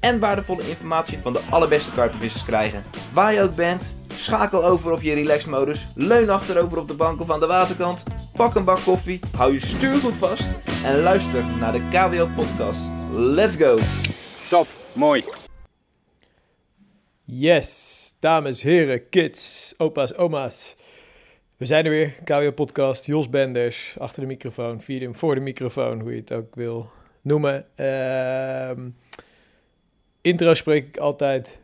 en waardevolle informatie van de allerbeste karpenvissers krijgen. Waar je ook bent, schakel over op je relaxmodus, leun achterover op de bank of aan de waterkant, pak een bak koffie, hou je stuur goed vast en luister naar de KWO podcast. Let's go! Top, mooi. Yes, dames, heren, kids, opa's, oma's. We zijn er weer, KWO Podcast, Jos Benders, achter de microfoon, de, voor de microfoon, hoe je het ook wil noemen. Ehm, intro spreek ik altijd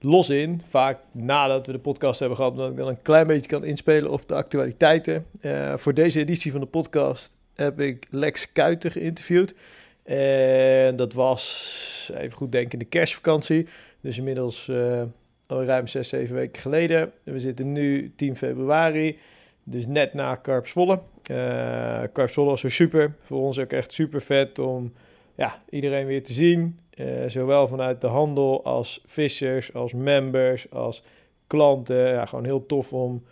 los in, vaak nadat we de podcast hebben gehad, omdat ik dan een klein beetje kan inspelen op de actualiteiten. Eh, voor deze editie van de podcast heb ik Lex Kuiter geïnterviewd. En dat was, even goed denken, de kerstvakantie. Dus inmiddels uh, al ruim 6, 7 weken geleden. We zitten nu 10 februari, dus net na Karpsvolle. Uh, Karpsvolle was weer super. Voor ons ook echt super vet om ja, iedereen weer te zien. Uh, zowel vanuit de handel als vissers, als members, als klanten. Ja, gewoon heel tof om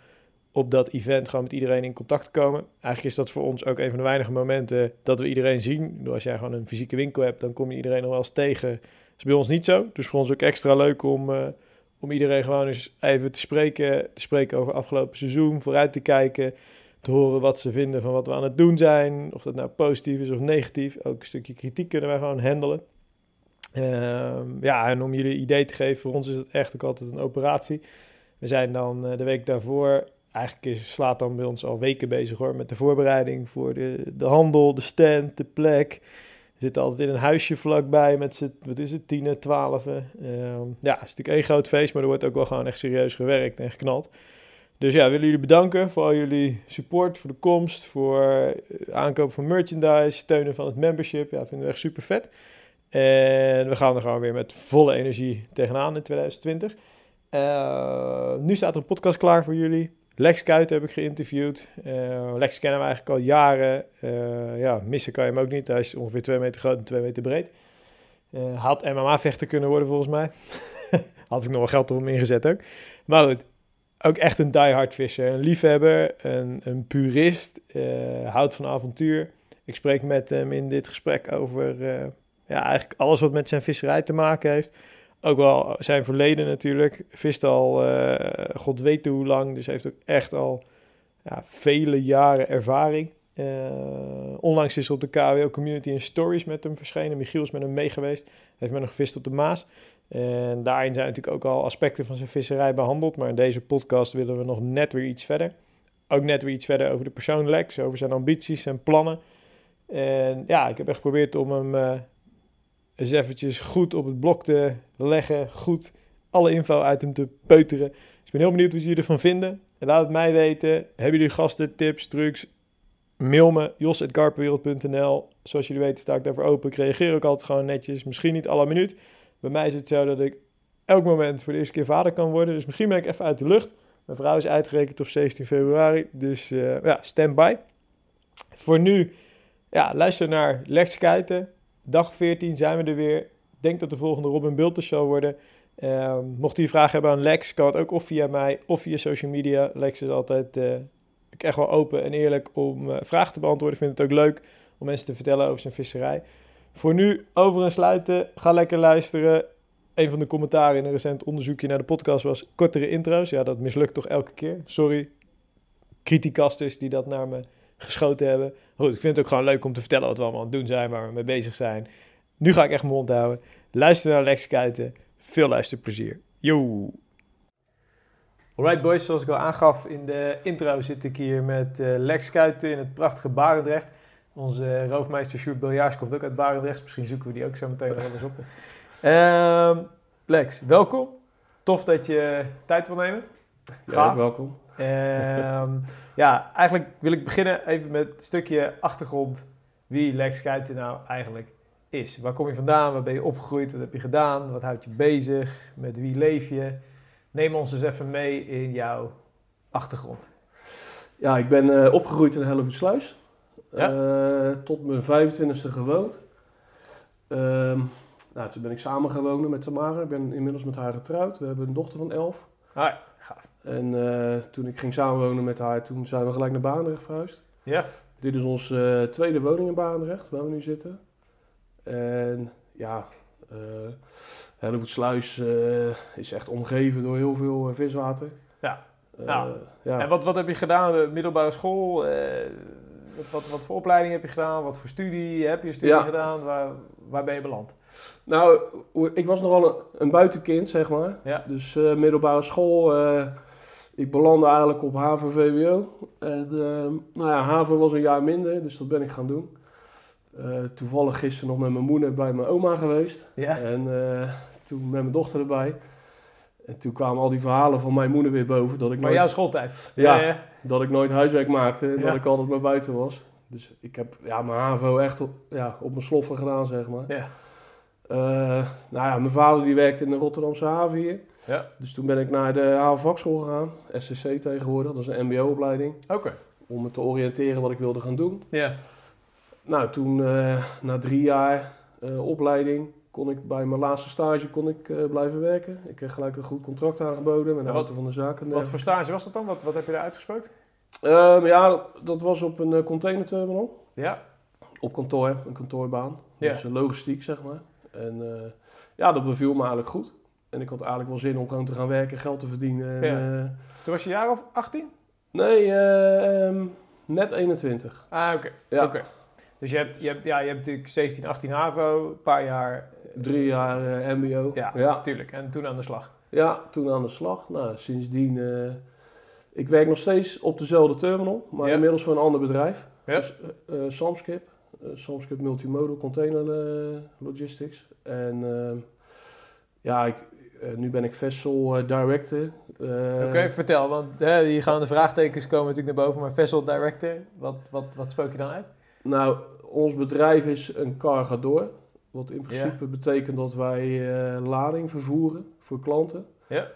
op dat event gewoon met iedereen in contact te komen. Eigenlijk is dat voor ons ook een van de weinige momenten dat we iedereen zien. Als jij gewoon een fysieke winkel hebt, dan kom je iedereen nog wel eens tegen. Dat is bij ons niet zo. Dus voor ons ook extra leuk om, uh, om iedereen gewoon eens even te spreken. Te spreken over afgelopen seizoen, vooruit te kijken. Te horen wat ze vinden van wat we aan het doen zijn. Of dat nou positief is of negatief. Ook een stukje kritiek kunnen wij gewoon handelen. Uh, ja, en om jullie een idee te geven, voor ons is het echt ook altijd een operatie. We zijn dan uh, de week daarvoor eigenlijk is, slaat dan bij ons al weken bezig hoor, met de voorbereiding voor de, de handel, de stand, de plek. We zitten altijd in een huisje vlakbij met z'n, wat is het, tien, twaalf. Uh, ja, het is natuurlijk één groot feest, maar er wordt ook wel gewoon echt serieus gewerkt en geknald. Dus ja, willen jullie bedanken voor al jullie support, voor de komst, voor aankoop van merchandise, steunen van het membership. Ja, vinden we echt super vet. En we gaan er gewoon weer met volle energie tegenaan in 2020. Uh, nu staat er een podcast klaar voor jullie. Lex Kuit heb ik geïnterviewd. Uh, Lex kennen we eigenlijk al jaren. Uh, ja, missen kan je hem ook niet. Hij is ongeveer 2 meter groot en 2 meter breed. Had MMA-vechter kunnen worden volgens mij. Had ik nog wel geld op hem ingezet ook. Maar goed, ook echt een diehard visser. Een liefhebber, een, een purist. houdt van avontuur. Ik spreek met hem in dit gesprek over ja, eigenlijk alles wat met zijn visserij te maken heeft. Ook wel zijn verleden natuurlijk. Vist al, uh, god weet hoe lang. Dus heeft ook echt al ja, vele jaren ervaring. Uh, onlangs is er op de KWO Community in Stories met hem verschenen. Michiel is met hem mee geweest. Heeft met hem gevist op de Maas. En daarin zijn natuurlijk ook al aspecten van zijn visserij behandeld. Maar in deze podcast willen we nog net weer iets verder. Ook net weer iets verder over de persoon Lex. Over zijn ambities en plannen. En ja, ik heb echt geprobeerd om hem... Uh, eens eventjes goed op het blok te leggen, goed alle info uit hem te peuteren. Dus ik ben heel benieuwd wat jullie ervan vinden. En laat het mij weten. Hebben jullie gasten, tips, trucs? Mail me, jos.garpenwereld.nl. Zoals jullie weten sta ik daarvoor open. Ik reageer ook altijd gewoon netjes. Misschien niet alle minuut. Bij mij is het zo dat ik elk moment voor de eerste keer vader kan worden. Dus misschien ben ik even uit de lucht. Mijn vrouw is uitgerekend op 17 februari. Dus uh, ja, stand by. Voor nu, ja, luister naar Lex Kuiten. Dag 14 zijn we er weer. Ik denk dat de volgende Robin Bulten show worden. Uh, mocht u vragen hebben aan Lex, kan het ook of via mij of via social media. Lex is altijd uh, echt wel open en eerlijk om uh, vragen te beantwoorden. Ik vind het ook leuk om mensen te vertellen over zijn visserij. Voor nu over en sluiten. Ga lekker luisteren. Een van de commentaren in een recent onderzoekje naar de podcast was kortere intro's. Ja, dat mislukt toch elke keer. Sorry, criticasters die dat naar me geschoten hebben. Goed, ik vind het ook gewoon leuk om te vertellen wat we allemaal aan het doen zijn, waar we mee bezig zijn. Nu ga ik echt mijn mond houden. Luister naar Lex Kuiten. Veel luisterplezier. Yo! Alright boys, zoals ik al aangaf in de intro zit ik hier met uh, Lex Kuiten in het prachtige Barendrecht. Onze uh, roofmeester Sjoerd Biljaars komt ook uit Barendrecht. Misschien zoeken we die ook zo meteen nog eens op. Uh, Lex, welkom. Tof dat je tijd wil nemen. Gaaf. Ja, welkom. Um, ja, eigenlijk wil ik beginnen even met een stukje achtergrond wie Lex Kuiten nou eigenlijk is. Waar kom je vandaan? Waar ben je opgegroeid? Wat heb je gedaan? Wat houdt je bezig? Met wie leef je? Neem ons eens even mee in jouw achtergrond. Ja, ik ben uh, opgegroeid in Hellevoetsluis. Ja? Uh, tot mijn 25e gewoond. Uh, nou, toen ben ik samen gewoond met Tamara. Ik ben inmiddels met haar getrouwd. We hebben een dochter van 11. Ah, gaaf. En uh, toen ik ging samenwonen met haar, toen zijn we gelijk naar Baandrecht verhuisd. Ja. Dit is onze tweede woning in Baandrecht, waar we nu zitten. En ja, uh, Hellevoetsluis is echt omgeven door heel veel viswater. Ja. Nou, ja. En wat, wat heb je gedaan? Middelbare school? Wat, wat, wat, voor opleiding heb je gedaan? Wat voor studie heb je studie ja. gedaan? Waar, waar ben je beland? Nou, ik was nogal een, een buitenkind, zeg maar. Ja. Dus middelbare school, ik belandde eigenlijk op HAVO-VWO. En uh, nou ja, HAVO was een jaar minder, dus dat ben ik gaan doen. toevallig gisteren nog met mijn moeder bij mijn oma geweest. Ja. En toen met mijn dochter erbij. En toen kwamen al die verhalen van mijn moeder weer boven. Dat ik van nooit, jouw schooltijd? Ja, ja, dat ik nooit huiswerk maakte en dat ik altijd maar buiten was. Dus ik heb ja, mijn HAVO echt op, ja, op mijn sloffen gedaan, zeg maar. Ja. Uh, nou ja, mijn vader die werkte in de Rotterdamse haven hier. Ja. Dus toen ben ik naar de havenvakschool gegaan, SCC tegenwoordig, dat is een mbo-opleiding. Oké. Om me te oriënteren wat ik wilde gaan doen. Ja. Nou, toen uh, na drie jaar uh, opleiding kon ik bij mijn laatste stage kon ik, blijven werken. Ik kreeg gelijk een goed contract aangeboden met de auto van de zaken. Wat voor stage was dat dan? Wat, wat heb je daar uitgesproken? Um, ja, dat was op een containerterminal. Ja. Op kantoor, een kantoorbaan. Ja. Dus logistiek, zeg maar. En ja, dat beviel me eigenlijk goed. En ik had eigenlijk wel zin om gewoon te gaan werken, geld te verdienen. En, uh, Toen was je jaar of 18? Nee, uh, um, net 21. Ah, oké. Okay. Ja. Okay. Dus je hebt, je, hebt, ja, je hebt natuurlijk 17, 18 HAVO, een paar jaar... Drie jaar MBO. Ja, natuurlijk. Ja. En toen aan de slag. Ja, toen aan de slag. Nou, sindsdien... ik werk nog steeds op dezelfde terminal, maar inmiddels voor een ander bedrijf. Ja. Dus, Samskip. Samskip Multimodal Container Logistics. En uh, ja, ik, nu ben ik Vessel Director. Oké, okay, vertel, want hier gaan de vraagtekens komen natuurlijk naar boven, maar Vessel Director, wat, wat, wat spook je dan uit? Nou, ons bedrijf is een cargador, wat in principe ja. betekent dat wij lading vervoeren voor klanten. Ja.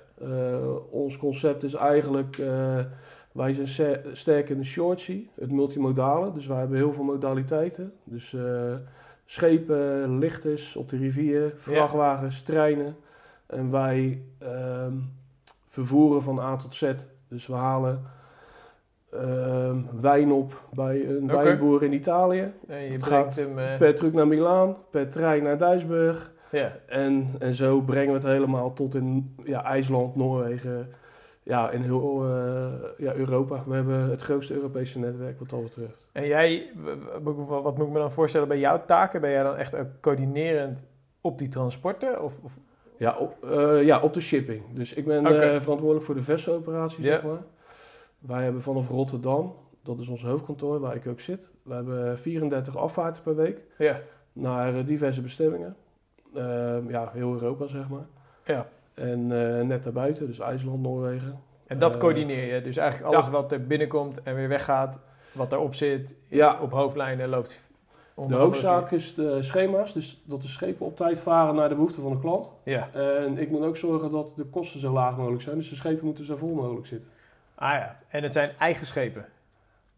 ons concept is eigenlijk wij zijn sterk in de short sea, het multimodale. Dus wij hebben heel veel modaliteiten. Dus schepen, lichters op de rivier, vrachtwagens, ja. treinen. En wij um, vervoeren van A tot Z. Dus we halen um, wijn op bij een okay. wijnboer in Italië. En je het brengt gaat hem... Uh... per truck naar Milaan, per trein naar Duisburg. Ja. En, en zo brengen we het helemaal tot in ja, IJsland, Noorwegen, ja, in heel uh, ja, Europa. We hebben het grootste Europese netwerk wat dat betreft. En jij, wat moet ik me dan voorstellen bij jouw taken? Ben jij dan echt ook coördinerend op die transporten? Of, of? Ja, op, uh, ja, op de shipping. Dus ik ben okay. uh, verantwoordelijk voor de vessenoperatie, Ja. zeg maar. Wij hebben vanaf Rotterdam, dat is ons hoofdkantoor waar ik ook zit, we hebben 34 afvaarten per week naar diverse bestemmingen. Ehm, ja, heel Europa, zeg maar. Ja. En eh, net daarbuiten, dus IJsland, Noorwegen. En dat Eh, coördineer je? Dus eigenlijk alles ja. wat er binnenkomt en weer weggaat, wat erop zit, Ja. op hoofdlijnen loopt. De hoofdzaak is de schema's, dus dat de schepen op tijd varen naar de behoeften van de klant. Ja. En ik moet ook zorgen dat de kosten zo laag mogelijk zijn, dus de schepen moeten zo vol mogelijk zitten. Ah ja. En het zijn eigen schepen?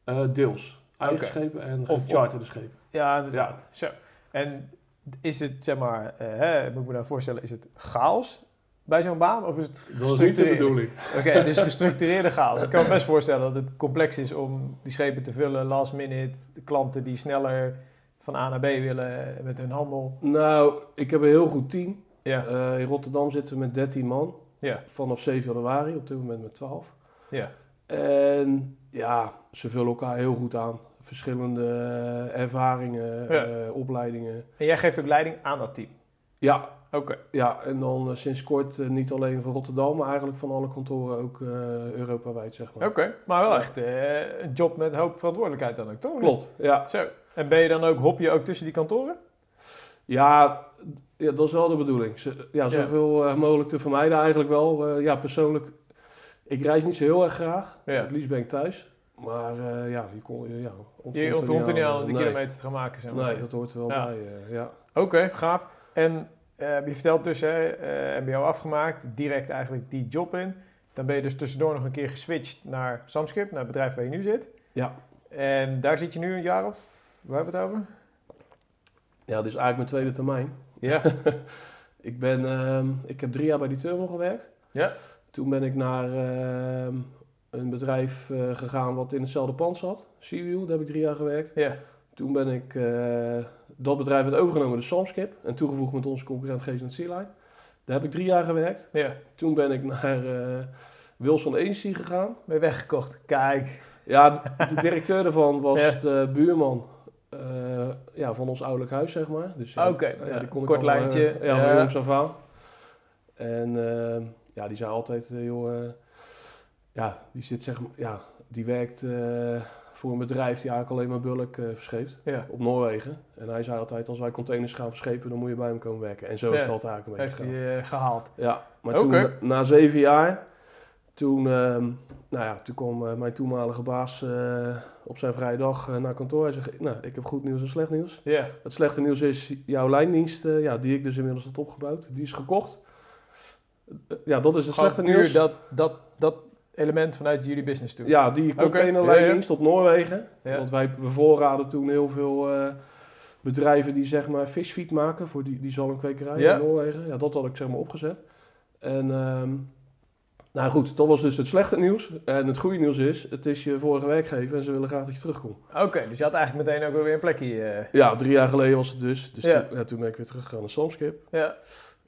Eh, deels. Eigen schepen en Of- gecharterde schepen. Ja, inderdaad. Zo. En is het, zeg maar, eh, hè, moet ik me nou voorstellen, is het chaos bij zo'n baan? Of is het Dat is niet de gestructureerd? bedoeling. Oké, het is gestructureerde chaos. Ik kan me best voorstellen dat het complex is om die schepen te vullen, last minute, de klanten die sneller van A naar B willen met hun handel. Nou, ik heb een heel goed team. Ja, Eh, in Rotterdam zitten we met 13 man. Ja. Vanaf 7 januari, op dit moment met 12. ja. En ja, ze vullen elkaar heel goed aan. Verschillende eh, ervaringen, Ja. eh, opleidingen. En jij geeft ook leiding aan dat team? Ja, Oké. ja, en dan eh, sinds kort eh, niet alleen van Rotterdam, maar eigenlijk van alle kantoren ook eh Europawijd, zeg maar. Oké, maar wel echt eh, een job met hoop verantwoordelijkheid dan ook, toch? Klopt, ja. Zo. En ben je dan ook, hop je ook tussen die kantoren? Ja, ja, dat is wel de bedoeling. Ja, zoveel eh, mogelijk te vermijden eigenlijk wel. Eh, ja, persoonlijk, ik reis niet zo heel erg graag. Ja. Het liefst ben ik thuis. Maar eh, ja, je kon... Ja, Je ontkomt er niet aan die kilometers te gaan maken, zeg maar. Nee, dat hoort er wel Ja. bij, ja. Oké, gaaf. En eh, je vertelt dus, hè, MBO afgemaakt, direct eigenlijk die job in. Dan ben je dus tussendoor nog een keer geswitcht naar Samskip, naar het bedrijf waar je nu zit. Ja. En daar zit je nu een jaar of, waar hebben we het over? Ja, dit is eigenlijk mijn tweede termijn. Ja. Ik, ben, ehm, ik heb drie jaar bij die terminal gewerkt. Ja. Toen ben ik naar ehm, een bedrijf eh, gegaan wat in hetzelfde pand zat. Seawheel, daar heb ik drie jaar gewerkt. Ja. Toen ben ik, eh, dat bedrijf werd overgenomen door Samskip en toegevoegd met onze concurrent Geesend Sea Line. Daar heb ik drie jaar gewerkt. Ja. Toen ben ik naar eh, Wilson Agency gegaan. Ben je weggekocht. Kijk. Ja, de directeur daarvan was Ja. de buurman ja, van ons ouderlijk huis, zeg maar. Dus, Oké, ja, kort eh, lijntje. ja, van jongs af aan. En eh, ja, die zei altijd, eh, joh, eh, ja, die zit zeg maar, ja, die werkt eh, voor een bedrijf die eigenlijk alleen maar bulk eh verscheept Ja. op Noorwegen. En hij zei altijd, als wij containers gaan verschepen, dan moet je bij hem komen werken. En zo is Ja. altijd eigenlijk een Heeft beetje hij gegaan. eh, gehaald. Ja, maar toen, na zeven jaar, toen, ehm, nou ja, toen kwam eh, mijn toenmalige baas eh, op zijn vrije dag eh, naar kantoor. Hij zei, nou, ik heb goed nieuws en slecht nieuws. Ja. Het slechte nieuws is, jouw lijndienst, ja, die ik dus inmiddels had opgebouwd, die is gekocht. Ja, dat is het Gewoon slechte nieuws. dat, dat, dat element vanuit jullie business toe. Ja, die containerlijndienst op Noorwegen. Want wij bevoorraden toen heel veel bedrijven die zeg maar visfeed maken voor die, die zalmkwekerij in Noorwegen. Ja, dat had ik zeg maar opgezet. En ehm, nou goed, dat was dus het slechte nieuws. En het goede nieuws is, het is je vorige werkgever en ze willen graag dat je terugkomt. Oké, dus je had eigenlijk meteen ook weer een plekje. eh. Ja, drie jaar geleden was het dus. Dus Ja. toen, ja, toen ben ik weer teruggegaan naar Samskip. ja.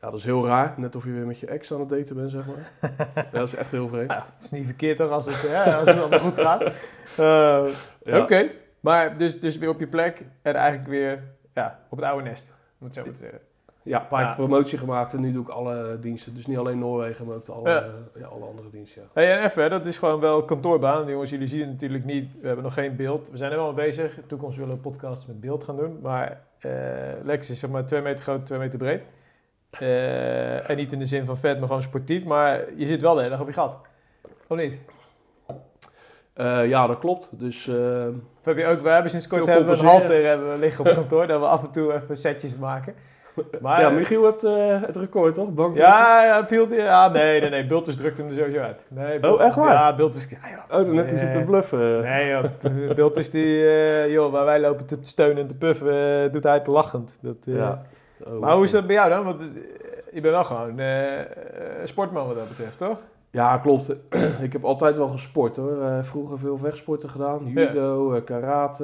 Ja, dat is heel raar. Net of je weer met je ex aan het daten bent, zeg maar. ja, dat is echt heel vreemd. Nou, het is niet verkeerd toch als het, ja, als het allemaal goed gaat. Eh, Ja. Oké, maar dus, dus weer op je plek en eigenlijk weer ja, op het oude nest, moet ik zo moeten zeggen. Ja, een paar Ja. keer promotie gemaakt en nu doe ik alle diensten. Dus niet alleen Noorwegen, maar ook de alle, Ja. ja, alle andere diensten. Ja. Hey, en even, dat is gewoon wel kantoorbaan. Jongens, jullie zien het natuurlijk niet. We hebben nog geen beeld. We zijn er wel mee bezig. In de toekomst willen we podcasts met beeld gaan doen. Maar eh, Lex is zeg maar 2 meter groot, 2 meter breed. Eh, en niet in de zin van vet, maar gewoon sportief. Maar je zit wel de hele dag op je gat. Of niet? Eh, ja, dat klopt. Dus ook, we hebben sinds kort hebben we een halter hebben we liggen op kantoor. dat we af en toe even setjes maken. Maar, ja, Michiel heeft eh, het record, toch? Bank Ja, ja, Piel, ja, nee, nee, nee. Bultus drukt hem er sowieso uit. Nee, Bul- Oh, echt waar? Ja, Bultus, ja, joh. Oh, net die Nee. zit te bluffen. Nee, joh. Bultus die, eh, joh, waar wij lopen te steunen en te puffen, eh, doet hij te lachend. Dat, ja. Oh, Maar hoe is dat bij jou dan? Want je bent wel gewoon sportman wat dat betreft, toch? Ja, klopt. ik heb altijd wel gesport hoor. Vroeger veel vechtsporten gedaan. Judo, karate.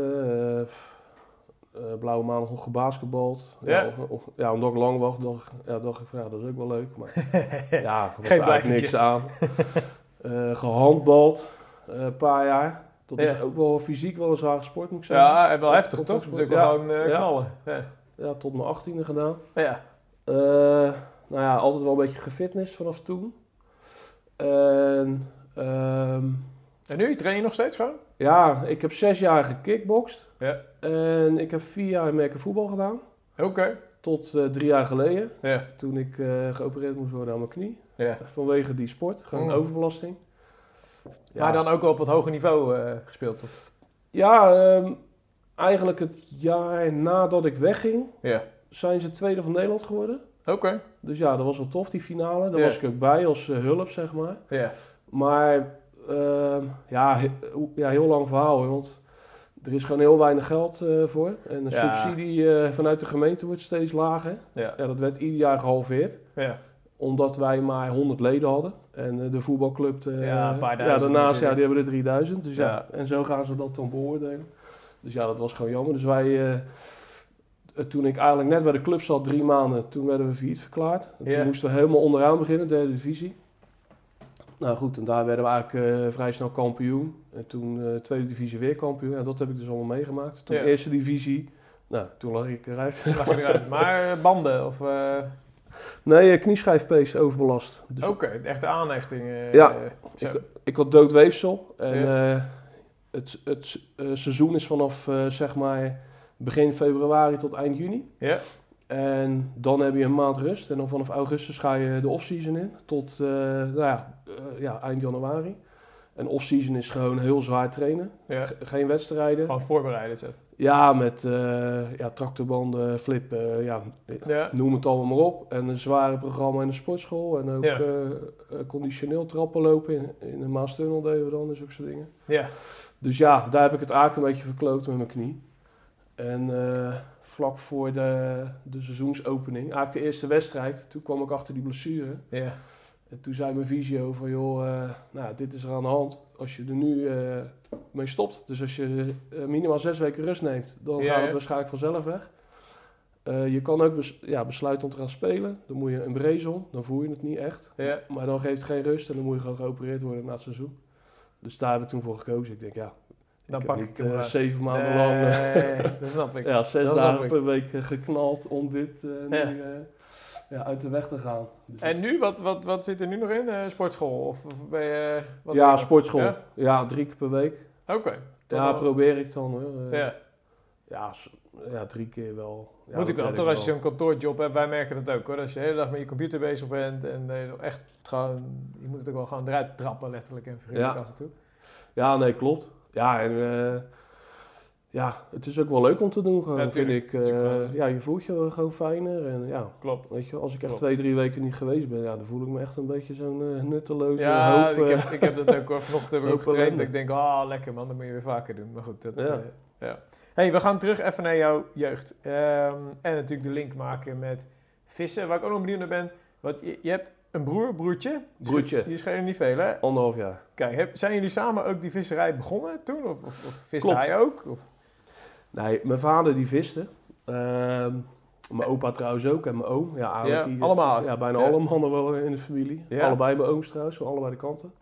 Eh, blauwe maandag nog gebasketbald. Ja? Ja, of- ja, omdat ik lang was, dacht, ja, dacht ik van ja, dat is ook wel leuk. Maar ja, er was Geen eigenlijk niks aan. Eh, gehandbald, eh, een paar jaar. Dat Ja. is ook wel fysiek wel een zware sport, moet ik zeggen. Ja, en wel heftig, toch? Dat is ook wel Ja. gewoon knallen. Ja. Tot mijn achttiende gedaan. ja. Nou ja, altijd wel een beetje gefitness vanaf toen. En ehm, En nu train je nog steeds gewoon? ja, ik heb zes jaar gekickboxd. Ja. En ik heb vier jaar merken voetbal gedaan. Oké. Tot eh, drie jaar geleden, Ja. toen ik eh, geopereerd moest worden aan mijn knie. ja. Vanwege die sport, gewoon Mm. overbelasting. Ja, Maar dan ook wel op wat hoger niveau eh, gespeeld, toch? ja ehm, eigenlijk het jaar nadat ik wegging, Ja. zijn ze tweede van Nederland geworden. Oké. Dus ja, dat was wel tof, die finale. Daar Ja. was ik ook bij als hulp, zeg maar. Ja. Maar ehm, ja, he- ja, heel lang verhaal. Want er is gewoon heel weinig geld eh, voor. En de Ja. subsidie eh, vanuit de gemeente wordt steeds lager. Ja. Ja, dat werd ieder jaar gehalveerd. Ja. Omdat wij maar 100 leden hadden. En eh, de voetbalclub, Ja, een paar duizend daarnaast, ja, die hebben er 3000. Dus ja. En zo gaan ze dat dan beoordelen. Dus ja, dat was gewoon jammer. Dus wij, toen ik eigenlijk net bij de club zat, drie maanden, toen werden we failliet verklaard. Toen moesten we helemaal onderaan beginnen, derde divisie. Nou goed, en daar werden we eigenlijk eh, vrij snel kampioen. En toen eh, tweede divisie weer kampioen. En dat heb ik dus allemaal meegemaakt. Toen Ja. eerste divisie, nou, toen lag ik eruit. Lag je eruit. Maar eh, banden of... nee, knieschijfpees overbelast. Dus Oké, echt de aanhechting. Ja. Ik, ik had doodweefsel. En Ja. het, het seizoen is vanaf zeg maar begin februari tot eind juni. Ja. En dan heb je een maand rust. En dan vanaf augustus ga je de off-season in. Tot eh, nou ja, eh, ja, eind januari. En off-season is gewoon heel zwaar trainen. Ja. Geen wedstrijden. Gewoon voorbereiden. Zo. Ja, met eh, ja, tractorbanden, flippen, ja, Ja. noem het allemaal maar op. En een zware programma in de sportschool. En ook Ja. conditioneel trappen lopen in, in de Maastunnel deden we dan en zulke soort dingen. Ja. Dus ja, daar heb ik het eigenlijk een beetje verkloot met mijn knie. En vlak voor de, de seizoensopening, eigenlijk de eerste wedstrijd, toen kwam ik achter die blessure. Ja. En toen zei mijn visio van, joh, eh, nou, dit is er aan de hand. Als je er nu eh, mee stopt, dus als je eh, minimaal zes weken rust neemt, dan Ja, gaat het waarschijnlijk vanzelf weg. Je kan ook bes- ja, besluiten om te gaan spelen. Dan moet je een brezon, dan voel je het niet echt. Ja. Maar dan geeft het geen rust en dan moet je gewoon geopereerd worden na het seizoen. Dus daar heb ik toen voor gekozen. Ik denk, ja, Dan ik pak ik hem eh, zeven maanden lang eh, Nee, dat snap ik. ja, zes Dat dagen per week eh, geknald om dit nu, Ja. ja, uit de weg te gaan. Dus En nu, wat, wat, wat zit er nu nog in? Sportschool? Of, of ben je... Wat ja, sportschool. Ja? Ja? drie keer per week. Oké. Dan Ja, probeer ik dan. hoor. Ja. ja, ja, drie keer wel. Ja, Moet ik red toch als je zo'n kantoorjob hebt, wij merken dat ook hoor. Als je de hele dag met je computer bezig bent en eh, echt gewoon, je moet het ook wel gewoon eruit trappen, letterlijk en figuurlijk af en toe. Ja, nee, klopt. Ja, en eh, ja, het is ook wel leuk om te doen, gewoon, Ja, vind ik. Eh, gewoon- ja, je voelt je gewoon fijner. En ja, Klopt. weet je, als ik echt Klopt. twee, drie weken niet geweest ben, ja, dan voel ik me echt een beetje zo'n eh, nutteloze Ja, hoop. ik, heb, ik heb dat ook hoor. Vanochtend ook getraind. Dat ik denk, ah lekker man, dat moet je weer vaker doen. Maar goed, dat, Ja. ja. ja. hey, we gaan terug even naar jouw jeugd. Ehm, en natuurlijk de link maken met vissen, waar ik ook nog benieuwd naar ben. Want je, je hebt een broer, broertje. Broertje. Die schelen niet veel hè? Anderhalf jaar. Kijk, heb- zijn jullie samen ook die visserij begonnen toen? Of, of, of viste Klopt. hij ook? Of? Nee, mijn vader die viste. Ehm, mijn opa trouwens ook en mijn oom. Ja, eigenlijk Ja, allemaal. Ja, bijna Ja. alle mannen wel in de familie. Ja. Allebei mijn ooms trouwens, van allebei de kanten.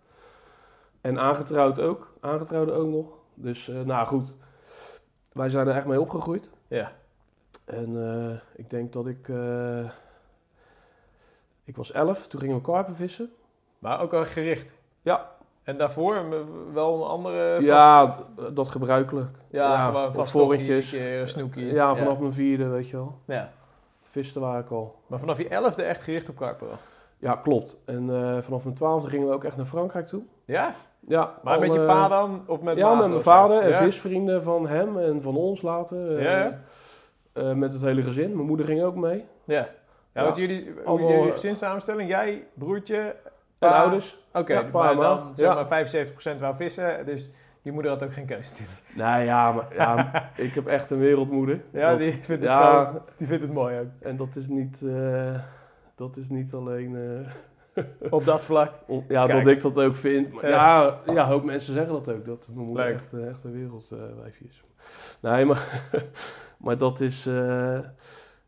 En aangetrouwd ook. Aangetrouwde ook nog. Dus, eh, nou goed. Wij zijn er echt mee opgegroeid. Ja. En eh, ik denk dat ik... eh, ik was elf, toen gingen we karpen vissen. Maar ook al gericht. Ja. En daarvoor wel een andere... vast- Ja, dat gebruikelijk. ja, gewoon vast snoekje. Ja, vanaf mijn vierde, weet je wel. Ja. Visten waar ik al. Maar vanaf je elfde echt gericht op karpen wel. Ja, klopt. En eh, vanaf mijn twaalfde gingen we ook echt naar Frankrijk toe. Ja? Ja, Maar met je alle- pa dan? Of met Ja, met mijn vader en ja? visvrienden van hem en van ons later. eh, Ja, ja. eh, met het hele gezin. Mijn moeder ging ook mee. Ja. Ja, Ja. want jullie, Allemaal, jullie gezinssamenstelling, jij, broertje, En ouders. Oké, maar dan zeg Ja. maar 75% wou vissen, dus je moeder had ook geen keuze natuurlijk. Nou ja, maar, ja, ik heb echt een wereldmoeder. Ja, Dat- die vindt het ja, gewoon, die vindt het mooi ook. en dat is niet, eh, dat is niet alleen... eh, Op dat vlak. om- ja, Kijk. dat ik dat ook vind. Maar Ja. ja, hoop mensen zeggen dat ook. Dat mijn moeder Leuk. echt, eh, echt een wereldwijfje is. Nee, maar, maar dat is... eh,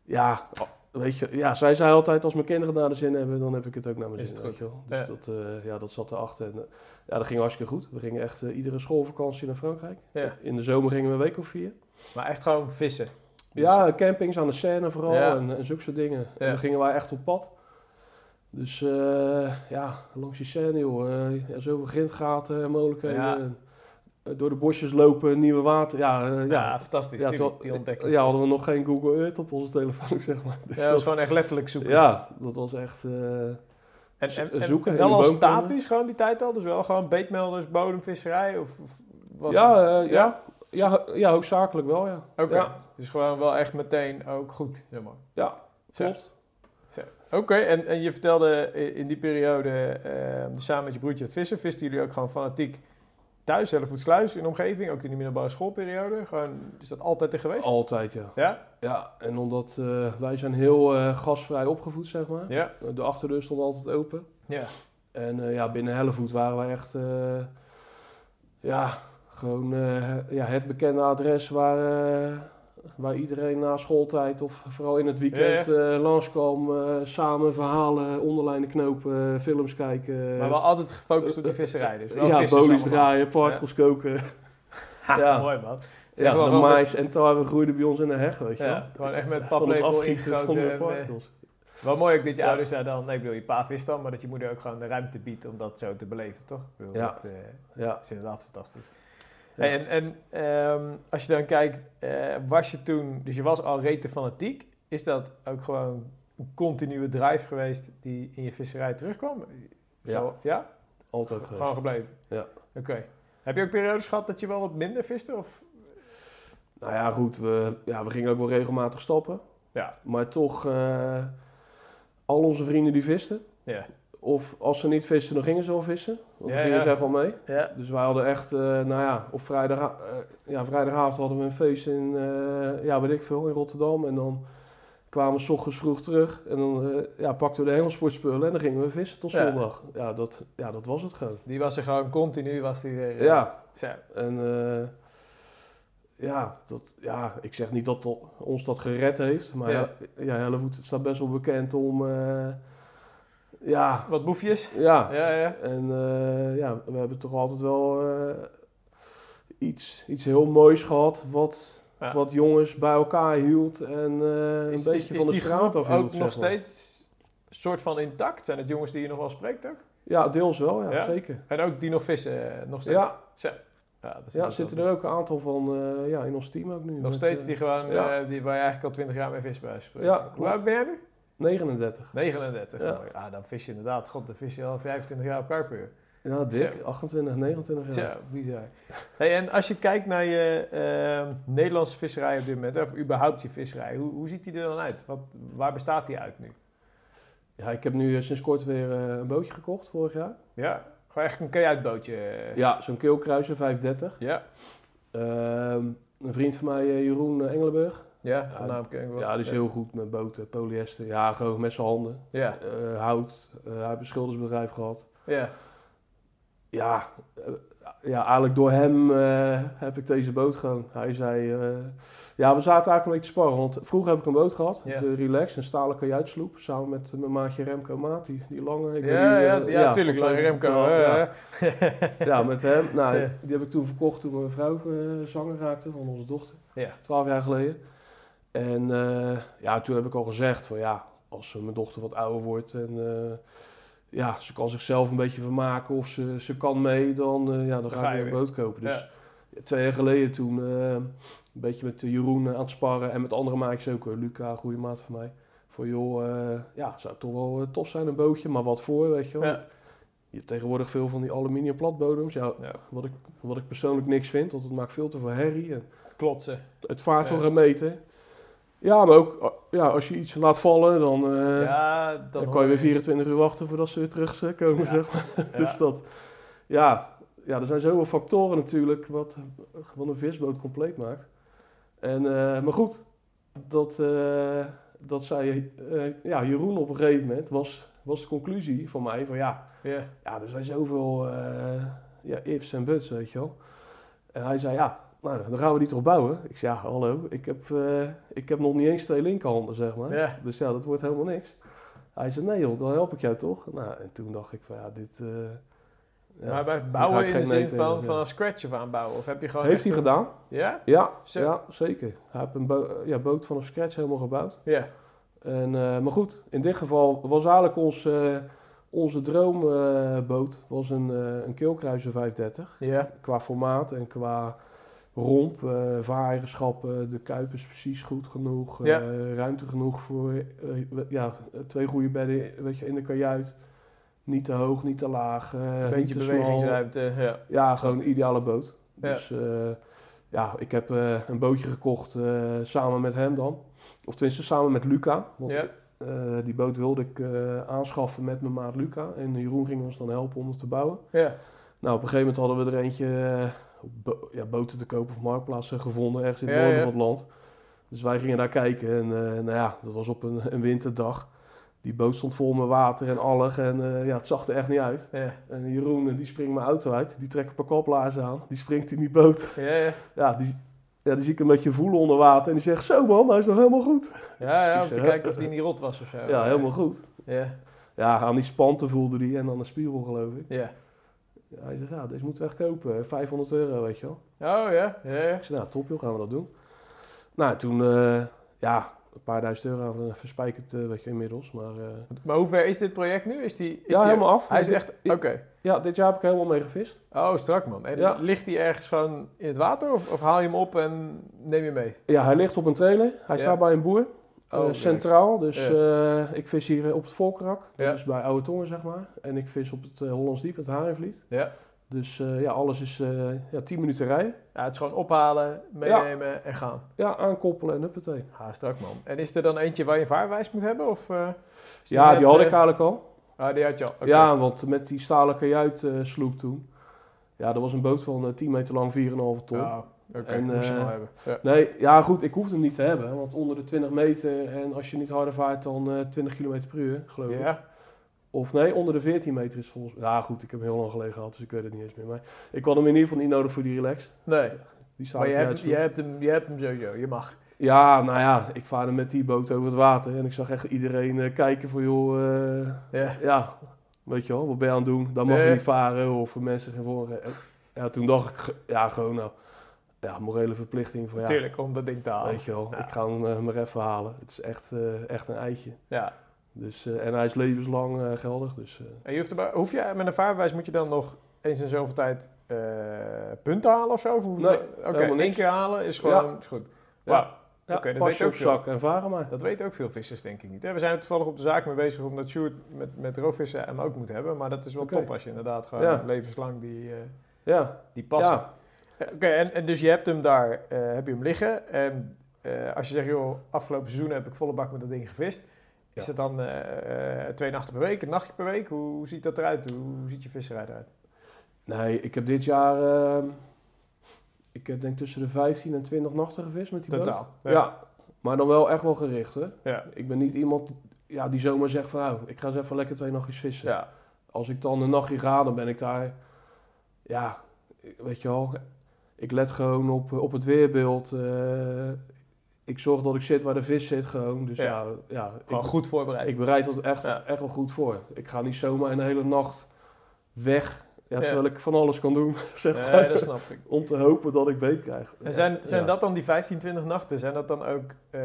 ja, weet je... Ja, zij zei altijd, als mijn kinderen naar de zin hebben, dan heb ik het ook naar mijn Is zin. het goed. Dus Ja. dat, eh, ja, dat zat erachter. En, eh, ja, dat ging hartstikke goed. We gingen echt eh, iedere schoolvakantie naar Frankrijk. Ja. In de zomer gingen we een week of vier. Maar echt gewoon vissen. Dus- Ja, campings aan de Seine vooral Ja. en, en zulke soort dingen. En dan gingen wij echt op pad. Dus ja, langs die Seine, joh. ja, zoveel grindgaten en mogelijkheden. En, eh, door de bosjes lopen, nieuwe water. Ja, eh, Ja, ja, fantastisch. ja, die ontdekking. ja, hadden we nog geen Google Earth op onze telefoon, zeg maar. Dus Ja, dat was gewoon echt letterlijk zoeken. ja, dat was echt... eh, En, en, zo- en zoeken, in wel de al statisch gewoon die tijd al? Dus wel gewoon beetmelders, bodemvisserij? Of, of was ja, eh, ja? ja. Ja, hoofdzakelijk wel, ja. Oké, dus gewoon wel echt meteen ook goed, zeg maar. ja klopt. Oké, en, en je vertelde in die periode samen met je broertje het vissen. Visten jullie ook gewoon fanatiek thuis, Hellevoetsluis in de omgeving? Ook in de middelbare schoolperiode? Gewoon, is dat altijd er geweest? Altijd, ja. Ja? Ja, en omdat eh, wij zijn heel eh gasvrij opgevoed, zeg maar. Ja? De achterdeur stond altijd open. Ja. En eh, ja, binnen Hellevoet waren wij echt, ja, gewoon ja, het bekende adres waar, waar iedereen na schooltijd of vooral in het weekend Ja, eh, langskwam. eh, samen verhalen, onderlijnen knopen, films kijken. Maar wel altijd gefocust op die visserij, dus wel ja, bolies draaien, particles koken. Ja. Mooi man. Ja, Zeg wel de met- mais en tarwe groeiden bij ons in de heg, weet je Ja, gewoon echt met paplepel ingegoten. de en, eh, particles. Wel mooi ook dat je Ja. ouders daar dan, nee, ik bedoel, je pa vist dan, maar dat je moeder ook gewoon de ruimte biedt om dat zo te beleven, toch? Bedoel, Ja. Dat eh, Ja. is inderdaad fantastisch. Ja. En en ehm, als je dan kijkt, eh, was je toen, dus je was al rete fanatiek, is dat ook gewoon een continue drive geweest die in je visserij terugkwam? Zo, ja? Altijd geweest. Gewoon gebleven? Ja. Oké. Heb je ook periodes gehad dat je wel wat minder viste? Of? Nou ja, goed, we, ja, we gingen ook wel regelmatig stappen. Ja. Maar toch, eh, al onze vrienden die visten. Ja. Of als ze niet visten, dan gingen ze wel vissen. Want Ja, dan gingen ja. ze echt wel mee. Ja. Dus wij hadden echt, eh, nou ja, op vrijdag, eh, ja, vrijdagavond hadden we een feest in, eh, ja, weet ik veel, in Rotterdam. En dan kwamen we 's ochtends vroeg terug. En dan eh, ja, pakten we de hengelsportspullen en dan gingen we vissen tot zondag. Ja, dat, ja, dat was het gewoon. Die was er gewoon continu, was die eh, Ja, Zo. en eh, ja, dat, ja, ik zeg niet dat ons dat gered heeft. Maar Ja. ja, ja Hellevoet staat best wel bekend om, eh, ja, Wat boefjes? ja, Ja, ja. En eh, ja, we hebben toch altijd wel eh, iets, iets heel moois gehad. Wat, Ja. wat jongens bij elkaar hield. En eh, een Is- beetje is- is van de straat af hield. ook nog maar. steeds soort van intact? Zijn het jongens die je nog wel spreekt ook? Ja, deels wel, ja, Ja? zeker. En ook die nog vissen, nog steeds? Ja, Zo. Ja, dat ja zitten er ook een aantal van ja, in ons team ook nu. Nog Met, steeds die gewoon, die, waar je eigenlijk al 20 jaar mee vis bij spreken. Ja, Hoe oud ben jij nu? 39. 39. Ja. Ja. dan vis je inderdaad, god, dan vis je al 25 jaar op karper. Ja, dik. Zo. 28, 29 jaar. Zo, bizar. Hey, en als je kijkt naar je eh, Nederlandse visserij op dit moment, of überhaupt je visserij, hoe, hoe ziet die er dan uit? Wat, waar bestaat die uit nu? Ja, ik heb nu eh, sinds kort weer eh, een bootje gekocht vorig jaar. Ja, gewoon echt een kajuitbootje. eh. Ja, zo'n keelkruiser 530. Ja, Ehm, een vriend van mij, Jeroen Engelenburg. Ja, van naam ken ik wel. Ja, die is heel goed met boten, polyester. Ja, gewoon met zijn handen. Ja, Eh, hout. Eh, hij heeft een schildersbedrijf gehad. ja, Ja, eh, ja eigenlijk door hem heb ik deze boot gewoon. Hij zei... ja, we zaten eigenlijk een beetje te sparren. Want vroeger heb ik een boot gehad. Ja. De Relax, een stalen kajuitsloep. Samen met mijn maatje Remco Maat. Die, die lange. ik weet ja, ja, ja, tuurlijk, van Lange Remco. 2012, ja. ja, met hem. Nou, Ja. die heb ik toen verkocht toen mijn vrouw zwanger raakte van onze dochter. Ja. Twaalf jaar geleden. En eh, ja, toen heb ik al gezegd van ja, als mijn dochter wat ouder wordt en eh, ja, ze kan zichzelf een beetje vermaken of ze, ze kan mee, dan, eh, ja, dan, Dan ga ga ik weer boot kopen. Dus twee jaar geleden toen een beetje met Jeroen aan het sparren en met andere maatjes ook, Luca, goede maat van mij. Voor joh, ja, zou toch wel tof zijn een bootje, maar wat voor, weet je wel. Ja. Je hebt tegenwoordig veel van die aluminium platbodems. Ja, Ja. Wat, ik, wat ik persoonlijk niks vind, want het maakt veel te veel herrie. En Klotsen. het vaart Ja. meter. Ja, maar ook uh, ja, als je iets laat vallen, dan, eh, ja, dan, dan kan je weer 24 uur wachten voordat ze weer terug eh, komen. Ja. Zeg maar. Ja. Dus dat, ja, ja, er zijn zoveel factoren natuurlijk wat, wat een visboot compleet maakt. En, eh, maar goed, dat, eh, dat zei eh, ja, Jeroen op een gegeven moment, was, was de conclusie van mij van ja, Ja. ja, er zijn zoveel eh, ja, ifs en buts, weet je wel. En hij zei, ja, nou, dan gaan we die toch bouwen? Ik zei, ja, hallo, ik heb, eh, ik heb nog niet eens twee linkerhanden, zeg maar. Ja. Dus ja, dat wordt helemaal niks. Hij zei, nee joh, dan help ik jou toch? Nou, en toen dacht ik van, ja, dit... eh, ja, maar bij bouwen in de zin van zeggen. vanaf scratch of aanbouwen? Of heb je gewoon Heeft hij een- gedaan? Ja? Ja, Zo. ja, zeker. Hij heeft een bo- ja, boot vanaf scratch helemaal gebouwd. Ja. En, eh, maar goed, in dit geval was eigenlijk ons, eh, onze droomboot was een, eh een keelkruiser 530. Ja. Qua formaat en qua romp, vaareigenschappen, de kuip is precies goed genoeg. eh, ruimte genoeg voor eh, ja, twee goede bedden weet je, in de kajuit. Niet te hoog, niet te laag. Een beetje bewegingsruimte. Ja. Ja, gewoon een ideale boot. Ja. Dus ja, ik heb een bootje gekocht samen met hem dan. Of tenminste samen met Luca. Want die boot wilde ik aanschaffen met mijn maat Luca. En Jeroen ging ons dan helpen om het te bouwen. Ja. Nou, op een gegeven moment hadden we er eentje bo- ja, boten te kopen of marktplaatsen gevonden, ergens in het Ja, noorden van het land. Dus wij gingen daar kijken en eh, nou ja, dat was op een, een winterdag. Die boot stond vol met water en allig en eh, ja, het zag er echt niet uit. Ja. En Jeroen eh, die springt mijn auto uit, die trekt een paar aan, die springt in die boot. Ja, ja. Ja, die, ja, die zie ik een beetje voelen onder water en die zegt, zo man, hij is nog helemaal goed. Ja, ja, om te kijken of die niet rot was of zo. Ja, helemaal goed. Ja. Ja, aan die spanten voelde hij en aan de spiegel geloof ik. Ja. Hij zegt, ja, deze moeten we echt kopen, 500 euro weet je wel. Oh ja, ja, ja. Ik zei, nou top joh, gaan we dat doen. Nou, toen, eh, ja, een paar duizend euro eh, verspijkerd, eh, weet je, inmiddels. Maar eh, Maar hoe ver is dit project nu? Is die, is ja, die- helemaal af. Hij is Dit- echt... Oké. Ja, dit jaar heb ik helemaal mee gevist. Oh, strak man. En Ja. ligt die ergens gewoon in het water? Of, of haal je hem op en neem je mee? Ja, hij ligt op een trailer. Hij Ja. staat bij een boer. Eh, Oh, centraal, dus Ja. eh, ik vis hier eh, op het Volkerak, Ja. dus bij Oude Tongen zeg maar. En ik vis op het Hollands Diep, het Haringvliet. Ja. Dus ja, alles is eh ja, 10 minuten rijden. ja, het is gewoon ophalen, meenemen en gaan. Ja, aankoppelen en huppatee. Ha, strak man. En is er dan eentje waar je vaarwijs moet hebben? Of, Ja, net, die had ik eigenlijk al. Ah, die had je al. Ja, want met die stalen kajuit sloep toen. Ja, dat was een boot van eh, 10 meter lang, 4,5 ton. Ja, oké. En, moest je eh, wel hebben. Ja. Nee, ja goed, ik hoefde hem niet te hebben. Want onder de 20 meter en als je niet harder vaart dan eh 20 km per uur, geloof ik. Ja, Of nee, onder de 14 meter is volgens mij. Ja goed, ik heb hem heel lang geleden gehad, dus ik weet het niet eens meer. Maar ik had hem in ieder geval niet nodig voor die relax. nee. Die Maar je hebt, je, hebt hem, je hebt hem sowieso, je mag. Ja, nou ja, ik vaarde met die boot over het water. En ik zag echt iedereen eh, kijken van joh, eh, Ja. ja, weet je wel, wat ben je aan het doen? Dan mag je niet varen of mensen geen voor. Ja, toen dacht ik, ja, gewoon nou, ja, morele verplichting van ja, Tuurlijk, om dat ding te halen. weet je wel, Ja. ik ga hem eh, maar even halen. Het is echt, eh, echt een eitje. Ja. Dus, eh, en hij is levenslang geldig, dus En je hoeft erbij, hoef je met een vaarbewijs moet je dan nog eens in zoveel tijd punten halen of zo? Of Nee, Oké, helemaal één keer halen is gewoon is goed. Wauw, ja, Oké, dat weet ook veel. zak en varen maar. dat weten ook veel vissers denk ik niet. Hè? We zijn er toevallig op de zaak mee bezig omdat Sjoerd met, met roofvissen hem ook moet hebben. Maar dat is wel top als je inderdaad gewoon levenslang die, Ja, die passen. ja, Oké, en, en dus je hebt hem daar, eh, heb je hem liggen. En eh, als je zegt, joh, afgelopen seizoen heb ik volle bak met dat ding gevist. Is Ja. dat dan eh, twee nachten per week, een nachtje per week? Hoe, hoe ziet dat eruit? Hoe, hoe ziet je visserij eruit? nee, ik heb dit jaar, ehm, ik heb denk tussen de 15 en 20 nachten gevist met die boot. Totaal. Ja. maar dan wel echt wel gericht hè. Ja. Ik ben niet iemand ja, die zomaar zegt van nou, ik ga eens even lekker twee nachtjes vissen. Ja. Als ik dan een nachtje ga, dan ben ik daar, ja, weet je wel, ik let gewoon op, op het weerbeeld. eh, ik zorg dat ik zit waar de vis zit gewoon. Dus Ja. ja, ja, Gewoon ik, goed voorbereid. ik bereid dat echt, Ja. echt wel goed voor. Ik ga niet zomaar een hele nacht weg, ja, Ja. terwijl ik van alles kan doen, zeg maar. nee, dat snap ik. Om te hopen dat ik beet krijg. En zijn, zijn Ja. dat dan die 15, 20 nachten? Zijn dat dan ook, eh,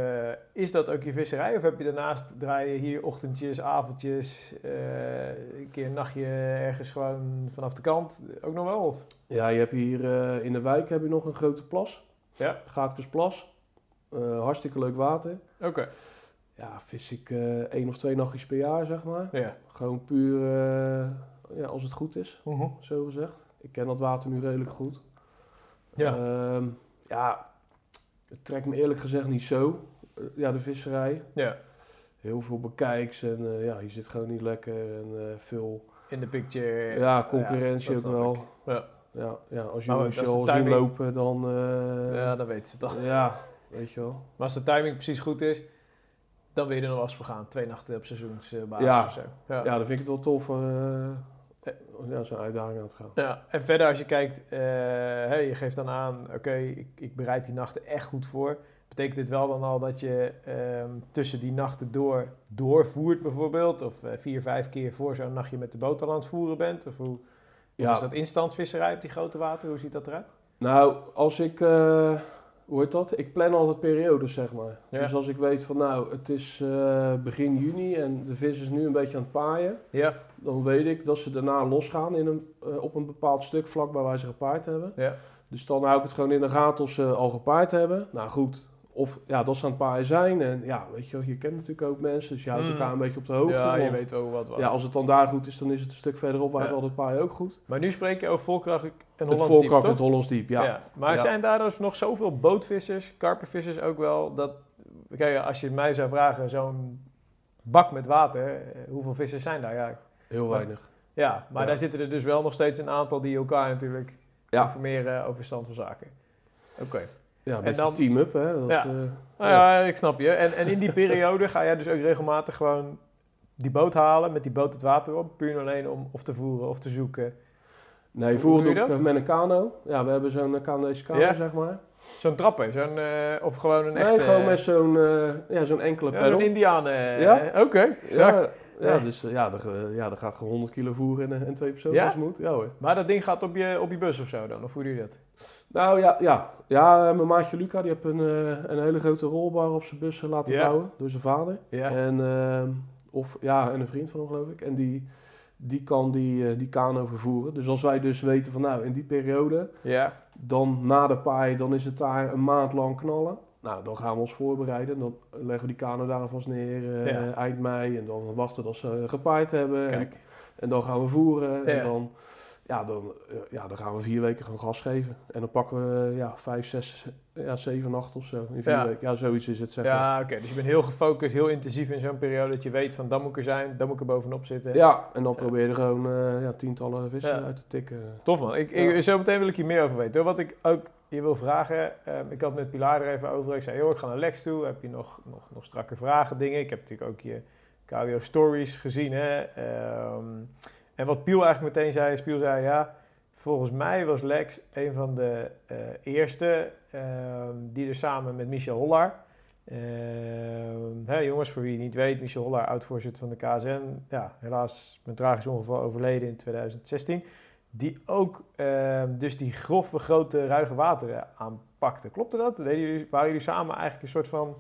is dat ook je visserij? Of heb je daarnaast, draai je hier ochtendjes, avondjes, eh, een keer een nachtje ergens gewoon vanaf de kant? Ook nog wel? Of? Ja, je hebt hier eh, in de wijk heb je nog een grote plas. Ja. Gaatkersplas. Eh hartstikke leuk water. Oké. Ja, vis ik eh één of twee nachtjes per jaar, zeg maar. Ja. Gewoon puur eh, ja, als het goed is, Mhm. zo gezegd. Ik ken dat water nu redelijk goed. Ja. Ehm, ja, het trekt me eerlijk gezegd niet zo. Eh, ja, de visserij. ja. Heel veel bekijks en eh, ja, je zit gewoon niet lekker. En eh, veel In de picture. ja, concurrentie ook wel. Ja. Ja, ja, als je is al zien timing. lopen, dan... ja, dat weten ze toch. ja, weet je wel. Maar als de timing precies goed is, dan wil je er nog eens voor gaan. Twee nachten op seizoensbasis Ja. of zo. Ja. Ja, dan vind ik het wel tof eh ja, zo'n uitdaging aan te gaan. Ja, en verder als je kijkt, eh, hey, je geeft dan aan, oké, ik, ik bereid die nachten echt goed voor. Betekent dit wel dan al dat je ehm, tussen die nachten door doorvoert bijvoorbeeld? Of eh, vier, vijf keer voor zo'n nachtje met de boot aan het voeren bent? Of hoe of Ja. is dat instandvisserij op die grote water? Hoe ziet dat eruit? Nou, als ik, eh, hoe heet dat? Ik plan altijd periodes, zeg maar. Ja. Dus als ik weet van, nou, het is eh, begin juni en de vis is nu een beetje aan het paaien, Ja, dan weet ik dat ze daarna losgaan in een, eh, op een bepaald stuk vlak waar wij ze gepaard hebben. ja, Dus dan hou ik het gewoon in de gaten of ze al gepaard hebben. Nou goed, of ja, dat ze aan het paaien zijn. En ja, weet je je kent natuurlijk ook mensen, dus je houdt Mm. elkaar een beetje op de hoogte. ja je weet wel wat. wat. Ja, als het dan daar goed is, dan is het een stuk verderop waar Ja. het altijd paaien ook goed. Maar nu spreek je over Volkracht en het Hollands Diep, volkrak toch? met Hollands Diep, ja. Maar Ja. zijn daar dus nog zoveel bootvissers, karpervissers ook wel, dat... Kijk, als je mij zou vragen, zo'n bak met water, hoeveel vissers zijn daar? Ja, Heel Maar- weinig. ja maar daar zitten er dus wel nog steeds een aantal die elkaar natuurlijk informeren over stand van zaken. Oké. Ja, een En dan- team-up, hè. Dat, Ja. eh, Nou ja, ik snap je. En, en in die periode ga jij dus ook regelmatig gewoon die boot halen, met die boot het water op, puur en alleen om of te voeren of te zoeken. nee, voeren je dat? eh, met een kano. Ja, we hebben zo'n Canadese kano, Ja? zeg maar. Zo'n trapper, zo'n, eh, of gewoon een Nee, echte... gewoon met zo'n eh, ja, zo'n enkele ja, zo'n Indiaan. eh, Ja? eh, Oké, zag. ja, ja, Ja. dus eh, ja, er, eh, ja, er gaat gewoon 100 kilo voer en, eh, en twee personen Ja? als moet. Ja hoor. Maar dat ding gaat op je, op je bus of zo dan? Of hoe doe je dat? Nou ja, ja. ja mijn maatje Luca die heeft een, eh, een hele grote rolbar op zijn bus laten bouwen door zijn vader. En, ehm, of, ja, en een vriend van hem geloof ik. En die, die kan die, eh, die kano vervoeren. Dus als wij dus weten van nou in die periode, dan na de paai, dan is het daar een maand lang knallen. Nou, dan gaan we ons voorbereiden. Dan leggen we die kanen daar alvast neer Ja. eind mei. En dan wachten tot ze gepaaid hebben. En, dan gaan we voeren. Ja. En dan, ja, dan, eh, ja, dan gaan we vier weken gewoon gas geven. En dan pakken we ja, vijf, zes, ja, zeven, acht of zo in vier Ja. weken. Ja, zoiets is het zeg. Ja, oké. Dus je bent heel gefocust, heel intensief in zo'n periode dat je weet van dan moet ik er zijn, dan moet ik er bovenop zitten. Ja, en dan Ja. probeer je gewoon eh, ja, tientallen vissen uit te tikken. Tof man. Ik, ik, zo meteen wil ik hier meer over weten. hoor. Wat ik ook je wil vragen, ehm, ik had met Pilar er even over. Ik zei, joh, ik ga naar Lex toe. Heb je nog, nog, nog strakke vragen, dingen? Ik heb natuurlijk ook je KWO stories gezien. Hè? Ehm, en wat Piel eigenlijk meteen zei, is Piel zei, ja, volgens mij was Lex een van de eh, eerste ehm, die er samen met Michel Hollaar. Ehm, jongens, voor wie het niet weet, Michel Hollaar, oud-voorzitter van de KSN. Ja, helaas met tragisch ongeval overleden in 2016. Die ook ehm, dus die grove, grote, ruige wateren aanpakte. Klopte dat? Deden jullie, waren jullie samen eigenlijk een soort van...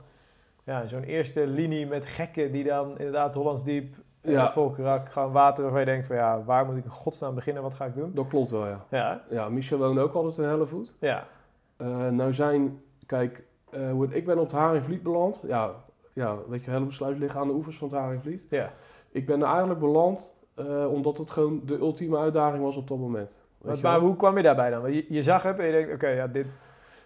Ja, zo'n eerste linie met gekken die dan inderdaad Hollands Diep, Ja. ja. Volkerak, gewoon water waarvan je denkt van ja, waar moet ik in godsnaam beginnen, wat ga ik doen? Dat klopt wel, ja. Ja, Ja, Michel woonde ook altijd in Hellevoet. ja, Eh, nou zijn, kijk, eh, het- ik ben op het Haringvliet beland. Ja, ja weet je, Hellevoetsluis liggen aan de oevers van het Haringvliet. ja. Ik ben er eigenlijk beland eh, omdat het gewoon de ultieme uitdaging was op dat moment. Maar, hoe kwam je daarbij dan? Je, je zag het en je denkt, oké, ja, dit...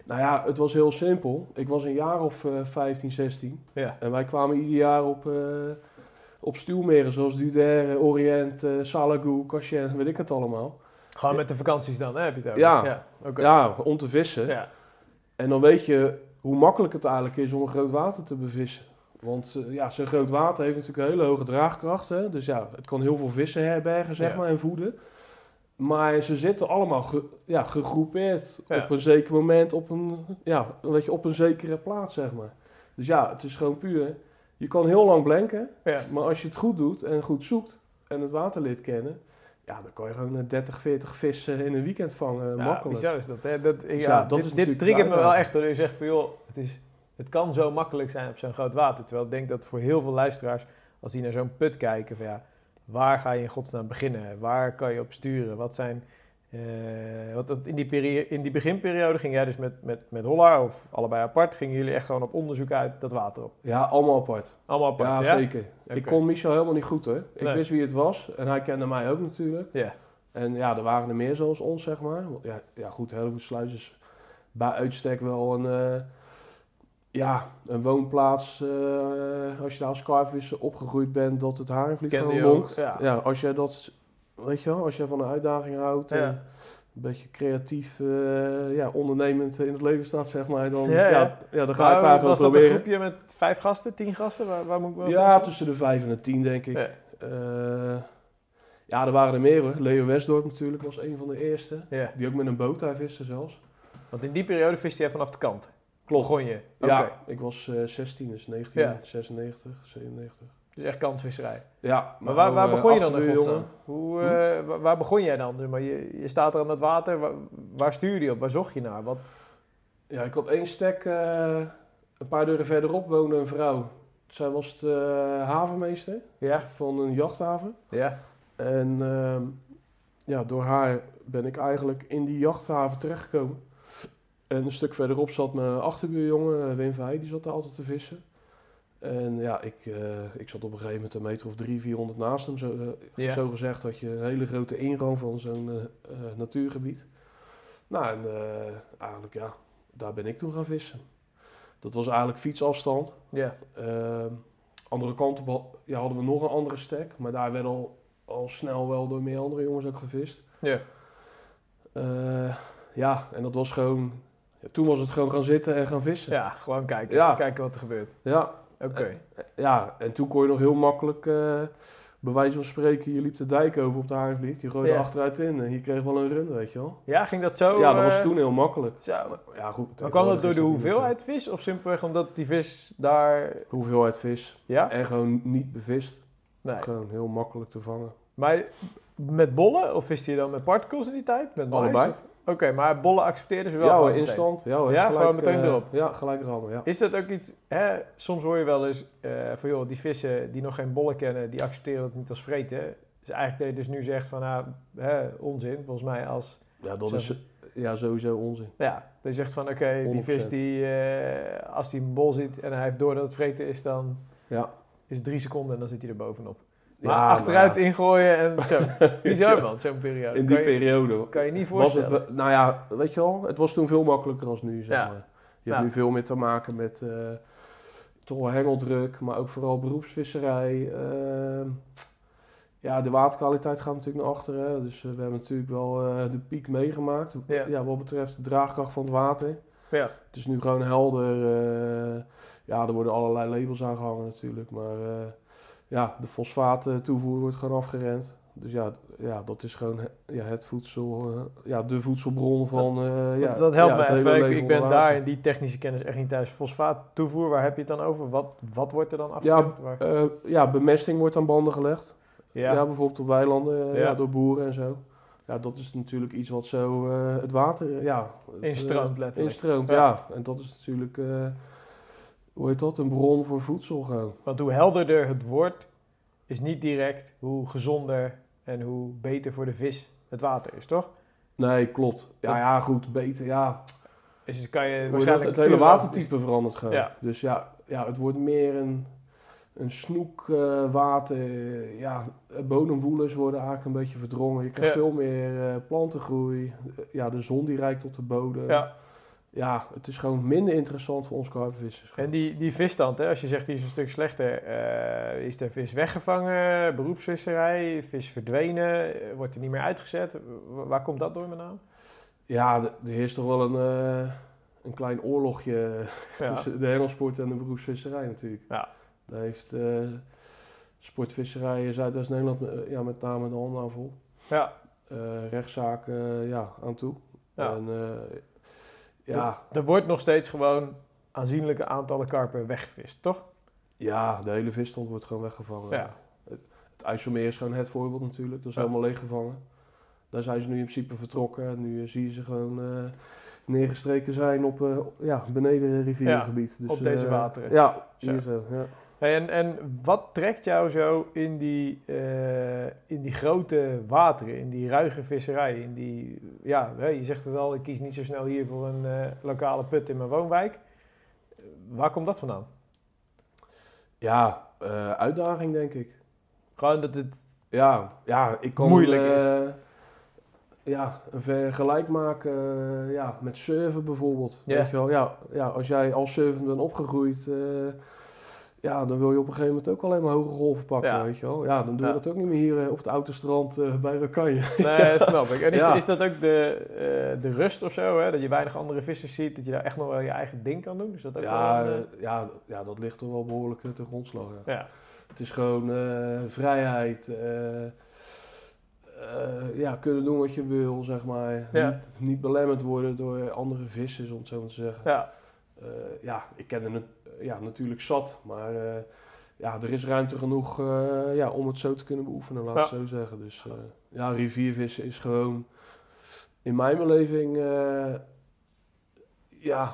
Nou ja, het was heel simpel. Ik was een jaar of eh 15, 16. Ja, En wij kwamen ieder jaar op, op stuwmeren zoals Dudère, Orient, eh Salagoe, Cachin, weet ik het allemaal. gewoon met de vakanties dan, hè, heb je het over? Ja. ja om te vissen. Ja. En dan weet je hoe makkelijk het eigenlijk is om een groot water te bevissen. Want eh, ja, zo'n groot water heeft natuurlijk een hele hoge draagkracht. Hè? Dus ja, het kan heel veel vissen herbergen zeg Ja. maar, en voeden. Maar ze zitten allemaal ge- ja, gegroepeerd Ja. op een zeker moment, op een, ja, weet je, op een zekere plaats, zeg maar. Dus ja, het is gewoon puur. Je kan heel lang blenken, Ja. maar als je het goed doet en goed zoekt en het water leert kennen, ja, dan kan je gewoon eh, 30, 40 vissen in een weekend vangen, Ja, makkelijk. bizar is dat. Hè? dat ja, ja, dat dit, is dit natuurlijk triggert me wel echt. Dat je zegt van, joh, het, is, het kan zo makkelijk zijn op zo'n groot water. Terwijl ik denk dat voor heel veel luisteraars, als die naar zo'n put kijken, van ja, waar ga je in godsnaam beginnen? Waar kan je op sturen? Wat zijn... eh, wat in, die in die beginperiode ging jij dus met, met, met Holla, of allebei apart, gingen jullie echt gewoon op onderzoek uit dat water op? Ja, allemaal apart. Allemaal apart, ja, ja? zeker. Ik kon Michel helemaal niet goed hoor. Ik Nee. wist wie het was en hij kende mij ook natuurlijk. Ja. En ja, er waren er meer zoals ons, zeg maar. Want Ja, ja goed, Hellevoetsluis is bij uitstek wel een, eh, ja, een woonplaats. eh, als je daar als karpvisser opgegroeid bent, dat het je ook, lonkt. ja. Ja, als jij dat, weet je wel, als jij van een uitdaging houdt Ja. en een beetje creatief, eh, ja, ondernemend in het leven staat, zeg maar, dan, Ja, ja, ja. dan ga je Waar- daar gewoon was dat een proberen. groepje met vijf gasten, tien gasten? Waar, waar moet ik Ja, tussen de vijf en de tien, denk ik. Ja. Eh, ja, er waren er meer hoor. Leo Westdorp natuurlijk was een van de eerste. Ja. Die ook met een boot daar viste zelfs. Want in die periode viste jij vanaf de kant. Klopt. Begon je? Ja, ik was eh 16, dus 1996, 97. Dus echt kantvisserij. Ja, Maar waar, waar eh, begon je dan in godsnaam? Hoe, eh, wa- waar begon jij dan? Dus Maar je, je staat er aan het water. Waar, waar stuurde je op? Waar zocht je naar? Wat? Ja, ik had één stek. eh, een paar deuren verderop woonde een vrouw. Zij was de havenmeester Ja? van een jachthaven. Ja? En ehm, ja, door haar ben ik eigenlijk in die jachthaven terechtgekomen. En een stuk verderop zat mijn achterbuurjongen, eh, Wim Verheij, die zat daar altijd te vissen. En ja, ik, eh, ik zat op een gegeven moment een meter of drie, 400 naast hem. Zo, eh, zo gezegd had je een hele grote ingang van zo'n eh, natuurgebied. Nou, en eigenlijk ja, daar ben ik toen gaan vissen. Dat was eigenlijk fietsafstand. Ja. Ehm, andere kant op ja, hadden we nog een andere stek, maar daar werd al, al snel wel door meer andere jongens ook gevist. Ja. Ja, en dat was gewoon. ja, toen was het gewoon gaan zitten en gaan vissen. Ja, gewoon kijken. Ja. Kijken wat er gebeurt. Ja, Oké. ja, en toen kon je nog heel makkelijk, eh bij wijze van spreken, je liep de dijk over op de Haringvliet, je gooide achteruit in en je kreeg wel een run, weet je wel. Ja, ging dat zo? ja, dat was eh, toen heel makkelijk. Zo. Ja, goed. Maar kwam dat door de hoeveelheid vis? Of simpelweg omdat die vis daar... Hoeveelheid vis. Ja? En gewoon niet bevist. Nee. Gewoon heel makkelijk te vangen. Maar met bollen? Of viste je dan met particles in die tijd? Met mais, Allebei. of- Oké, maar bollen accepteerden ze wel Ja, gewoon instant. Ja, hoor, Ja, gelijk, gewoon meteen eh, erop. Ja, gelijk rammen, ja. Is dat ook iets, hè, soms hoor je wel eens eh, van joh, die vissen die nog geen bollen kennen, die accepteren dat niet als vreten. Dus eigenlijk dat je dus nu zegt van nou, hè, onzin, volgens mij als... Ja, dat Zo. is, ja, sowieso onzin. Ja, je zegt van oké, die vis 100%. die, eh, als hij een bol ziet en hij heeft door dat het vreten is, dan Ja. is het drie seconden en dan zit hij er bovenop. Ja, achteruit ingooien en zo. Bizar man, zo'n periode. In die kan, je, periode kan je niet het, voorstellen. wel- nou ja, weet je wel, het was toen veel makkelijker als nu, zeg maar. Je hebt nu veel meer te maken met eh, toch wel hengeldruk, maar ook vooral beroepsvisserij. Ehm, ja, de waterkwaliteit gaat natuurlijk naar achteren. Dus eh, we hebben natuurlijk wel eh, de piek meegemaakt. Ja. wat betreft de draagkracht van het water. Ja. Het is nu gewoon helder. ja, er worden allerlei labels aangehangen natuurlijk. Maar ja, de fosfaattoevoer wordt gewoon afgerend. Dus ja, ja dat is gewoon ja, het voedsel, eh, ja, de voedselbron van. eh, ja, dat, dat helpt ja, hele even. Ik, ben daar in die technische kennis echt niet thuis. Fosfaat toevoer, waar heb je het dan over? Wat, wat wordt er dan Ja, afgeremd? Waar- Eh, ja, bemesting wordt aan banden gelegd. Ja, ja. bijvoorbeeld op weilanden, eh, Ja. ja, door boeren en zo. Ja, dat is natuurlijk iets wat zo eh, het water, eh, ja... het, Instroomt eh, letterlijk. Instroomt, Ja. ja. En dat is natuurlijk, eh, hoe heet dat, een bron voor voedsel gewoon. Want hoe helderder het wordt, is niet direct hoe gezonder en hoe beter voor de vis het water is, toch? Nee, klopt. Ja, ja, goed, beter, ja. Dus kan je waarschijnlijk... Het hele watertype verandert gewoon. Ja. Dus ja, ja, het wordt meer een, een snoekwater. water. ja, bodemwoelers worden eigenlijk een beetje verdrongen. Je krijgt Ja. veel meer eh, plantengroei. Eh, ja, de zon die reikt tot de bodem. Ja, ja, het is gewoon minder interessant voor ons karpenvissers. en die, die visstand, hè, als je zegt die is een stuk slechter, eh, is er vis weggevangen, beroepsvisserij, vis verdwenen, eh, wordt er niet meer uitgezet? Wa- Waar komt dat door met name? Ja, er heerst toch wel een, eh, een klein oorlogje Ja. tussen de hengelsport en de beroepsvisserij natuurlijk. Ja. Daar heeft eh sportvisserij eh, ja, met name de handen aan vol. ja. Rechtszaken ja, aan toe. Ja. En, ja, Er wordt nog steeds gewoon aanzienlijke aantallen karpen weggevist, toch? ja, de hele visstand wordt gewoon weggevangen. Ja. Het, het IJsselmeer is gewoon het voorbeeld natuurlijk. Dat is Ja. helemaal leeggevangen. Daar zijn ze nu in principe vertrokken. Nu eh, zie je ze gewoon eh, neergestreken zijn op eh, ja, beneden rivierengebied. Dus, op deze wateren. Ja, hier zo. Ja. En, en wat trekt jou zo in die, eh, in die grote wateren, in die ruige visserij? In die, ja, je zegt het al, ik kies niet zo snel hier voor een eh, lokale put in mijn woonwijk. Waar komt dat vandaan? Ja, eh, uitdaging denk ik. Gewoon dat het... Ja, ja ik Moeilijk eh, ja, een vergelijk maken ja, met surfen bijvoorbeeld. Ja. Weet je wel? Ja, ja, als jij als surfend bent opgegroeid, ja, dan wil je op een gegeven moment ook alleen maar hoge golven pakken. Ja. Weet je wel? Ja, dan doe je Ja. dat ook niet meer hier eh, op het autostrand eh bij Rakanje. Nee, snap ik. En is, Ja. is dat ook de, eh, de rust of zo, hè? dat je weinig andere vissers ziet, dat je daar echt nog wel je eigen ding kan doen? Is dat ook Ja, wel eh, ja, ja, dat ligt toch wel behoorlijk te grondslag. Ja. ja. Het is gewoon vrijheid. ja, kunnen doen wat je wil, zeg maar. Niet belemmerd worden door andere vissers, om het zo maar te zeggen. ja. Eh, ja, ik ken er nat- ja, natuurlijk zat, maar eh, ja, er is ruimte genoeg eh, ja, om het zo te kunnen beoefenen, laat ik Ja. het zo zeggen. Dus eh, ja, riviervissen is gewoon in mijn beleving eh, ja,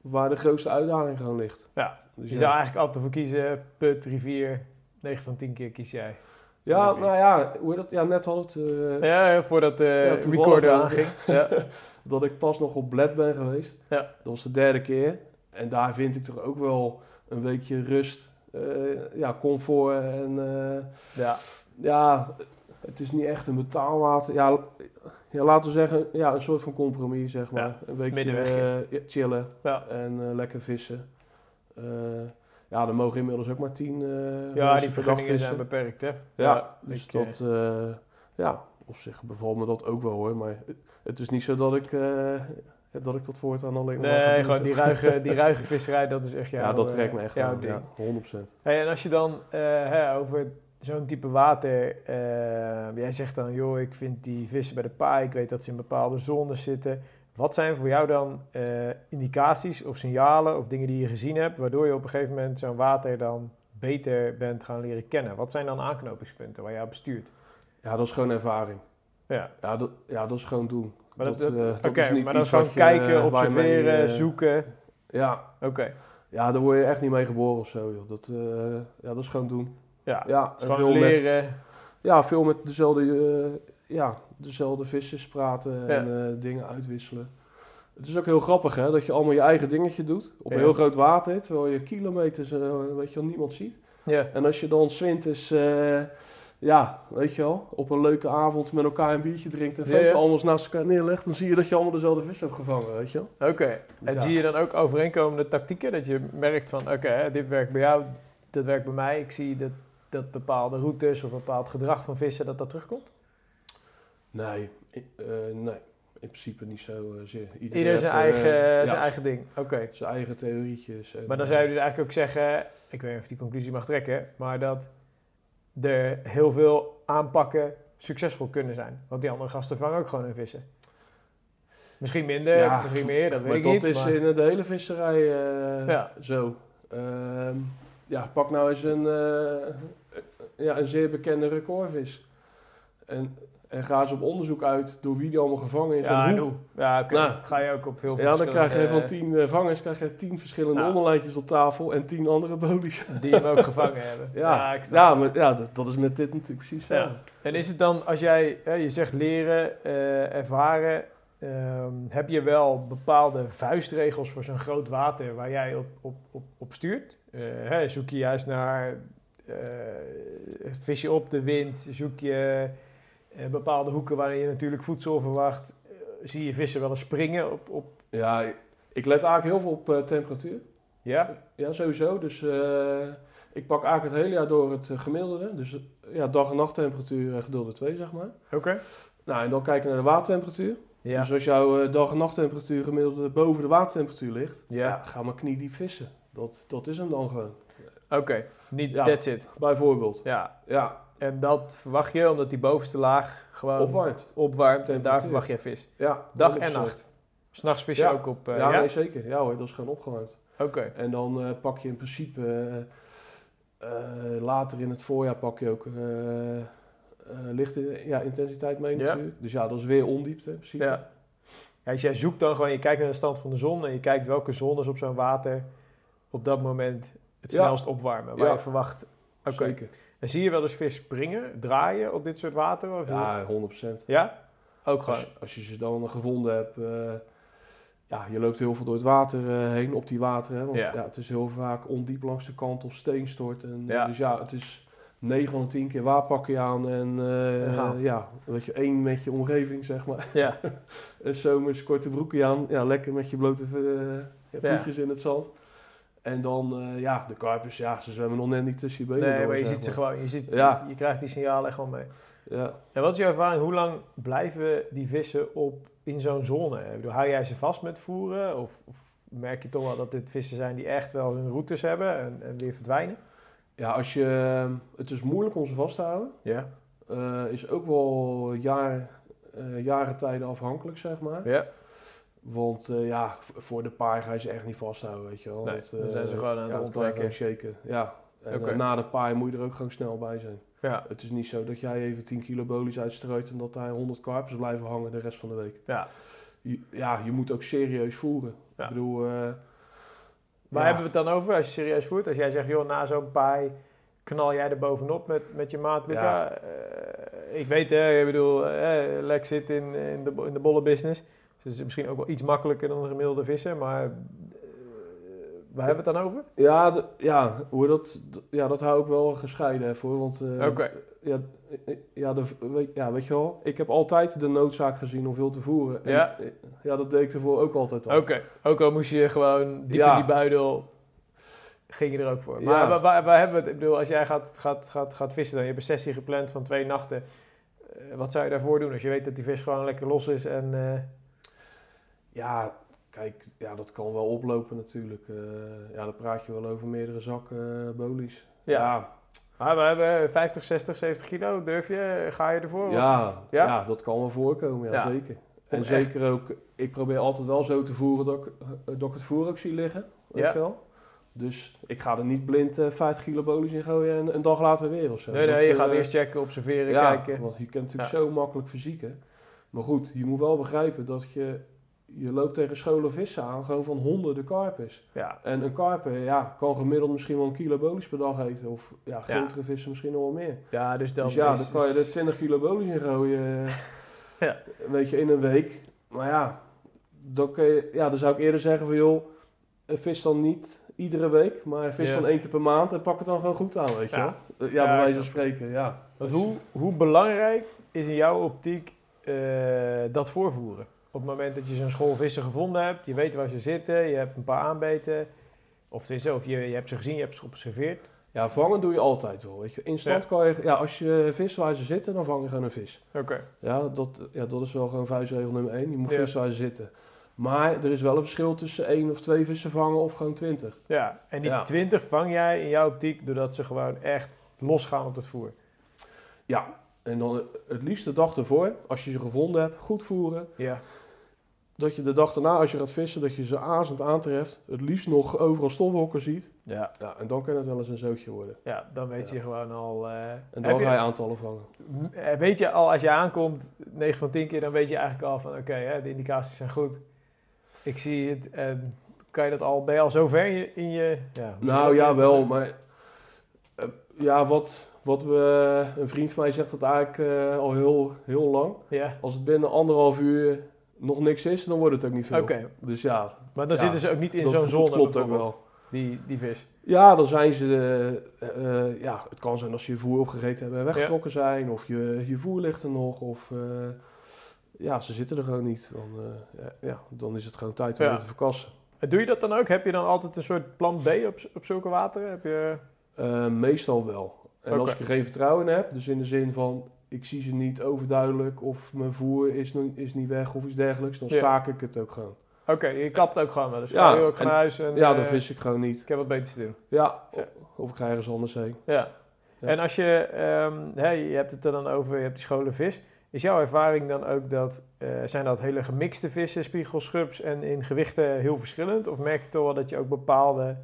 waar de grootste uitdaging gewoon ligt. Ja, Dus Je ja. zou eigenlijk altijd voor kiezen, put, rivier, 9 van 10 keer kies jij. Ja, nou ja, hoe dat? Ja, net had het eh, Ja, voordat de toevallig recorder aanging. Ja. dat ik pas nog op Bled ben geweest. Ja. Dat was de derde keer. En daar vind ik toch ook wel een weekje rust, eh, ja, comfort en eh, ja. ja, het is niet echt een betaalwater. Ja, ja, laten we zeggen, ja, een soort van compromis, zeg maar. Ja, een weekje eh, chillen Ja. en lekker vissen. Ja, er mogen inmiddels ook maar tien ja, die vergunningen zijn beperkt, hè? Ja, dus ik, dat, ja, op zich bevalt me dat ook wel hoor. Maar het- is niet zo dat ik, eh, dat ik dat voortaan alleen Nee, gewoon die ruige, die ruige visserij, dat is echt jouw Ja, dat eh, trekt me echt aan. ding. Ja, 100%. Hey, en als je dan eh, over zo'n type water, eh, jij zegt dan, joh, ik vind die vissen bij de paai, ik weet dat ze in bepaalde zones zitten. Wat zijn voor jou dan eh, indicaties of signalen of dingen die je gezien hebt, waardoor je op een gegeven moment zo'n water dan beter bent gaan leren kennen? Wat zijn dan aanknopingspunten waar jij op bestuurt? Ja, dat is gewoon ervaring. Ja, Ja, dat, ja, dat is gewoon doen. maar dat, dat, eh, dat oké, is niet maar dan gewoon eh, kijken, waar je observeren, eh, zoeken. Ja, Oké, ja, daar word je echt niet mee geboren of zo. Joh. Dat, eh, ja, dat is gewoon doen. ja. Ja, Dus veel met, leren. ja, veel met dezelfde eh, ja, dezelfde vissers praten en eh, dingen uitwisselen. Het is ook heel grappig hè, dat je allemaal je eigen dingetje doet op een Ja. heel groot water, terwijl je kilometers eh, weet je niemand ziet. Ja. En als je dan zwinters, eh ja, weet je wel, op een leuke avond met elkaar een biertje drinkt en foto ja. allemaal eens naast elkaar neerlegt, dan zie je dat je allemaal dezelfde vis hebt gevangen, weet je wel. Oké. En Ja. zie je dan ook overeenkomende tactieken? Dat je merkt van, oké, dit werkt bij jou, dit werkt bij mij. Ik zie dat, dat bepaalde routes of bepaald gedrag van vissen, dat dat terugkomt? Nee, eh, nee, in principe niet zo eh, zeer. Ieder zijn eigen, eh, zijn eigen ding. Oké. zijn eigen theorietjes. en, Maar dan zou je dus eigenlijk ook zeggen, ik weet niet of je die conclusie mag trekken, maar dat er heel veel aanpakken succesvol kunnen zijn. Want die andere gasten vangen ook gewoon hun vissen. Misschien minder, Ja, misschien meer, dat weet maar ik dat niet. is maar- in de hele visserij eh, Ja. zo. Ehm, ja, pak nou eens een, eh, ja, een zeer bekende recordvis. En, en ga eens op onderzoek uit door wie die allemaal gevangen is. ja, en hoe. Ja, oké. Nou, ga je ook op veel Ja, dan krijg je van tien eh, vangers krijg je tien verschillende Nou. onderlijntjes op tafel en tien andere bolies. Die hem ook gevangen hebben. Ja, ik snap ja, maar, ja dat, dat is met dit natuurlijk precies zo. Ja. En is het dan, als jij, hè, je zegt leren, eh, ervaren, ehm, heb je wel bepaalde vuistregels voor zo'n groot water waar jij op, op, op, op stuurt? Eh, hè, zoek je juist naar eh, vis je op de wind, zoek je eh, bepaalde hoeken waarin je natuurlijk voedsel verwacht. Eh, zie je vissen wel eens springen op, op Ja, ik- let eigenlijk heel veel op eh, temperatuur. ja? Ja, sowieso. Dus eh, ik pak eigenlijk het hele jaar door het eh, gemiddelde. Dus eh, ja, dag- en nachttemperatuur door 2, zeg maar. Oké. Nou, en dan kijken naar de watertemperatuur. Ja. Dus als jouw eh, dag- en nachttemperatuur gemiddeld boven de watertemperatuur ligt, Ja. ja. ga maar kniediep vissen. Dat, dat is hem dan gewoon. Oké, niet Ja. that's it. Bijvoorbeeld. Ja. Ja, En dat verwacht je omdat die bovenste laag gewoon opwarmt. opwarmt en daar verwacht je vis. Ja, Dag en 100%. nacht. S'nachts vis je Ja. ook op... eh, ja, ja? Nee, zeker. Ja hoor, dat is gewoon opgewarmd. Oké. En dan eh, pak je in principe eh, later in het voorjaar pak je ook lichte ja, intensiteit mee Ja. natuurlijk. Dus ja, dat is weer ondiepte in principe. Ja. ja. Dus jij zoekt dan gewoon, je kijkt naar de stand van de zon en je kijkt welke zones op zo'n water op dat moment het snelst opwarmen. Waar Ja. je verwacht... Oké. Zeker. En zie je wel eens vis springen, draaien op dit soort water? Of Ja, 100%. Ja? Ook gewoon. Als, als je ze dan gevonden hebt, eh, ja, je loopt heel veel door het water eh, heen op die water. Hè, want Ja. ja. het is heel vaak ondiep langs de kant of steenstort. En, Ja. Dus ja, het is 9 van de 10 keer waar pak je aan en gaan. ja, weet je, één met je omgeving zeg maar. Ja. En zomers korte broekje aan, ja, lekker met je blote voetjes in het zand. En dan, eh, ja, de karpers, ja, ze zwemmen nog net niet tussen je benen Nee, door, maar je ziet ze maar. gewoon. Je, ziet, Ja. je krijgt die signalen echt gewoon mee. Ja. En wat is jouw ervaring? Hoe lang blijven die vissen op in zo'n zone? Ik bedoel, hou jij ze vast met voeren? Of, of merk je toch wel dat dit vissen zijn die echt wel hun routes hebben en, en weer verdwijnen? ja, als je, het is moeilijk om ze vast te houden. Ja. Eh, is ook wel jaar, eh jaren tijden afhankelijk, zeg maar. Ja. Want eh, ja, voor de paai ga je ze echt niet vasthouden, weet je wel. Nee, Dat, dan eh, zijn ze gewoon aan het ja, shaken, ja. En eh, na de paai moet je er ook gewoon snel bij zijn. Ja. Het is niet zo dat jij even 10 kilo bolies uitstrooit en dat daar 100 karpers blijven hangen de rest van de week. Ja. Je, ja, je moet ook serieus voeren. Ja. Ik bedoel, eh, Waar hebben we het dan over als je serieus voert? Als jij zegt, joh, na zo'n paai knal jij er bovenop met, met je maat Luca. Ja. Eh, ik weet, hè, ik bedoel, eh, Lex zit in, in, de, in de bollenbusiness. Dus het is misschien ook wel iets makkelijker dan een gemiddelde visser. Maar eh, waar hebben we het dan over? Ja, ja, hoe dat, ja, dat hou ik wel gescheiden voor. Want eh, ja, eh, ja, de, weet, ja, weet je wel, ik heb altijd de noodzaak gezien om veel te voeren. En, Ja. ja, dat deed ik ervoor ook altijd al. Oké, ook al moest je gewoon diep Ja. in die buidel, ging je er ook voor. Maar Ja. waar, waar, waar hebben we het? Ik bedoel, als jij gaat, gaat, gaat, gaat vissen, dan je hebt een sessie gepland van twee nachten. Wat zou je daarvoor doen als je weet dat die vis gewoon lekker los is en... Ja, kijk, ja, dat kan wel oplopen natuurlijk. Eh, ja, dan praat je wel over meerdere zakken eh, bolies. Ja. Ja, Ah, we hebben 50, 60, 70 kilo. Durf je? Ga je ervoor? ja, Ja? ja? dat kan wel voorkomen, ja, Ja. zeker. En zeker ook, ik probeer altijd wel zo te voeren dat ik, eh, dat ik het voer ook zie liggen. Ja. wel? Dus ik ga er niet blind eh 50 kilo bolies in gooien en een dag later weer of zo. Nee, nee, je gaat eerst checken, observeren, ja, kijken. want je kunt natuurlijk Ja. zo makkelijk verzieken. Maar goed, je moet wel begrijpen dat je, je loopt tegen scholen vissen aan, gewoon van honderden karpers. Ja, En een karper ja, kan gemiddeld misschien wel een kilo bolies per dag eten. Of ja, Ja. grotere vissen misschien nog wel meer. ja dus dan dus ja, dan kan je er 20 kilo bolies in gooien. Ja. Weet je, in een week. Maar ja, dan, kun je, ja, dan zou ik eerder zeggen van joh, vis dan niet iedere week, maar vis Ja. dan één keer per maand en pak het dan gewoon goed aan, weet je Ja. wel. Ja, bij wijze van spreken, ja. Hoe, hoe belangrijk is in jouw optiek eh, dat voorvoeren? Op het moment dat je zo'n school vissen gevonden hebt, je weet waar ze zitten, je hebt een paar aanbeten, of is of je, je hebt ze gezien, je hebt ze geobserveerd. Ja, vangen doe je altijd wel, weet je. Instant Ja. kan je, ja, als je vis waar ze zitten, dan vang je gewoon een vis. Oké. Ja, dat, ja, dat is wel gewoon vuistregel nummer één. Je moet Ja. waar ze zitten. Maar er is wel een verschil tussen één of twee vissen vangen of gewoon twintig. Ja, en die Ja. 20 vang jij in jouw optiek doordat ze gewoon echt losgaan op het voer. Ja, en dan het liefst de dag ervoor, als je ze gevonden hebt, goed voeren. Ja. Dat je de dag daarna, als je gaat vissen, dat je ze azend aantreft. Het liefst nog overal stofhokken ziet. Ja. Ja, en dan kan het wel eens een zootje worden. Ja, dan weet Ja. je gewoon al. eh, En dan ga je aantallen vangen. Eh, Weet je al, als je aankomt, 9 van 10 keer, dan weet je eigenlijk al van oké, hè, de indicaties zijn goed. Ik zie het. En kan je dat al, ben je al zo ver in je. In je ja, Nou ja, wel, maar eh, ja, wat, wat we, een vriend van mij zegt dat eigenlijk al heel, heel lang. Ja, Als het binnen anderhalf uur nog niks is, dan wordt het ook niet veel. oké. Dus ja, Maar dan Ja, zitten ze ook niet in dat, zo'n dat zone klopt ook wel. Die, die vis. Ja, dan zijn ze, eh, eh, ja, het kan zijn als ze je voer opgegeten hebben en weggetrokken zijn, of je, je voer ligt er nog, of eh, ja, ze zitten er gewoon niet. Dan, ja, ja, dan is het gewoon tijd om Ja. te verkassen. En doe je dat dan ook? Heb je dan altijd een soort plan B op, op zulke wateren? Heb je... Meestal wel. En als ik er geen vertrouwen in heb, dus in de zin van ik zie ze niet overduidelijk of mijn voer is, is niet weg of iets dergelijks, dan Ja. staak ik het ook gewoon. Oké, je kapt ook gewoon wel. Dus Ja, ga ook gaan en- naar huis en ja, eh, dan vis ik gewoon niet. ik heb wat beters te doen. Ja, Zo. of ik ga ergens anders heen. Ja. Ja. En als je, hè, je hebt het er dan over, je hebt die scholen vis. Is jouw ervaring dan ook dat, eh, zijn dat hele gemixte vissen, spiegels, schubs en in gewichten heel verschillend? Of merk je toch wel dat je ook bepaalde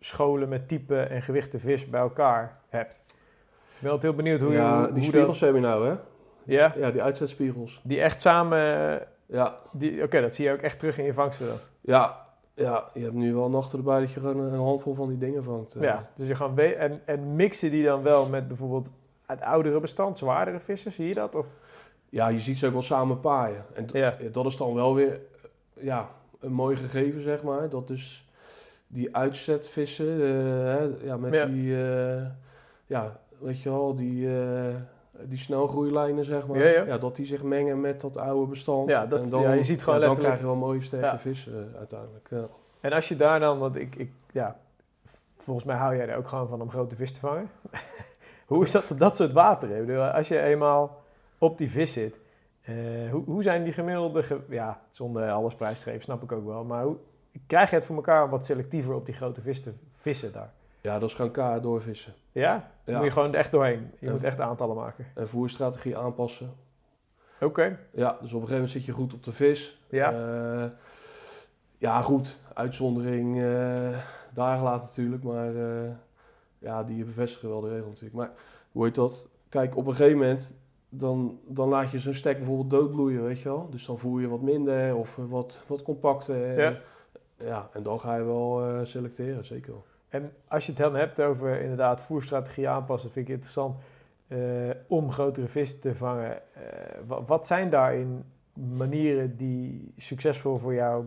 scholen met type en gewichten vis bij elkaar hebt? Ik ben altijd heel benieuwd hoe, ja, je, hoe, die spiegels dat... heb je nou, hè? Ja, Ja, die uitzetspiegels. die echt samen... Ja, die- Oké, dat zie je ook echt terug in je vangsten dan. ja, ja, je hebt nu wel nachten erbij dat je gewoon een handvol van die dingen vangt. eh. Ja, dus je gaan we- en, en mixen die dan wel met bijvoorbeeld het oudere bestand, zwaardere vissen, zie je dat? Of? ja, je ziet ze ook wel samen paaien. En Ja. dat is dan wel weer eh, ja, een mooi gegeven, zeg maar. Dat dus die uitzetvissen, eh, hè, ja, met Ja. die, ja, weet je wel, die, eh, die snelgroeilijnen, zeg maar. Ja, ja. dat die zich mengen met dat oude bestand. Ja, dat- En dan, ja, je ziet gewoon dan krijg je wel mooie sterke vissen eh, uiteindelijk. En als je daar dan, want ik, ik, ja, volgens mij hou jij er ook gewoon van om grote vis te vangen. hoe is dat op dat soort bedoel, als je eenmaal op die vis zit, eh, hoe, hoe zijn die gemiddelde, ge- ja, zonder alles prijs te geven, snap ik ook wel, maar hoe krijg je het voor elkaar om wat selectiever op die grote vis te vissen daar? Ja, dat is gewoon kaart doorvissen. Ja? Dan Ja. moet je gewoon echt doorheen. Je moet echt aantallen maken. En voerstrategie aanpassen. Oké. Ja, dus op een gegeven moment zit je goed op de vis. Ja. Eh, ja, goed. Uitzondering eh daar gelaten natuurlijk. Maar eh, ja, die bevestigen wel de regel natuurlijk. Maar hoe heet dat? Kijk, op een gegeven moment dan, dan laat je zo'n stek bijvoorbeeld doodbloeien, weet je wel. Dus dan voer je wat minder of wat, wat compacter. Ja. ja, en dan ga je wel selecteren, zeker wel. En als je het dan hebt over inderdaad voerstrategie aanpassen, vind ik interessant. eh, om grotere vis te vangen. Eh, wa- wat zijn daarin manieren die succesvol voor jou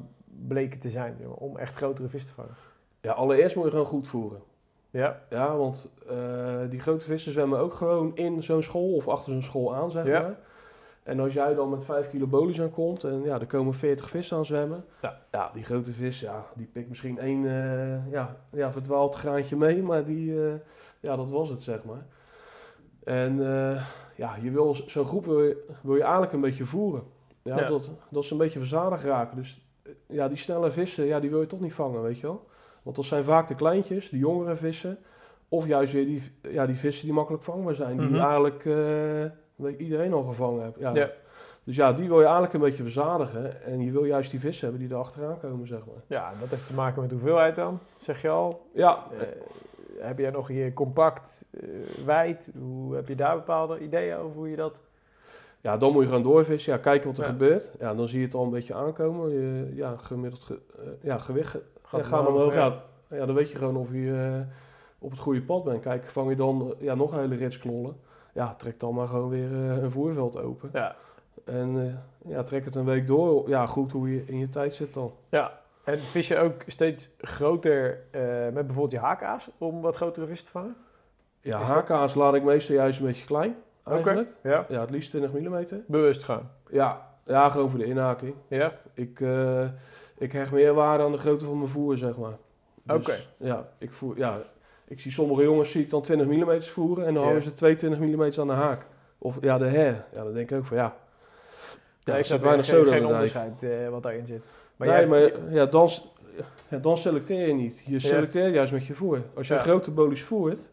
bleken te zijn om echt grotere vis te vangen? Ja, allereerst moet je gewoon goed voeren. Ja, Ja, want eh, die grote vissen zwemmen ook gewoon in zo'n school of achter zo'n school aan, zeg Ja. maar. En als jij dan met 5 kilo bolies aankomt en ja, er komen 40 vissen aan zwemmen. Ja. ja die grote vis, ja, die pikt misschien één eh, ja, ja, verdwaald graantje mee, maar die, eh, ja, dat was het, zeg maar. En eh, ja, je wil zo'n groep wil je, wil je eigenlijk een beetje voeren. Ja, Ja. Dat, dat ze een beetje verzadigd raken. Dus ja, die snelle vissen, ja, die wil je toch niet vangen, weet je wel. Want dat zijn vaak de kleintjes, de jongere vissen. Of juist weer die, ja, die vissen die makkelijk vangbaar zijn. Die Mhm. eigenlijk je, iedereen al gevangen heeft. Ja. Ja. Dus ja, die wil je eigenlijk een beetje verzadigen. En je wil juist die vissen hebben die er achteraan komen, zeg maar. ja dat heeft te maken met hoeveelheid dan, zeg je al. Ja, Eh, heb jij nog je compact, eh, wijd? Hoe, heb je daar bepaalde ideeën over hoe je dat... Ja, dan moet je gewoon doorvissen. Ja, kijken wat er Ja. gebeurt. Ja, dan zie je het al een beetje aankomen. Je, ja, gemiddeld ge- eh, ja, gewicht ge- Gaat ja, gaan omhoog, ja. Dan weet je gewoon of je op het goede pad bent. Kijk, vang je dan ja, nog een hele rits knollen. Ja, trek dan maar gewoon weer eh, een voerveld open. Ja. En eh, ja, trek het een week door. Ja, goed hoe je in je tijd zit dan. ja. En vis je ook steeds groter eh, met bijvoorbeeld je haakaas om wat grotere vissen te vangen? Ja, HK's laat ik meestal juist een beetje klein, eigenlijk. Ja. Ja, het liefst 20 mm. Bewust gaan. Ja, ja, gewoon voor de inhaking. Ja. Ik, eh, ik hecht meer waarde aan de grootte van mijn voer, zeg maar. Dus, Oké. Ja, ik voer, ja, ik zie sommige jongens zie ik dan 20 mm voeren en dan hangen ze 22 mm aan de haak. Of ja, de her. Ja, dan denk ik ook van ja. Ja, ik snap zit weinig geen, zoden geen dijk. onderscheid eh, wat daarin zit. Maar nee, jij, maar ja, dan, ja, dan selecteer je niet. Je selecteert juist met je voer. Als je Ja. grote bolies voert,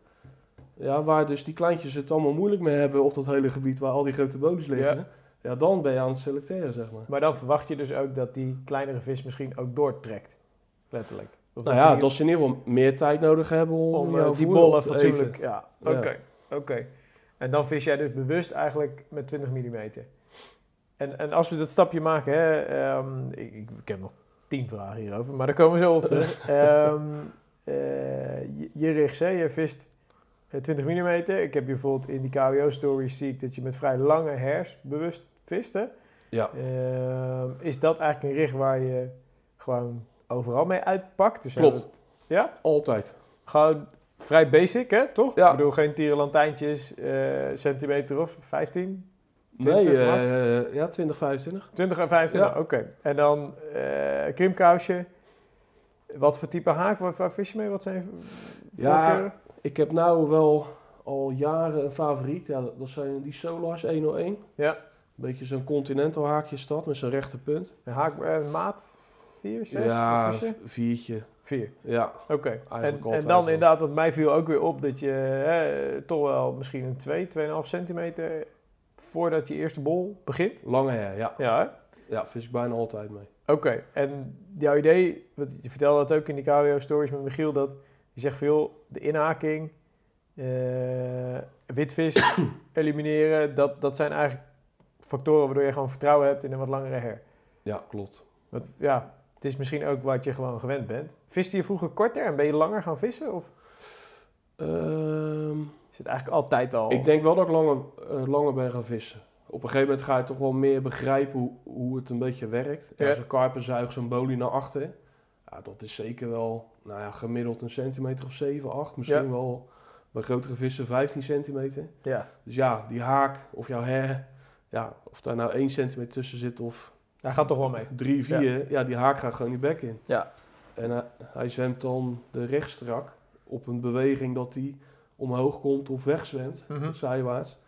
ja, waar dus die kleintjes het allemaal moeilijk mee hebben op dat hele gebied waar al die grote bolies liggen, Ja. ja. dan ben je aan het selecteren, zeg maar. maar dan verwacht je dus ook dat die kleinere vis misschien ook doortrekt. Letterlijk. Of Nou ja, dat ze in ieder geval meer tijd nodig hebben om, om jouw eh, die bollen te fatsoenlijk. eten. Ja, Ja. oké. oké. En dan vis jij dus bewust eigenlijk met 20 mm. En, en als we dat stapje maken, hè, ehm, ik, ik, heb nog tien vragen hierover, maar daar komen we zo op terug. Ehm, eh, je, je richt, hè, je vist eh, 20 mm. Ik heb je bijvoorbeeld in die KWO-stories zie ik dat je met vrij lange hers bewust vist. Hè? Ja. Ehm, is dat eigenlijk een richt waar je gewoon overal mee uitpakt? Dus Klopt. het- ja? Altijd. Gewoon vrij basic, hè, toch? Ja. Ik bedoel, geen tierenlantijntjes, eh centimeter of 15? Nee, 20 eh, max? ja, 20, 25. 20 en 25? Ja. Oké. En dan eh krimkousje. Wat voor type haak? Waar, waar vis je mee? Wat zijn Ja. voorkeuren? Ik heb nou wel al jaren een favoriet. Ja, dat zijn die Solars 101. Ja. Een beetje zo'n continental haakje dat, met zo'n rechte punt. Een haak, eh, maat 4, 6? ja, viertje. 4. Ja, Oké. En, en dan inderdaad, wat mij viel ook weer op, dat je hè, toch wel misschien een 2, 2,5 centimeter voordat je eerste bol begint. lange her, ja. Ja, hè? Ja, vis ik bijna altijd mee. Oké, en jouw idee, want je vertelde dat ook in die KWO-stories met Michiel, dat je zegt joh, de inhaking, eh, witvis elimineren, dat, dat zijn eigenlijk factoren waardoor je gewoon vertrouwen hebt in een wat langere her. Ja, klopt. Ja, het is misschien ook wat je gewoon gewend bent. Viste je vroeger korter en ben je langer gaan vissen? Of Ehm, is het eigenlijk altijd al? ik denk wel dat ik langer, eh, langer ben gaan vissen. Op een gegeven moment ga je toch wel meer begrijpen hoe, hoe het een beetje werkt. Ja, Ja. Zo'n karpenzuig, zo'n bolie naar achter. Ja, dat is zeker wel nou ja, gemiddeld een centimeter of 7, 8. Misschien Ja. wel bij grotere vissen 15 centimeter. Ja, Dus ja, die haak of jouw her, ja, of daar nou 1 centimeter tussen zit of daar gaat toch wel mee. 3, 4, ja. die haak gaat gewoon die bek in. Ja. En hij, hij zwemt dan de rechtstrak op een beweging dat hij omhoog komt of wegzwemt, Mhm. zijwaarts.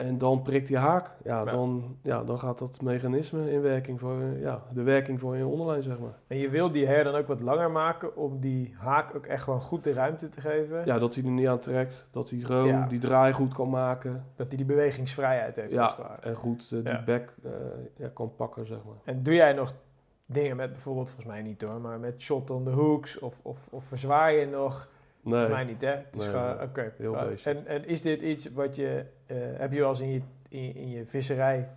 En dan prikt die haak. Ja, Ja. Dan, ja, dan gaat dat mechanisme in werking voor ja, de werking voor je onderlijn, zeg maar. En je wil die her dan ook wat langer maken om die haak ook echt gewoon goed de ruimte te geven. Ja, dat hij er niet aan trekt, dat hij gewoon Ja. die draai goed kan maken. Dat hij die bewegingsvrijheid heeft Ja. als het ware. En goed eh, die Ja. bek eh, ja, kan pakken, zeg maar. En doe jij nog dingen met bijvoorbeeld, volgens mij niet hoor, maar met shot on the hooks of, of, of verzwaar je nog? Nee, Volgens mij niet hè? Het is Nee, gewoon, nee. oké. Heel. En, en is dit iets wat je, eh, heb je wel eens in je, in, in je visserij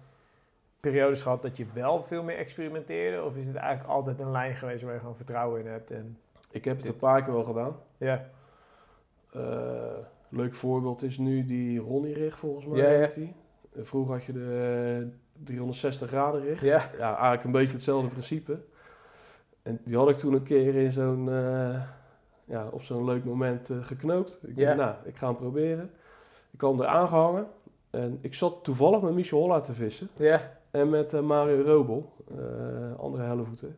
periodes gehad dat je wel veel meer experimenteerde? Of is het eigenlijk altijd een lijn geweest waar je gewoon vertrouwen in hebt? En, ik heb het een paar keer wel gedaan. ja, Eh, leuk voorbeeld is nu die Ronnie-rig, volgens mij. Ja, ja. die. Eh, Vroeger had je de eh, 360 graden rig. ja, Ja, eigenlijk een beetje hetzelfde principe. En die had ik toen een keer in zo'n, eh, ja, op zo'n leuk moment eh, geknoopt. Ik dacht, nou, ik ga hem proberen. Ik hem er aangehangen. En ik zat toevallig met Michel Holla te vissen. ja, En met eh, Mario Robel, eh, andere hellevoeten.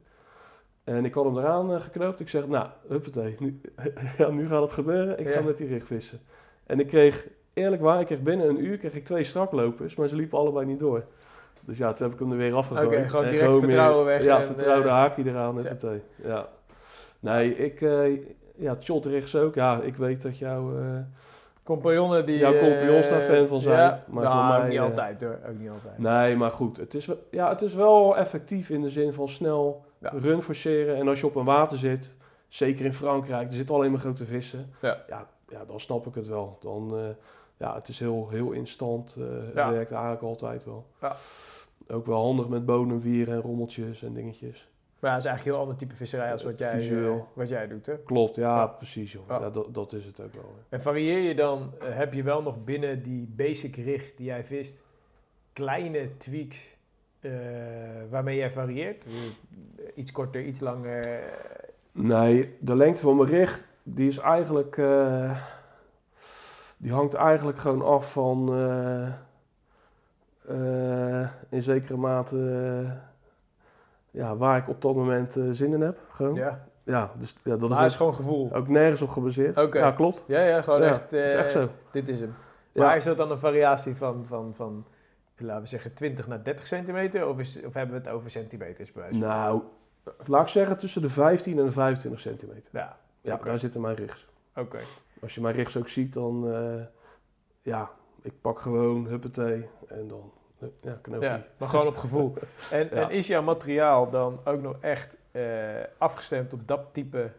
En ik had hem eraan geknoopt. Ik zeg, nou, huppatee, nu, ja, nu gaat het gebeuren. Ik ga met die rig vissen. En ik kreeg, eerlijk waar, ik kreeg binnen een uur kreeg ik twee straklopers, maar ze liepen allebei niet door. Dus ja, toen heb ik hem er weer afgegooid. Oké, gewoon direct vertrouwen weg Ja, en, vertrouwde haakje eraan, huppatee. Ja. Nee, ik, ja, rigs ook. Ja, ik weet dat jouw... eh, compagnonnen die... Jouw eh, compagnons daar fan van zijn, Ja, maar nou, voor mij, ook niet eh, altijd hoor, ook niet altijd. Nee, maar goed. Het is, wel- ja, het is wel effectief in de zin van snel Ja. run forceren. En als je op een water zit, zeker in Frankrijk, er zitten alleen maar grote vissen. Ja. Ja, ja dan snap ik het wel. Dan, eh, ja, het is heel, heel instant. eh, het Ja. werkt eigenlijk altijd wel. Ja. Ook wel handig met bodemwieren en rommeltjes en dingetjes. Maar ja, het is eigenlijk een heel ander type visserij als wat jij, eh, wat jij doet, hè? Klopt, ja, Ja. precies joh. Ja. Dat, dat is het ook wel. hè. En varieer je dan, eh, heb je wel nog binnen die basic rig die jij vist, kleine tweaks eh, waarmee jij varieert? Eh, Iets korter, iets langer. Nee, de lengte van mijn rig, die is eigenlijk... die hangt eigenlijk gewoon af van... in zekere mate... ja, waar ik op dat moment eh, zin in heb. Gewoon. Ja, ja, dus ja, dat is is gewoon gevoel. ook, nergens op gebaseerd. Oké. Ja, klopt. Ja, ja, gewoon Ja, echt, is eh, echt zo. dit is hem. Ja. Maar is dat dan een variatie van, van, van, laten we zeggen, 20 naar 30 centimeter? Of, is, of hebben we het over centimeters bij wijze van? Nou, laat ik zeggen tussen de 15 en de 25 centimeter. Ja, Ja, daar zitten mijn rigs. oké. Als je mijn rigs ook ziet, dan... eh, ja, ik pak gewoon huppatee en dan... Ja, knoopje. Ja, maar gewoon op gevoel. En, en is jouw materiaal dan ook nog echt eh, afgestemd op dat type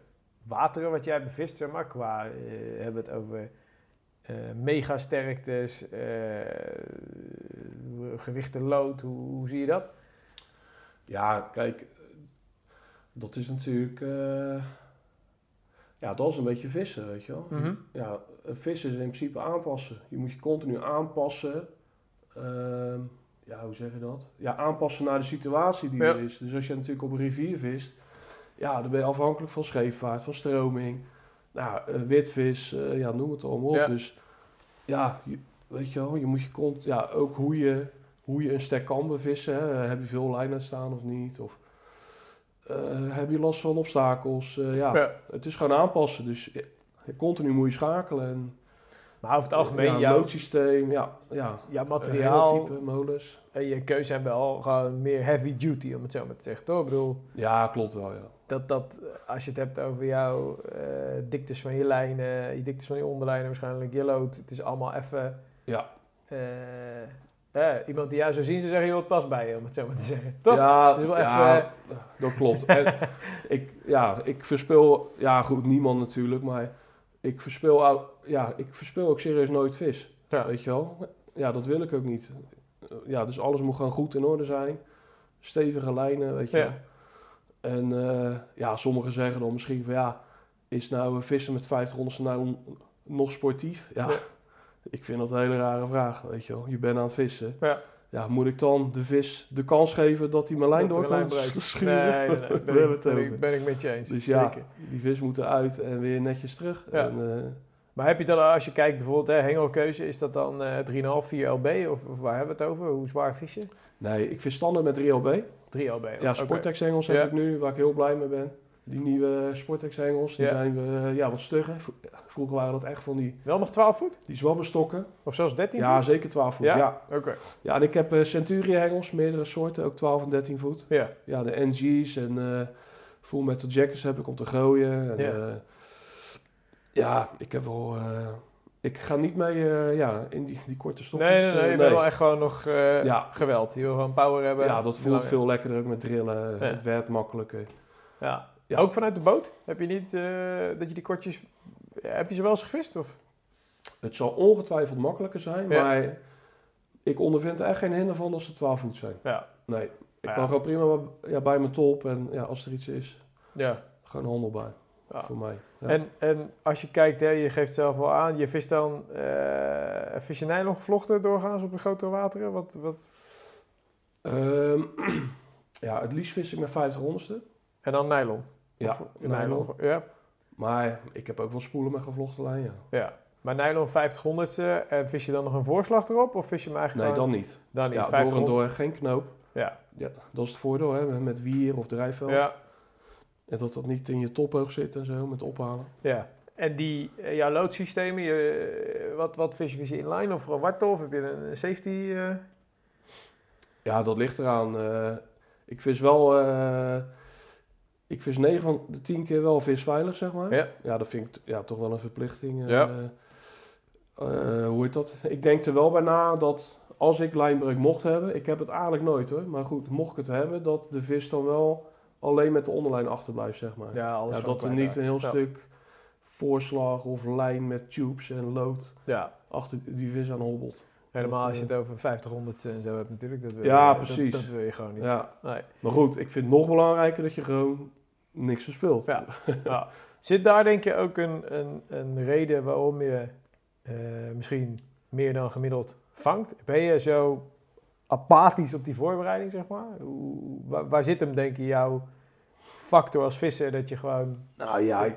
wateren wat jij bevist, zeg maar? Qua, eh, hebben we het over eh megasterktes, gewichten lood, hoe, hoe zie je dat? Ja, kijk, dat is natuurlijk... ja, dat is een beetje vissen, weet je wel. Mhm. Ja, vissen is in principe aanpassen. Je moet je continu aanpassen. Ehm, ja, hoe zeg je dat? Ja, aanpassen naar de situatie die Ja. er is. Dus als je natuurlijk op een rivier vist, ja, dan ben je afhankelijk van scheepvaart, van stroming. Nou, eh, witvis, eh, ja, noem het allemaal op. Ja. Dus ja, je, weet je wel, je moet je kont, ja, ook hoe je, hoe je een stek kan bevissen. Hè. Heb je veel lijnen staan of niet? Of eh, heb je last van obstakels? Ja, Ja. het is gewoon aanpassen. Dus continu moet je schakelen. En, Maar over het algemeen, ja, jouw, noodsysteem, ja, ja. jouw Een materiaal type molens. en je keuze hebben al gewoon meer heavy duty, om het zo maar te zeggen, toch? Ik bedoel, Ja, klopt wel, ja. dat, dat als je het hebt over jouw eh, diktes van je lijnen, je diktes van je onderlijnen, waarschijnlijk je lood, het is allemaal even... Ja, eh, eh, iemand die jou zou zien, zou zeggen, joh, het past bij je, om het zo maar te zeggen. Toch? Ja, Het is wel ja, even- dat klopt. En ik, ja, ik verspil, ja goed, niemand natuurlijk, maar ik verspil, ja, ik verspil ook serieus nooit vis. Ja. Weet je wel? Ja, dat wil ik ook niet. Ja, dus alles moet gewoon goed in orde zijn. Stevige lijnen, weet je Ja. En eh, ja, sommigen zeggen dan misschien van ja, is nou een vissen met 500 nou nog sportief? Ja, Ja. ik vind dat een hele rare vraag, weet je wel. Je bent aan het vissen. Ja. Ja, moet ik dan de vis de kans geven dat hij mijn lijn door kan schuren? Nee, nee, nee, ben, ik, ben, ik, met je eens. Dus ja, Zeker. die vis moet eruit en weer netjes terug. Ja. En, eh, Maar heb je dan, als je kijkt bijvoorbeeld, hè, hengelkeuze, is dat dan eh 3,5, 4 LB? Of, of waar hebben we het over? Hoe zwaar vis je? nee, ik vis standaard met 3LB. 3 LB. Ja. Sportex hengels heb Ja. ik nu, waar ik heel blij mee ben. Die nieuwe Sportex hengels, die Ja. zijn we, ja, wat stugger. Vroeger waren dat echt van die, Wel nog 12 voet? die zwabbenstokken. Of zelfs 13 Ja, voet? zeker 12 voet. Ja? Ja, Oké. ja. en ik heb eh Centuria hengels, meerdere soorten, ook 12 en 13 voet. Ja. Ja, de NG's en eh Full Metal Jackets heb ik om te gooien. En, Ja. ja. Ja, ik heb wel... eh, ik ga niet mee eh, ja, in die, die korte stokjes. Nee, nee, nee. eh, Je bent wel echt gewoon nog Ja. geweld. Je wil gewoon power hebben. Ja, dat voelt veel lekkerder ook met drillen. Ja. Het werkt makkelijker. Ja. Ja. Ook vanuit de boot? Heb je niet dat je die kortjes... Heb je ze wel eens gevist? Of? Het zal ongetwijfeld makkelijker zijn, maar ik ondervind er echt geen hinder van als ze 12 voet zijn. Ja. Nee, ik kan gewoon prima bij- ja, bij mijn top en ja, als er iets is, Ja. gewoon handelbaar voor mij. Ja. En, en als je kijkt, hè, je geeft zelf wel aan, je vist dan... eh vis je nylon gevlochten doorgaans op de grotere wateren? Wat, wat... Ehm, ja, het liefst vis ik met 50 honderdste. En dan nylon? Ja, Of- nylon. Ja. Maar ik heb ook wel spoelen met gevlochten lijn, ja. ja. Maar nylon 50 en vis je dan nog een voorslag erop? Of vis je hem Nee, eigenlijk dan gewoon- niet. Dan niet. Ja, 50 door en door, geen knoop. Ja. Ja, dat is het voordeel, hè, met- met wier of drijfvel. Ja. En dat dat niet in je tophoog zit en zo, met ophalen. ja. En die, eh, jouw loodsystemen, je, eh, wat, wat vis je? Vis inline of een wartel? Of heb je een safety? eh? Ja, dat ligt eraan. ik vis wel... ik vis 9 van de 10 keer wel visveilig, zeg maar. Ja. Ja, dat vind ik ja, toch wel een verplichting. Ja. hoe heet dat? Ik denk er wel bij na dat als ik lijnbreuk mocht hebben... Ik heb het eigenlijk nooit hoor, maar goed, mocht ik het hebben... dat de vis dan wel alleen met de onderlijn achterblijft, zeg maar. Ja, alles Ja, dat er niet een heel. Ja. stuk voorslag of lijn met tubes en lood Ja, achter die vis aan hobbelt. helemaal Dat, als je eh, het over 50 en zo hebt natuurlijk. Dat wil Ja, je, precies. Dat, dat wil je gewoon niet. Ja, Nee. maar goed, ik vind het nog belangrijker dat je gewoon niks verspilt. Ja. Ja. Zit daar denk je ook een, een, een reden waarom je eh, misschien meer dan gemiddeld vangt? Ben je zo apathisch op die voorbereiding, zeg maar? Hoe, waar, waar zit hem, denk je, jouw factor als visser dat je gewoon... Nou ja ik,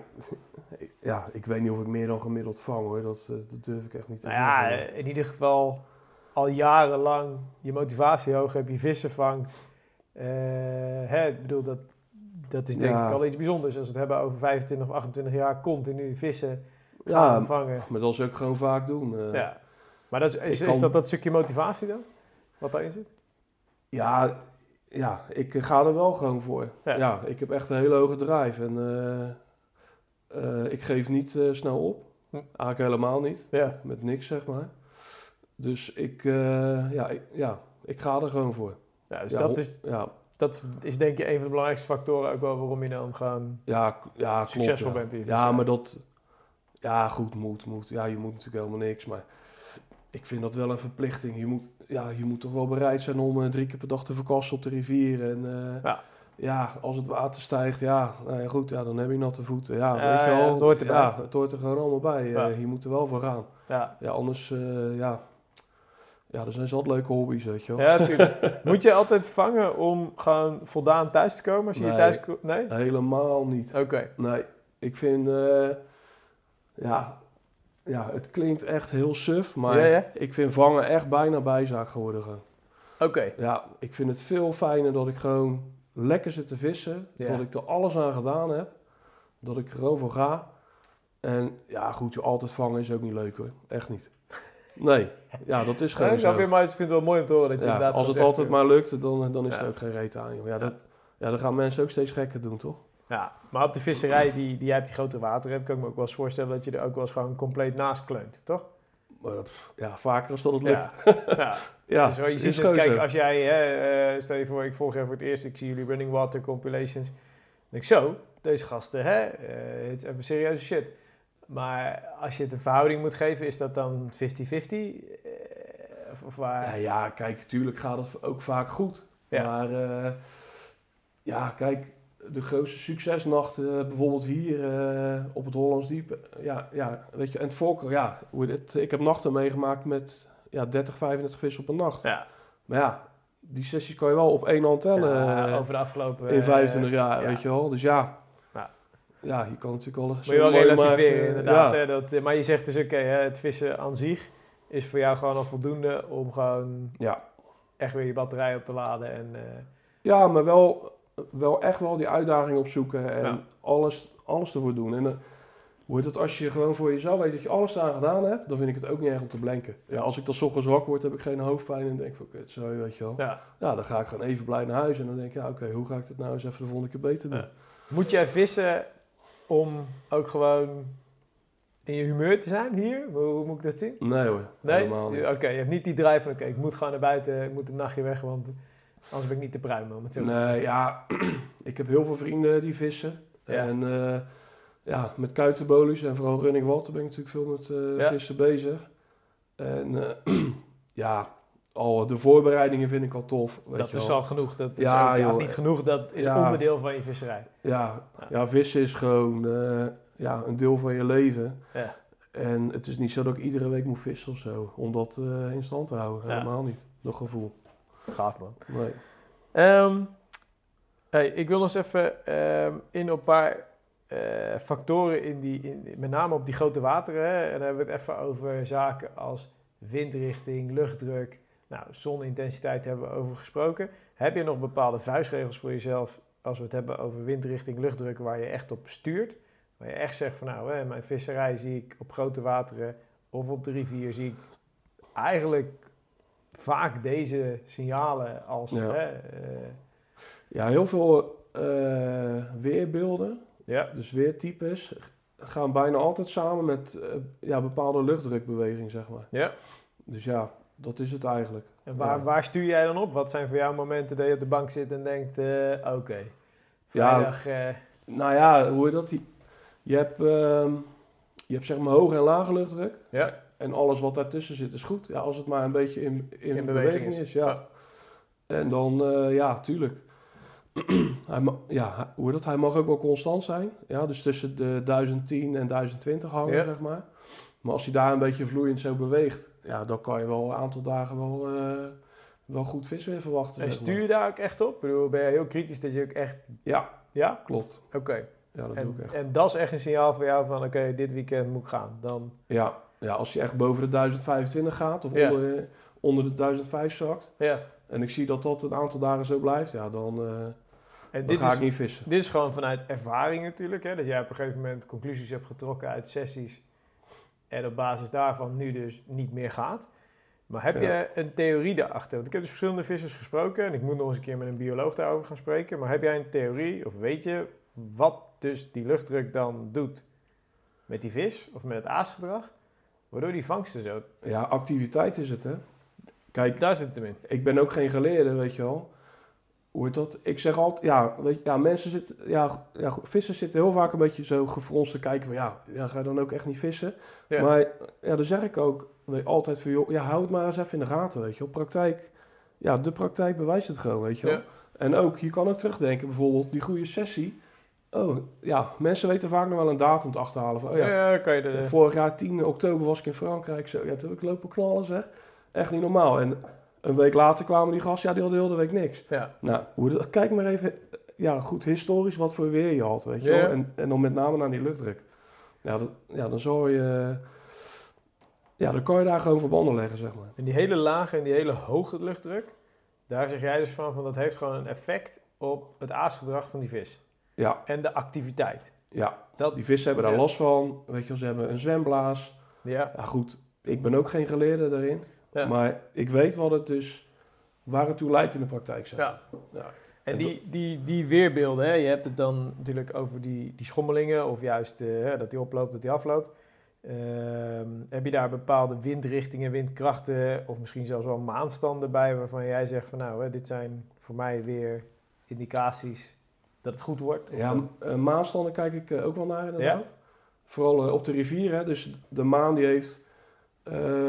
ja, ik weet niet of ik meer dan gemiddeld vang hoor. Dat, eh, dat durf ik echt niet te Nou ja, zeggen. in ieder geval al jarenlang je motivatie hoog hebt, je vissen vangt. Eh, hè, ik bedoel, dat, dat is denk Ja. ik al iets bijzonders. Als we het hebben over 25 of 28 jaar continu vissen, Ja, gaan vangen. maar dat is ook gewoon vaak doen. eh. Ja. Maar dat is, is, Ik is kan- dat dat stukje motivatie dan? Wat daarin zit? Ja, ja, ik eh, ga er wel gewoon voor. Ja. Ja, ik heb echt een hele hoge drive. En eh, eh, ik geef niet snel op. Hm. Eigenlijk helemaal niet. Ja. Met niks, zeg maar. Dus ik, ja, ik, ja, ik ga er gewoon voor. ja dus ja, dat, is, Ja, dat is denk je een van de belangrijkste factoren ook wel waarom je dan gewoon ja, ja succesvol bent in je Ja, maar dat... Ja, goed, moet, moet. Ja, je moet natuurlijk helemaal niks, maar... Ik vind dat wel een verplichting. Je moet, ja, je moet toch wel bereid zijn om eh, drie keer per dag te verkassen op de rivier. En eh, Ja. ja, als het water stijgt, ja, nou ja, goed, ja, dan heb je natte voeten. Ja, Ja, weet je ja, het hoort erbij. Ja, het hoort er gewoon allemaal bij. Eh, je moet er wel voor gaan. Ja, Ja, anders, eh, ja... Ja, er zijn zat leuke hobby's, weet je wel. ja natuurlijk. Moet je altijd vangen om gewoon voldaan thuis te komen? Als je hier Nee. thuis? Nee? Helemaal niet. Oké. Nee, ik vind, eh, ja, ja, het klinkt echt heel suf, maar Ja, ja. ik vind vangen echt bijna bijzaak geworden. Oké. Ja, ik vind het veel fijner dat ik gewoon lekker zit te vissen, Ja. dat ik er alles aan gedaan heb, dat ik er gewoon voor ga. En ja, goed, je altijd vangen is ook niet leuk hoor, echt niet. Nee, ja, dat is Ja, gewoon ik snap zo. maar ik vind het wel mooi om te horen dat je Ja, inderdaad als het altijd maar lukt, dan, dan is Ja. er ook geen reet aan. Joh. Ja, Ja. dat, ja, dan gaan mensen ook steeds gekker doen, toch? Ja, maar op de visserij die, die jij hebt, die grotere water hebt, kan ik me ook wel eens voorstellen dat je er ook wel eens gewoon compleet naast kleunt, toch? Pff, ja, vaker als dat het lukt. Ja. ja. Ja, dus je ziet het, kijk, als jij, hè, eh, stel je voor, ik volg jou voor het eerst, ik zie jullie Running Water compilations. Dan denk ik zo, deze gasten, hè, eh, het is even serieuze shit. Maar als je het een verhouding moet geven, is dat dan 50-50? Eh, of, of waar? Ja, ja, kijk, natuurlijk gaat het ook vaak goed. Ja. Maar eh, ja, kijk, de grootste succesnachten, bijvoorbeeld hier eh, op het Hollands Diep. eh, Ja, ja, weet je, en het Volker, ja, hoe dit, ik heb nachten meegemaakt met ja, 30, 35 vissen op een nacht. Ja. Maar ja, die sessies kan je wel op één hand tellen Ja, eh, over de afgelopen... in eh, 25 jaar, ja. weet je wel. Dus ja, Ja. ja. je kan natuurlijk wel... Moet je wel relativeren, inderdaad. Ja. Hè, dat, eh, maar je zegt dus, oké, het vissen aan zich is voor jou gewoon al voldoende om gewoon ja. echt weer je batterij op te laden. En, eh, Ja, maar wel, wel echt wel die uitdaging opzoeken en Ja. alles, alles ervoor doen. En eh, hoe heet het, als je gewoon voor jezelf weet dat je alles aan gedaan hebt, dan vind ik het ook niet erg om te blenken. Ja, als ik dan 's ochtends wakker word, heb ik geen hoofdpijn en denk van, oké, zo, weet je wel. Ja. ja. dan ga ik gewoon even blij naar huis en dan denk ik, ja, oké, hoe ga ik dit nou eens even de volgende keer beter doen? Ja. Moet jij vissen om ook gewoon in je humeur te zijn hier? Hoe, hoe moet ik dat zien? Nee hoor, Nee? helemaal niet. Oké, je hebt niet die drive van, oké, ik moet gewoon naar buiten, ik moet een nachtje weg, want anders ben ik niet te pruimen. Om het zo. Nee, ja, ik heb heel veel vrienden die vissen. Ja. En eh, ja, met kuitenbolies en vooral running water ben ik natuurlijk veel met eh, Ja. vissen bezig. En eh, ja, al de voorbereidingen vind ik al tof. Weet Dat je is wel. al genoeg. Dat is Ja, ook, joh. niet genoeg, dat is Ja. onderdeel van je visserij. Ja, Ja. vissen is gewoon ja, een deel van je leven. Ja. En het is niet zo dat ik iedere week moet vissen of zo, om dat in stand te houden. Helemaal niet, dat gevoel. Gaaf man. Nee. Ehm, hey, ik wil nog eens even ehm, in op een paar eh, factoren, in die, in, met name op die grote wateren. Hè, en dan hebben we het even over zaken als windrichting, luchtdruk, nou, zonintensiteit hebben we over gesproken. Heb je nog bepaalde vuistregels voor jezelf als we het hebben over windrichting, luchtdruk, waar je echt op stuurt? Waar je echt zegt van nou, hè, mijn visserij zie ik op grote wateren of op de rivier zie ik eigenlijk vaak deze signalen als... Ja. Hè, eh, Ja, heel veel eh, weerbeelden ja. Dus weertypes gaan bijna altijd samen met eh, ja, bepaalde luchtdrukbeweging, zeg maar. ja. Dus ja, dat is het eigenlijk. En waar, Ja. waar stuur jij dan op? Wat zijn voor jou momenten dat je op de bank zit en denkt, oké, Ja. vrijdag... eh, Nou ja, hoe je dat? Je- Je hebt, ehm, je hebt zeg maar hoge en lage luchtdruk. Ja. En alles wat daartussen zit is goed. Ja, als het maar een beetje in, in, In beweging, beweging is. ja. En dan, eh, ja, tuurlijk. hij, ja, hoe dat? hij mag ook wel constant zijn. Ja, dus tussen de 1010 en 1020 hangen, Ja. zeg maar. Maar als hij daar een beetje vloeiend zo beweegt, ja, dan kan je wel een aantal dagen wel, eh, wel goed vis weer verwachten. En zeg stuur je daar ook echt op? Ik bedoel, ben je heel kritisch dat je ook echt... Ja, Ja? klopt. Oké. Ja, dat doe En, ik echt. en dat is echt een signaal voor jou van, oké, dit weekend moet ik gaan. Dan, Ja, ja, als hij echt boven de 1025 gaat of Ja. onder, onder de 1005 zakt. ja. En ik zie dat dat een aantal dagen zo blijft, ja, dan, eh, En dan ga is, ik niet vissen. dit is gewoon vanuit ervaring natuurlijk, hè? Dat jij op een gegeven moment conclusies hebt getrokken uit sessies. En op basis daarvan nu dus niet meer gaat. Maar heb Ja. je een theorie daarachter? Want ik heb dus verschillende vissers gesproken en ik moet nog eens een keer met een bioloog daarover gaan spreken. Maar heb jij een theorie of weet je wat dus die luchtdruk dan doet met die vis of met het aasgedrag? Waardoor die vangsten zo. Ja, activiteit is het, hè. Kijk, Daar zit het hem in. ik ben ook geen geleerde, weet je wel. Hoe heet dat? Ik zeg altijd, ja, weet je, ja mensen zitten, ja, ja, vissers zitten heel vaak een beetje zo gefronst te kijken van, ja, ja ga je dan ook echt niet vissen? Ja. Maar ja, dan zeg ik ook weet, altijd van, joh, ja, hou het maar eens even in de gaten, weet je wel. Praktijk, ja, de praktijk bewijst het gewoon, weet je wel. Ja. En ook, je kan ook terugdenken, bijvoorbeeld die goede sessie. Oh, ja, mensen weten vaak nog wel een datum te achterhalen van, oh ja, ja, kan je de, Vorig jaar 10 oktober was ik in Frankrijk. Zo, ja, toen heb ik lopen knallen zeg. Echt niet normaal. En een week later kwamen die gasten, ja, die hadden de hele week niks. ja. Nou, hoe dat, kijk maar even, ja, goed historisch wat voor weer je had, weet je wel. En, en dan met name naar die luchtdruk. Ja, dat, ja, dan zou je, ja, dan kan je daar gewoon verbanden leggen, zeg maar. En die hele lage en die hele hoge luchtdruk, daar zeg jij dus van, van dat heeft gewoon een effect op het aasgedrag van die vis. Ja, En de activiteit. ja. Dat, Die vissen hebben daar Ja. last van. Weet je wel, ze hebben een zwemblaas. ja, Ja, goed, ik ben ook geen geleerde daarin. Ja. Maar ik weet wat het dus, waar het toe leidt in de praktijk, zeg ja. Ja. En En die, die, die weerbeelden, hè, je hebt het dan natuurlijk over die, die schommelingen of juist eh, dat die oploopt, dat die afloopt. Ehm, heb je daar bepaalde windrichtingen, windkrachten of misschien zelfs wel maanstanden bij waarvan jij zegt van nou, hè, dit zijn voor mij weer indicaties dat het goed wordt? Ja, eh, maanstanden kijk ik eh, ook wel naar inderdaad. Vooral eh, op de rivier. Hè. Dus de maan die heeft,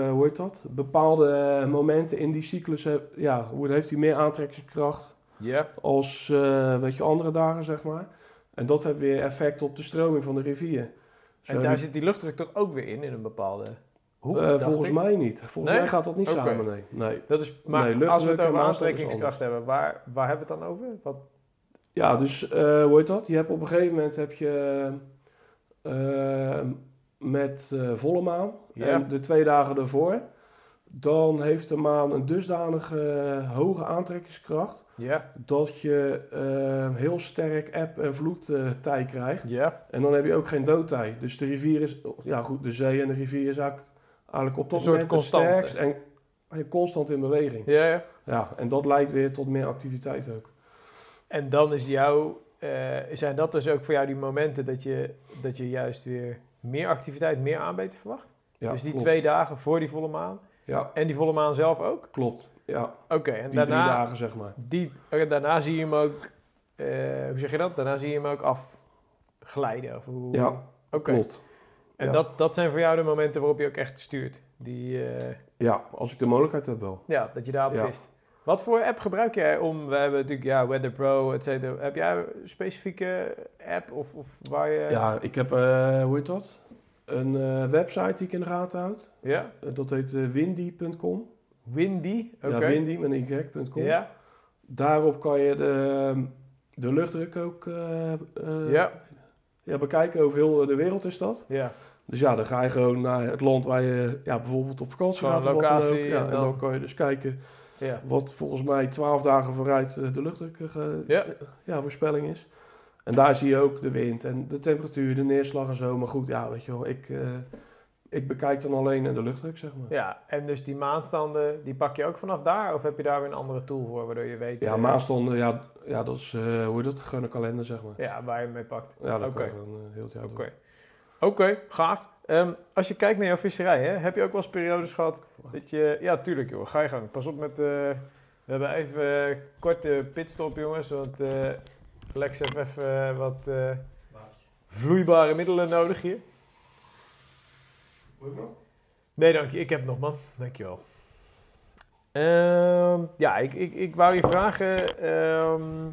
hoe heet dat? Bepaalde momenten in die cyclus. ja, hoe heeft hij meer aantrekkingskracht ja. als weet je, andere dagen, zeg maar. En dat heeft weer effect op de stroming van de rivier. Zo En daar zit die luchtdruk toch ook weer in, in een bepaalde hoek? volgens ik? mij niet. Volgens Nee? mij gaat dat niet samen, nee. nee. Dat is, maar Nee, als we het over aantrekkingskracht hebben, waar, waar hebben we het dan over? Wat, Ja, dus eh, hoe heet dat? Je hebt op een gegeven moment heb je eh, met eh, volle maan Ja. en de twee dagen ervoor, dan heeft de maan een dusdanige hoge aantrekkingskracht ja, dat je heel sterk eb- en vloedtij krijgt. ja. En dan heb je ook geen doodtij. Dus de rivier is, ja goed, de zee en de rivier is eigenlijk, eigenlijk op dat moment het sterkst en en constant in beweging. Ja, ja. Ja, en dat leidt weer tot meer activiteit ook. En dan is jou, eh, zijn dat dus ook voor jou die momenten dat je, dat je juist weer meer activiteit, meer aanbeten verwacht? Ja, dus die klopt. twee dagen voor die volle maan Ja, en die volle maan zelf ook? klopt. Ja, Oké, en die daarna, drie dagen zeg maar. Die, daarna zie je hem ook, eh, hoe zeg je dat? Daarna zie je hem ook afglijden. Of hoe, Ja, Oké. klopt. En ja. dat, dat zijn voor jou de momenten waarop je ook echt stuurt. Die, eh, Ja, als ik de mogelijkheid heb wel. ja, dat je daarop Ja. vist. Wat voor app gebruik jij om, we hebben natuurlijk ja, Weather Pro, et cetera. Heb jij een specifieke app of, of waar je... Ja, ik heb, eh, hoe heet dat? Een eh, website die ik in de gaten houd. Ja? Eh, dat heet windy.com. Windy? Oké. Ja, windy met een y.com. Ja? Daarop kan je de, de luchtdruk ook Ja. ja, bekijken. Over heel de wereld is dat. Ja. Dus ja, dan ga je gewoon naar het land waar je ja, bijvoorbeeld op vakantie gaat. of wat dan locatie ook. Ja, en dan kan je dus kijken Ja. wat volgens mij 12 dagen vooruit eh, de luchtdruk eh, Ja. ja, voorspelling is. En daar zie je ook de wind en de temperatuur, de neerslag en zo. Maar goed, ja, weet je wel, ik, eh, ik bekijk dan alleen de luchtdruk, zeg maar. Ja, en dus die maanstanden, die pak je ook vanaf daar? Of heb je daar weer een andere tool voor, waardoor je weet... Ja, maanstonden, ja, ja, dat is, hoe heet dat? Gewoon een kalender, zeg maar. Ja, waar je mee pakt. Ja, dat Oké. kan je gewoon heel het jaar. Oké, gaaf. Ehm, als je kijkt naar jouw visserij, hè, heb je ook wel eens periodes gehad dat je... Ja, tuurlijk joh, ga je gang. Pas op met... eh, we hebben even een korte pitstop jongens, want eh, Lex heeft even eh, wat eh, vloeibare middelen nodig hier. Nee, dank je. Ik heb nog, man. Dankjewel. Ehm ja, ik, ik, ik wou je vragen... ehm,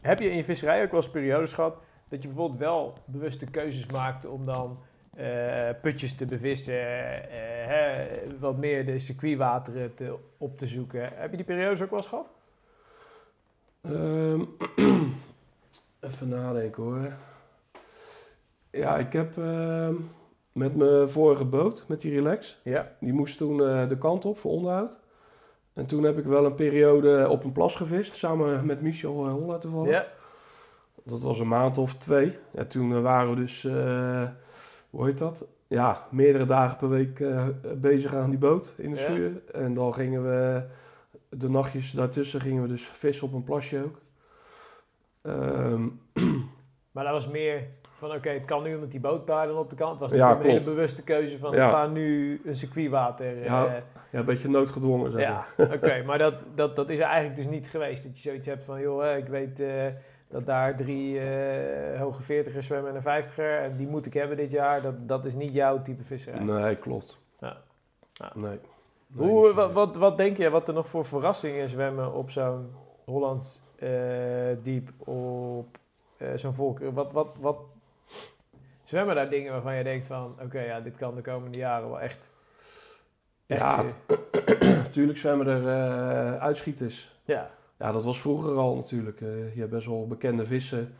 heb je in je visserij ook wel eens periodes gehad... dat je bijvoorbeeld wel bewuste keuzes maakt om dan eh, putjes te bevissen... eh, hè, wat meer de circuitwateren te, op te zoeken. Heb je die periodes ook wel eens gehad? Ehm, even nadenken hoor. Ja, ik heb ehm, met mijn vorige boot, met die Relax, Ja. die moest toen eh, de kant op voor onderhoud. En toen heb ik wel een periode op een plas gevist, samen met Michel uh, Holla toevallig. Ja. Dat was een maand of twee. Ja, toen eh, waren we dus, eh, hoe heet dat? Ja, meerdere dagen per week eh, bezig aan die boot in de Ja. schuur. En dan gingen we, de nachtjes daartussen gingen we dus vissen op een plasje ook. Ehm, Maar dat was meer van, oké, het kan nu omdat die boot daar dan op de kant was. Ja, een hele bewuste keuze van, Ja. we gaan nu een circuitwater... eh, Ja, ja, een beetje noodgedwongen maar. Ja, oké, maar dat, dat, dat is er eigenlijk dus niet geweest. Dat je zoiets hebt van, joh, ik weet eh, dat daar drie eh, hoge veertigers zwemmen en een vijftiger. En die moet ik hebben dit jaar. Dat, dat is niet jouw type visserij. Nee, klopt. Ja. Ja. Nee. Nee, Hoe, wat, wat, wat denk je, wat er nog voor verrassingen zwemmen op zo'n Hollands eh, diep, op eh, zo'n volk? Wat, wat, wat zwemmen daar dingen waarvan je denkt van, oké, ja, dit kan de komende jaren wel echt... echt Ja, Natuurlijk zwemmen er uitschieters. ja, Ja, dat was vroeger al natuurlijk. Eh, je hebt best wel bekende vissen.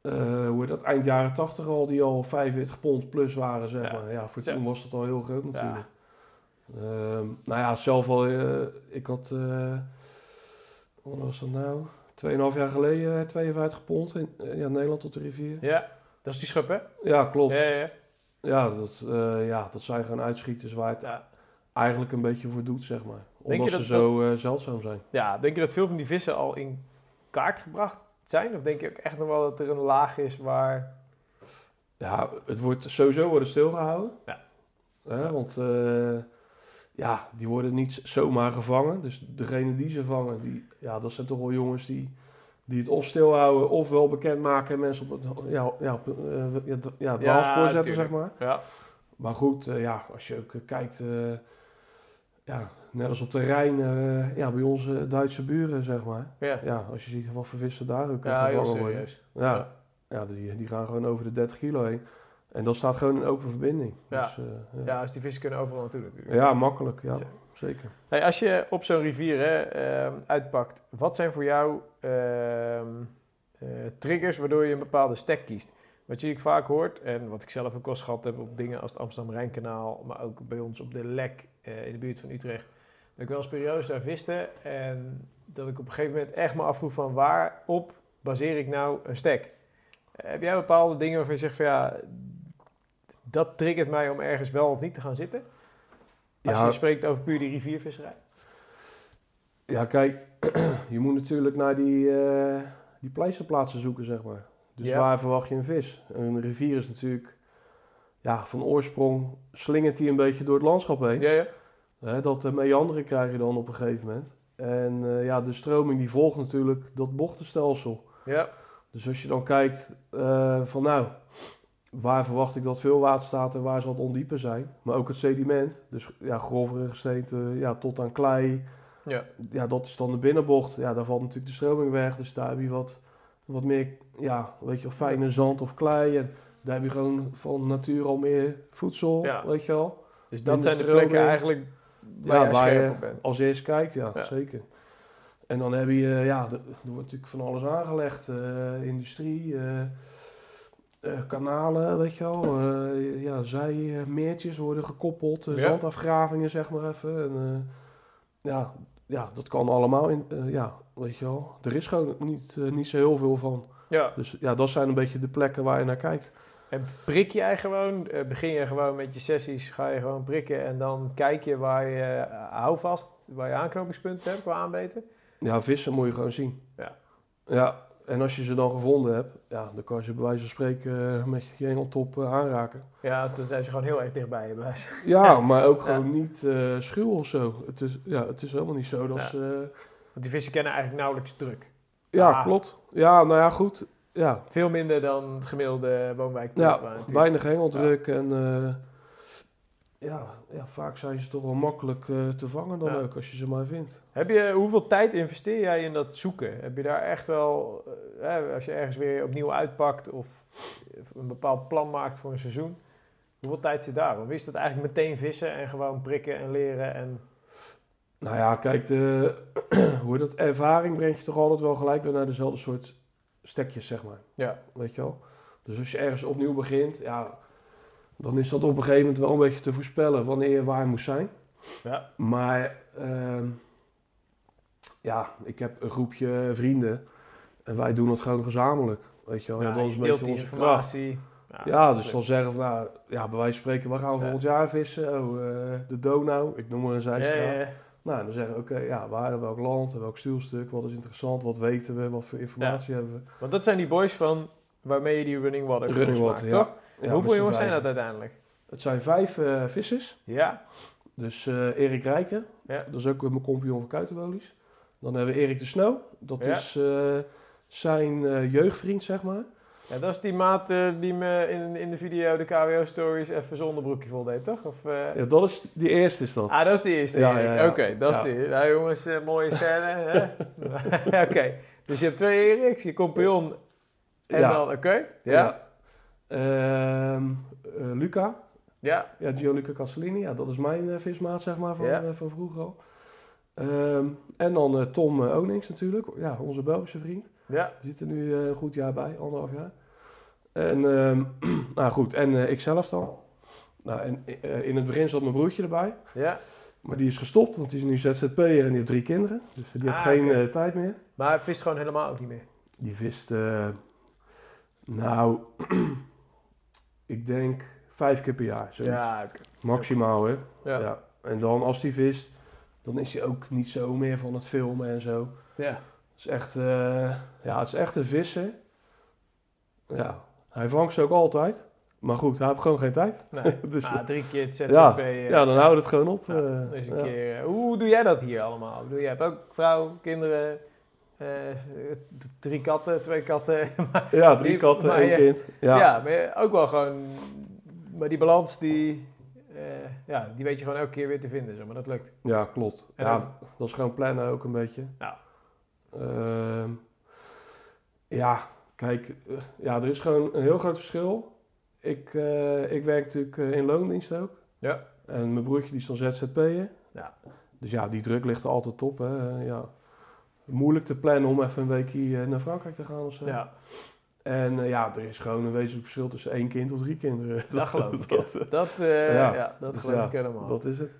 Eh, hoe dat? Eind jaren 80 al, die al 45 pond plus waren, zeg Ja. maar. Ja, voor toen was dat al heel groot natuurlijk. ja. Ehm, nou ja, zelf al, eh, ik had, wat was dat nou? 2,5 jaar geleden eh, 52 pond in ja, Nederland tot de rivier. ja, dat is die schub, hè? Ja, klopt. Ja, Ja, ja, dat, ja, dat zijn gewoon uitschieters waar het. Eigenlijk een beetje voor doet, zeg maar. Denk Omdat je ze dat- zo eh, zeldzaam zijn. Ja, denk je dat veel van die vissen al in kaart gebracht zijn? Of denk je ook echt nog wel dat er een laag is waar... Ja, het wordt sowieso worden stilgehouden. Ja. Hè, want eh, ja, die worden niet zomaar gevangen. Dus degene die ze vangen, die, ja, dat zijn toch wel jongens die, die het of stilhouden of wel bekendmaken en mensen op het, ja, ja, op, eh, ja, het Ja, dwaalspoor zetten, tuurlijk. zeg maar. Ja, Maar goed, ja, als je ook kijkt, ja, net als op de Rijn, eh, ja, bij onze Duitse buren, zeg maar. ja. Ja, als je ziet wat voor vissen daar ook eh, ja heel serieus. Ja, ja die, die gaan gewoon over de 30 kilo heen. En dat staat gewoon in open verbinding. Ja. Dus, eh, ja. Ja, dus die vissen kunnen overal naartoe natuurlijk. ja, makkelijk. Ja, zeker. Hey, als je op zo'n rivier hè, ehm, uitpakt, wat zijn voor jou ehm, eh, triggers waardoor je een bepaalde stek kiest? Wat je vaak hoort, en wat ik zelf ook eens gehad heb op dingen als het Amsterdam-Rijnkanaal, maar ook bij ons op de Lek eh, in de buurt van Utrecht, dat ik wel eens periodes daar viste en dat ik op een gegeven moment echt me afvroeg van waarop baseer ik nou een stek? Eh, heb jij bepaalde dingen waarvan je zegt van ja, dat triggert mij om ergens wel of niet te gaan zitten? Als Ja. je spreekt over puur die riviervisserij. Ja, kijk, je moet natuurlijk naar die, eh, die pleisterplaatsen zoeken, zeg maar. Dus Ja. waar verwacht je een vis? Een rivier is natuurlijk, ja, van oorsprong slingert hij een beetje door het landschap heen. Ja, ja. Hè, dat uh, meanderen krijg je dan op een gegeven moment. En eh, ja, de stroming die volgt natuurlijk dat bochtenstelsel. Ja, Dus als je dan kijkt eh, van nou, waar verwacht ik dat veel water staat en waar zal het ondieper zijn. Maar ook het sediment, dus ja, grovere gesteente ja, tot aan klei. ja. Ja, dat is dan de binnenbocht. Ja, daar valt natuurlijk de stroming weg. Dus daar heb je wat, wat meer, ja, weet je fijne zand of klei. En daar heb je gewoon van nature al meer voedsel, Ja. weet je wel. Dus dat zijn de plekken eigenlijk waar Ja, waar je op bent. als eerst kijkt, ja, Ja. zeker. En dan heb je, eh, ja, er wordt natuurlijk van alles aangelegd. eh, industrie, eh, eh, kanalen, weet je wel. eh, ja, zijmeertjes worden gekoppeld. Zandafgravingen, zeg maar even. En, eh, ja, ja, dat kan allemaal. In, eh, ja, weet je wel. Er is gewoon niet, niet zo heel veel van. Ja. Dus ja, dat zijn een beetje de plekken waar je naar kijkt. En prik jij gewoon, eh, begin je gewoon met je sessies, ga je gewoon prikken en dan kijk je waar je eh, houvast, waar je aanknopingspunten hebt qua aanbeten? Ja, vissen moet je gewoon zien. Ja. Ja, en als je ze dan gevonden hebt, ja, dan kan je ze bij wijze van spreken eh, met je hengeltop eh, aanraken. Ja, dan zijn ze gewoon heel erg dichtbij je buis. Ja, maar ook Ja. gewoon niet eh schuw of zo. Het is, ja, het is helemaal niet zo dat Ja. ze... Want die vissen kennen eigenlijk nauwelijks druk. ja, Ah. klopt. Ja, nou ja, goed. Ja, Veel minder dan het gemiddelde woonwijkpunt. ja weinig hengeldruk en... eh, ja, ja, vaak zijn ze toch wel makkelijk eh, te vangen dan Ja. ook, als je ze maar vindt. Heb je, hoeveel tijd investeer jij in dat zoeken? Heb je daar echt wel, eh, als je ergens weer opnieuw uitpakt of een bepaald plan maakt voor een seizoen, hoeveel tijd zit daar? Of is dat eigenlijk meteen vissen en gewoon prikken en leren? En, Nou ja, kijk, de, hoe dat, ervaring brengt je toch altijd wel gelijk weer naar dezelfde soort stekjes, zeg maar. ja, Weet je wel? Dus als je ergens opnieuw begint, ja, dan is dat op een gegeven moment wel een beetje te voorspellen wanneer je waar moet zijn. ja, Maar ehm, ja, ik heb een groepje vrienden en wij doen het gewoon gezamenlijk. Weet je wel, ja, ja, dat is een beetje onze informatie. Ja, dus slim. dan zeggen we, nou, ja, bij wijze van spreken, gaan we Ja. volgend jaar vissen? Oh, eh, de Donau, ik noem maar een ja, zijstraat. Nou, dan zeggen we, oké, ja, waar, welk land, welk stuwstuk, wat is interessant, wat weten we, wat voor informatie hebben we. Want dat zijn die boys van waarmee je die Running Water Running Water, maakt, ja. toch? Ja, Hoeveel jongens zijn dat uiteindelijk? Het zijn vijf eh, vissers. Ja, Dus eh, Erik Rijken, Ja. dat is ook mijn compagnon van Kuitenbolies. Dan hebben we Erik de Snow, dat is eh, zijn jeugdvriend, zeg maar. Ja dat is die maat eh, die me in, in de video, de KWO Stories, even zonder broekje vol deed, toch? Of, eh, Ja, dat is, die eerste is dat. Ah, dat is de eerste. Ja, ja, ja. Oké, dat is eerste. Nou jongens, eh, mooie scène. hè? Oké, dus je hebt twee Eriks, je compagnon en dan, oké. Ja? Ehm, eh, Luca, Ja. ja, Gianluca Castellini, ja, dat is mijn vismaat, zeg maar, van, van vroeger al. Ehm, en dan eh, Tom eh, Onings natuurlijk, ja, onze Belgische vriend. Ja. Die zit er nu eh, een goed jaar bij, anderhalf jaar. En, ehm, nou goed, en ikzelf dan. Nou, en in het begin zat mijn broertje erbij. Ja. Maar die is gestopt, want die is nu ZZP'er en die heeft drie kinderen. Dus die heeft Ah, geen tijd meer. Maar hij vist gewoon helemaal ook niet meer. Die vist, nou, ik denk vijf keer per jaar. Zoiets. Ja. Maximaal, hè. Ja. Ja. En dan als hij vist, dan is hij ook niet zo meer van het filmen en zo. Ja. Het is echt, eh, ja, het is echt een visser. Ja, hij vangt ze ook altijd. Maar goed, hij heeft gewoon geen tijd. Nee. dus, Ah, drie keer het ZZP. ja, eh, ja, dan houdt het gewoon op. eh, dus een ja. keer, eh, hoe doe jij dat hier allemaal? Ik bedoel, jij hebt ook vrouw, kinderen, eh, drie katten, twee katten. maar, Ja, drie Die- katten, één je- kind. ja. Ja. maar ook wel gewoon... Maar die balans, die, eh, ja, die weet je gewoon elke keer weer te vinden. Zo, maar dat lukt. Ja, klopt. En ja, dan- dat is gewoon plannen ook een beetje. Ja. Ehm, ja, kijk, eh, ja, er is gewoon een heel groot verschil. Ik, eh, ik werk natuurlijk in loondienst ook. Ja. En mijn broertje die is dan ZZP'er. Ja. Dus ja, die druk ligt er altijd op. Hè. Ja. Moeilijk te plannen om even een weekje naar Frankrijk te gaan of zo. Ja, En eh, ja, er is gewoon een wezenlijk verschil tussen één kind of drie kinderen. dat geloof ik. dat, ja. Dat, eh, ja. Ja. dat Dus geloof ja, ik helemaal. dat is het.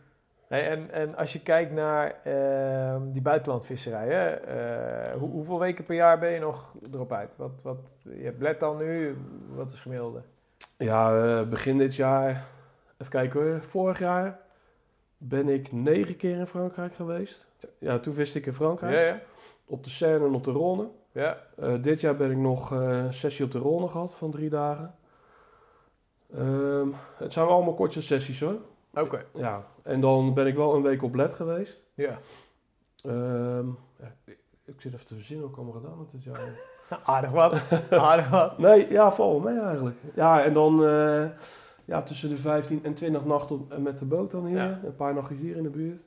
Hey, en, en als je kijkt naar ehm, die buitenlandvisserij, hè, eh, hoe, hoeveel weken per jaar ben je nog erop uit? Wat, wat, je hebt Bled al nu, wat is gemiddelde? Ja, eh, begin dit jaar, even kijken hoor, vorig jaar ben ik negen keer in Frankrijk geweest. Ja, toen wist ik in Frankrijk, Ja, ja. op de Seine en op de Rhône. Ja. Eh, dit jaar ben ik nog eh, een sessie op de Rhône gehad van drie dagen. Ehm, het zijn wel allemaal korte sessies hoor. Oké. Ja, en dan ben ik wel een week op led geweest. Ja. Ehm, ja, ik, ik zit even te verzinnen wat ik allemaal gedaan heb dit jaar. Aardig wat. Aardig wat. Nee, ja, val mee eigenlijk. Ja, en dan eh, ja, tussen de 15 en 20 nachten met de boot dan hier. Ja. Een paar nachtjes hier in de buurt.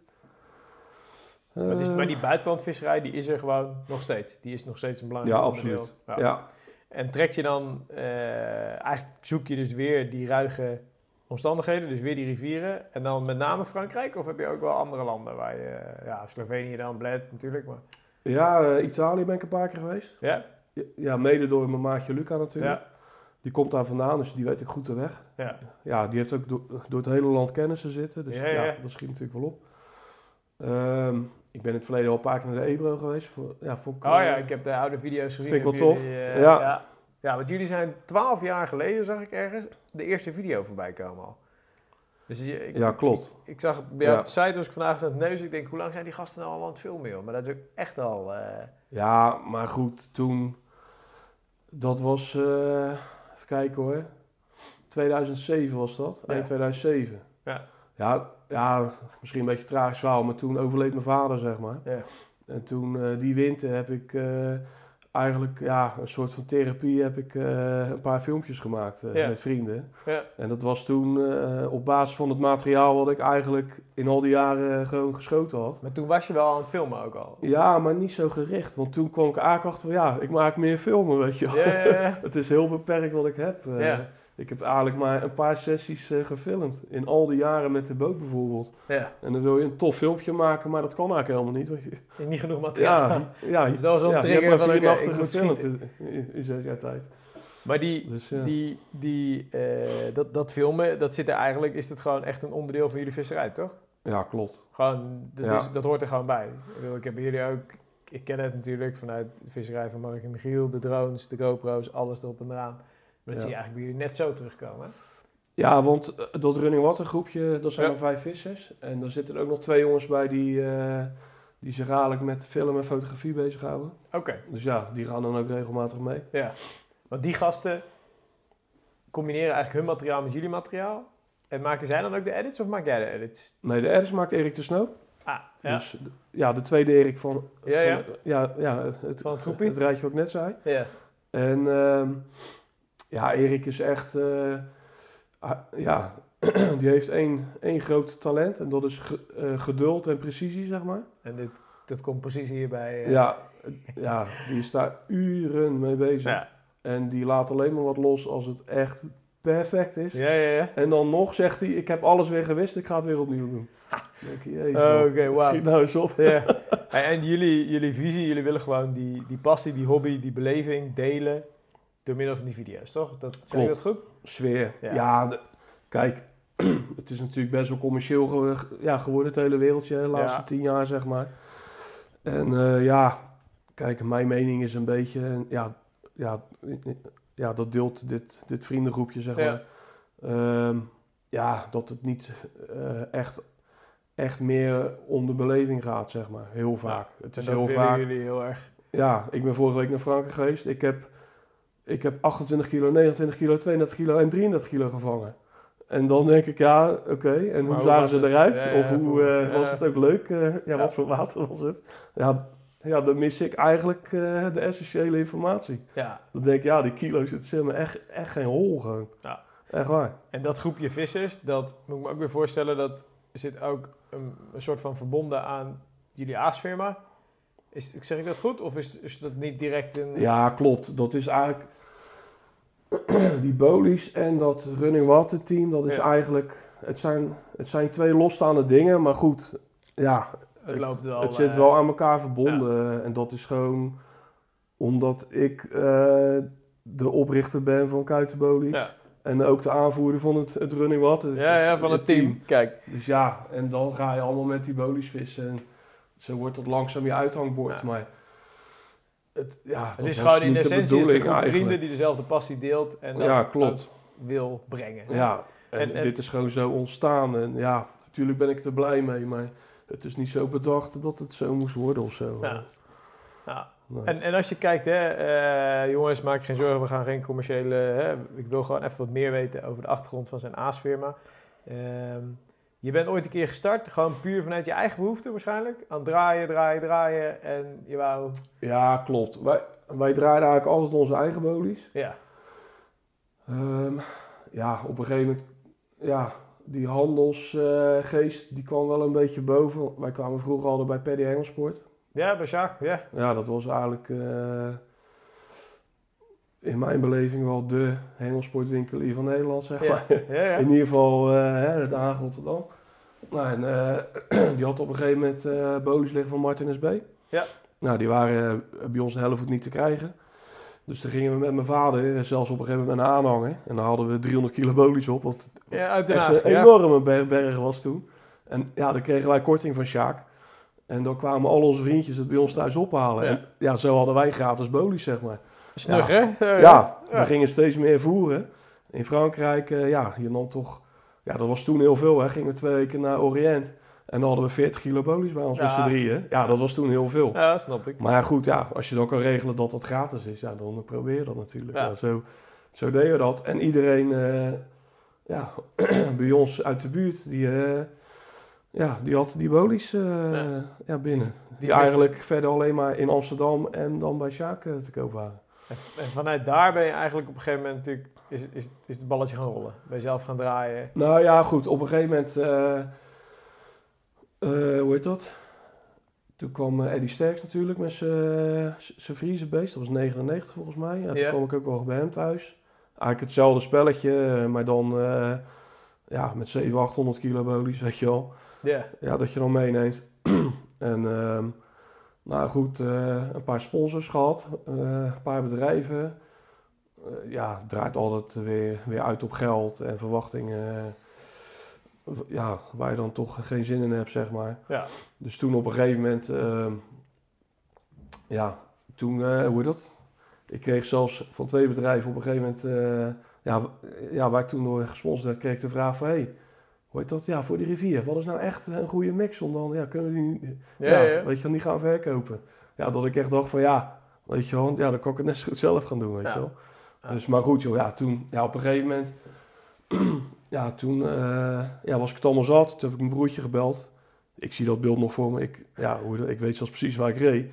Maar, die, Eh, maar die buitenlandvisserij, die is er gewoon nog steeds. Die is nog steeds een belangrijk Ja, onderdeel. absoluut. Ja. ja. En trek je dan, eh, eigenlijk zoek je dus weer die ruige omstandigheden, dus weer die rivieren. En dan met name Frankrijk, of heb je ook wel andere landen waar je, eh, ja, Slovenië dan, Bled natuurlijk, maar... Ja, Italië ben ik een paar keer geweest. Ja? Ja, mede door mijn maatje Luca natuurlijk. Ja. Die komt daar vandaan, dus die weet ik goed de weg. Ja. Ja, die heeft ook door, door het hele land kennissen zitten. Dus Ja, ja, ja. dat schiet natuurlijk wel op. Ehm, ik ben in het verleden al een paar keer naar de Ebro geweest. Voor, ja, ik, Oh ja, ik heb de oude video's gezien. Vind ik wel tof. jullie, eh, Ja. ja. Ja, want jullie zijn twaalf jaar geleden, zag ik ergens, de eerste video voorbij komen al. Dus ik, Ja, klopt. ik zag het bij Ja. op de site, was ik vandaag aan het neus. Ik denk, hoe lang zijn die gasten nou al aan het filmen, joh? Maar dat is ook echt al... eh, Ja, maar goed, toen... Dat was... eh, even kijken hoor. 2007 was dat. Ja. Eind 2007. Ja. Ja, ja, misschien een beetje tragisch verhaal, maar toen overleed mijn vader, zeg maar. Ja. En toen, eh, die winter, heb ik eh, eigenlijk ja, een soort van therapie heb ik eh, een paar filmpjes gemaakt Ja. met vrienden. Ja. En dat was toen op basis van het materiaal wat ik eigenlijk in al die jaren gewoon geschoten had. Maar toen was je wel aan het filmen ook al. Ja, maar niet zo gericht. Want toen kwam ik eigenlijk achter ja, ik maak meer filmen, weet je wel. Het is heel beperkt wat ik heb. Ja. Ik heb eigenlijk maar een paar sessies eh, gefilmd. In al die jaren met de boot bijvoorbeeld. ja. En dan wil je een tof filmpje maken, maar dat kan eigenlijk helemaal niet. Want je, Niet genoeg materiaal. ja, ja, Dus dat was wel een trigger van, nachten ik moet gefilmd in, in, zes jaar tijd. Maar die, Dus, ja. die, die, eh, dat, dat filmen, dat zit er eigenlijk, is het gewoon echt een onderdeel van jullie visserij, toch? ja, klopt. Gewoon, dat, Ja. is, dat hoort er gewoon bij. Ik, heb jullie ook, ik ken het natuurlijk vanuit de visserij van Mark en Michiel, de drones, de GoPro's, alles erop en eraan. Maar dat Ja. zie je eigenlijk bij jullie net zo terugkomen. Ja, want eh, dat Running Water groepje, dat zijn Ja. er vijf vissers. En daar zitten er ook nog twee jongens bij die, eh, die zich eigenlijk met film en fotografie bezighouden. Oké, Dus ja, die gaan dan ook regelmatig mee. ja. Want die gasten combineren eigenlijk hun materiaal met jullie materiaal. En maken zij dan ook de edits of maak jij de edits? Nee, de edits maakt Erik de Snoop. Ah, ja. Dus ja, de tweede Erik van, Ja, van- ja, ja, het, Van het groepje? het rijtje wat ik net zei. ja. En ehm, ja, Erik is echt, eh, ah, ja, die heeft één, één groot talent en dat is ge- eh, geduld en precisie, zeg maar. En dit, dat compositie hierbij. eh, Ja, ja, die is daar uren mee bezig. ja. En die laat alleen maar wat los als het echt perfect is. Ja, ja, ja. En dan nog zegt hij, ik heb alles weer gewist, ik ga het weer opnieuw doen. Oké, schiet nou eens op. Ja. En, en jullie, jullie visie, jullie willen gewoon die, die passie, die hobby, die beleving delen door middel van die video's, toch? Dat, zeg dat goed? Sfeer. Ja. Ja, de- kijk, het is natuurlijk best wel commercieel ge- ja, geworden, het hele wereldje, de laatste Ja. tien jaar, zeg maar. En eh, ja, kijk, mijn mening is een beetje, ja, ja, ja dat deelt dit, dit vriendengroepje, zeg Ja. maar. Ehm, ja, dat het niet eh, echt, echt meer om de beleving gaat, zeg maar. Heel vaak. het En is heel vaak. jullie heel erg. Ja, ik ben vorige week naar Frankrijk geweest. Ik heb, ik heb 28 kilo, 29 kilo, 32 kilo en 33 kilo gevangen. En dan denk ik, ja, oké. En hoe hoe zagen ze eruit? Ja, of hoe eh, was het ook leuk? Eh, ja, wat voor water was het? Ja, ja, dan mis ik eigenlijk eh, de essentiële informatie. Ja. Dan denk ik, ja, die kilo's, het zit me echt, echt geen hol gewoon. Ja. Echt waar. En dat groepje vissers, dat moet ik me ook weer voorstellen, dat zit ook een, een soort van verbonden aan jullie aasfirma. Is, zeg ik dat goed? Of is, is dat niet direct een... Ja, klopt. Dat is eigenlijk... die Bolies en dat Running Water team, dat is Ja. eigenlijk... Het zijn, het zijn twee losstaande dingen, maar goed, ja, het loopt wel... het zit eh, wel aan elkaar verbonden. En dat is gewoon omdat ik eh, de oprichter ben van Kuitenbolies. Ja. En ook de aanvoerder van het, het Running Water. Ja, ja, van het team. Kijk. Dus ja, en dan ga je allemaal met die bolies vissen. En zo wordt dat langzaam je uithangbord. Ja. Maar het, ja, Het is gewoon in de essentie is het een vrienden die dezelfde passie deelt en dat Ja, klopt. wil brengen. Ja, en, En- en- dit is gewoon zo ontstaan. En ja, natuurlijk ben ik er blij mee, maar het is niet zo bedacht dat het zo moest worden of zo. Ja. Ja. Nee. En, en als je kijkt, hè, eh, jongens, maak je geen zorgen, we gaan geen commerciële. Hè, ik wil gewoon even wat meer weten over de achtergrond van zijn aasfirma. Ehm, je bent ooit een keer gestart, gewoon puur vanuit je eigen behoefte waarschijnlijk. Aan het draaien, draaien, draaien. En je wou. Ja, klopt. Wij, wij draaiden eigenlijk altijd onze eigen bolies. Ja, Ehm, ja, op een gegeven moment, ja, die handelsgeest, die kwam wel een beetje boven. Wij kwamen vroeger al bij Paddy Hengelsport. ja bij Jacques, ja. Ja, dat was eigenlijk eh, in mijn beleving wel de hengelsportwinkelier van Nederland, zeg maar. ja, ja. In ieder geval eh, het Haag Rotterdam. Nou, en, eh, die had op een gegeven moment eh bolies liggen van Martin SB. Ja. Nou, die waren bij ons de helft niet te krijgen. Dus toen gingen we met mijn vader, zelfs op een gegeven moment met een aanhanger. En dan hadden we 300 kilo bolies op, wat ja echt een enorme ber- berg was toen. En ja, dan kregen wij korting van Sjaak. En dan kwamen al onze vriendjes het bij ons thuis ophalen. En ja, zo hadden wij gratis bolies, zeg maar. Snug, Ja. hè? Eh, Ja, we gingen steeds meer voeren. In Frankrijk, eh, ja, je nam toch... Ja, dat was toen heel veel, hè. Gingen we twee weken naar Oriënt. En dan hadden we 40 kilo bolies bij ons met Ja. z'n drieën. Ja, dat was toen heel veel. Ja, snap ik. Maar ja, goed, ja, als je dan kan regelen dat dat gratis is, ja, dan probeer je dat natuurlijk. Ja. Ja. zo, zo deden we dat. En iedereen, eh, ja, bij ons uit de buurt, die, Ja, die had die bolies Ja. binnen. Die, wist- eigenlijk verder alleen maar in Amsterdam en dan bij Sjaak te koop waren. En, en vanuit daar ben je eigenlijk op een gegeven moment natuurlijk... Is, is, is het balletje gaan rollen. Ben je zelf gaan draaien. Nou ja, goed. Op een gegeven moment, eh, eh, hoe heet dat? Toen kwam eh, Eddie Sterks natuurlijk met zijn zijn vriezenbeest. Dat was 99 volgens mij. Ja, toen Ja. kwam ik ook wel bij hem thuis. Eigenlijk hetzelfde spelletje, maar dan eh, ja, met 700, 800 kilo bolies, weet je wel. Ja. Ja, dat je dan meeneemt. en ehm, nou goed, eh, een paar sponsors gehad, eh, een paar bedrijven. Eh, ja, het draait altijd weer, weer uit op geld en verwachtingen. ja, waar je dan toch geen zin in hebt, zeg maar. Ja. Dus toen op een gegeven moment, ehm, ja, toen, hoe heet dat? Ik kreeg zelfs van twee bedrijven op een gegeven moment, ja, ja, waar ik toen door gesponsord werd, kreeg ik de vraag van, hey, hoe heet dat? Ja, voor die rivier, wat is nou echt een goede mix om dan, ja, kunnen we die, niet- Ja, weet je wel, niet gaan verkopen? Ja, dat ik echt dacht van, ja, weet je wel, ja, dan kan ik het net zo goed zelf gaan doen, weet je wel. Dus, maar goed, joh, ja, toen, ja, op een gegeven moment, ja, toen eh, ja, was ik het allemaal zat. Toen heb ik mijn broertje gebeld. Ik zie dat beeld nog voor me. Ik, ja, hoe, ik weet zelfs precies waar ik reed.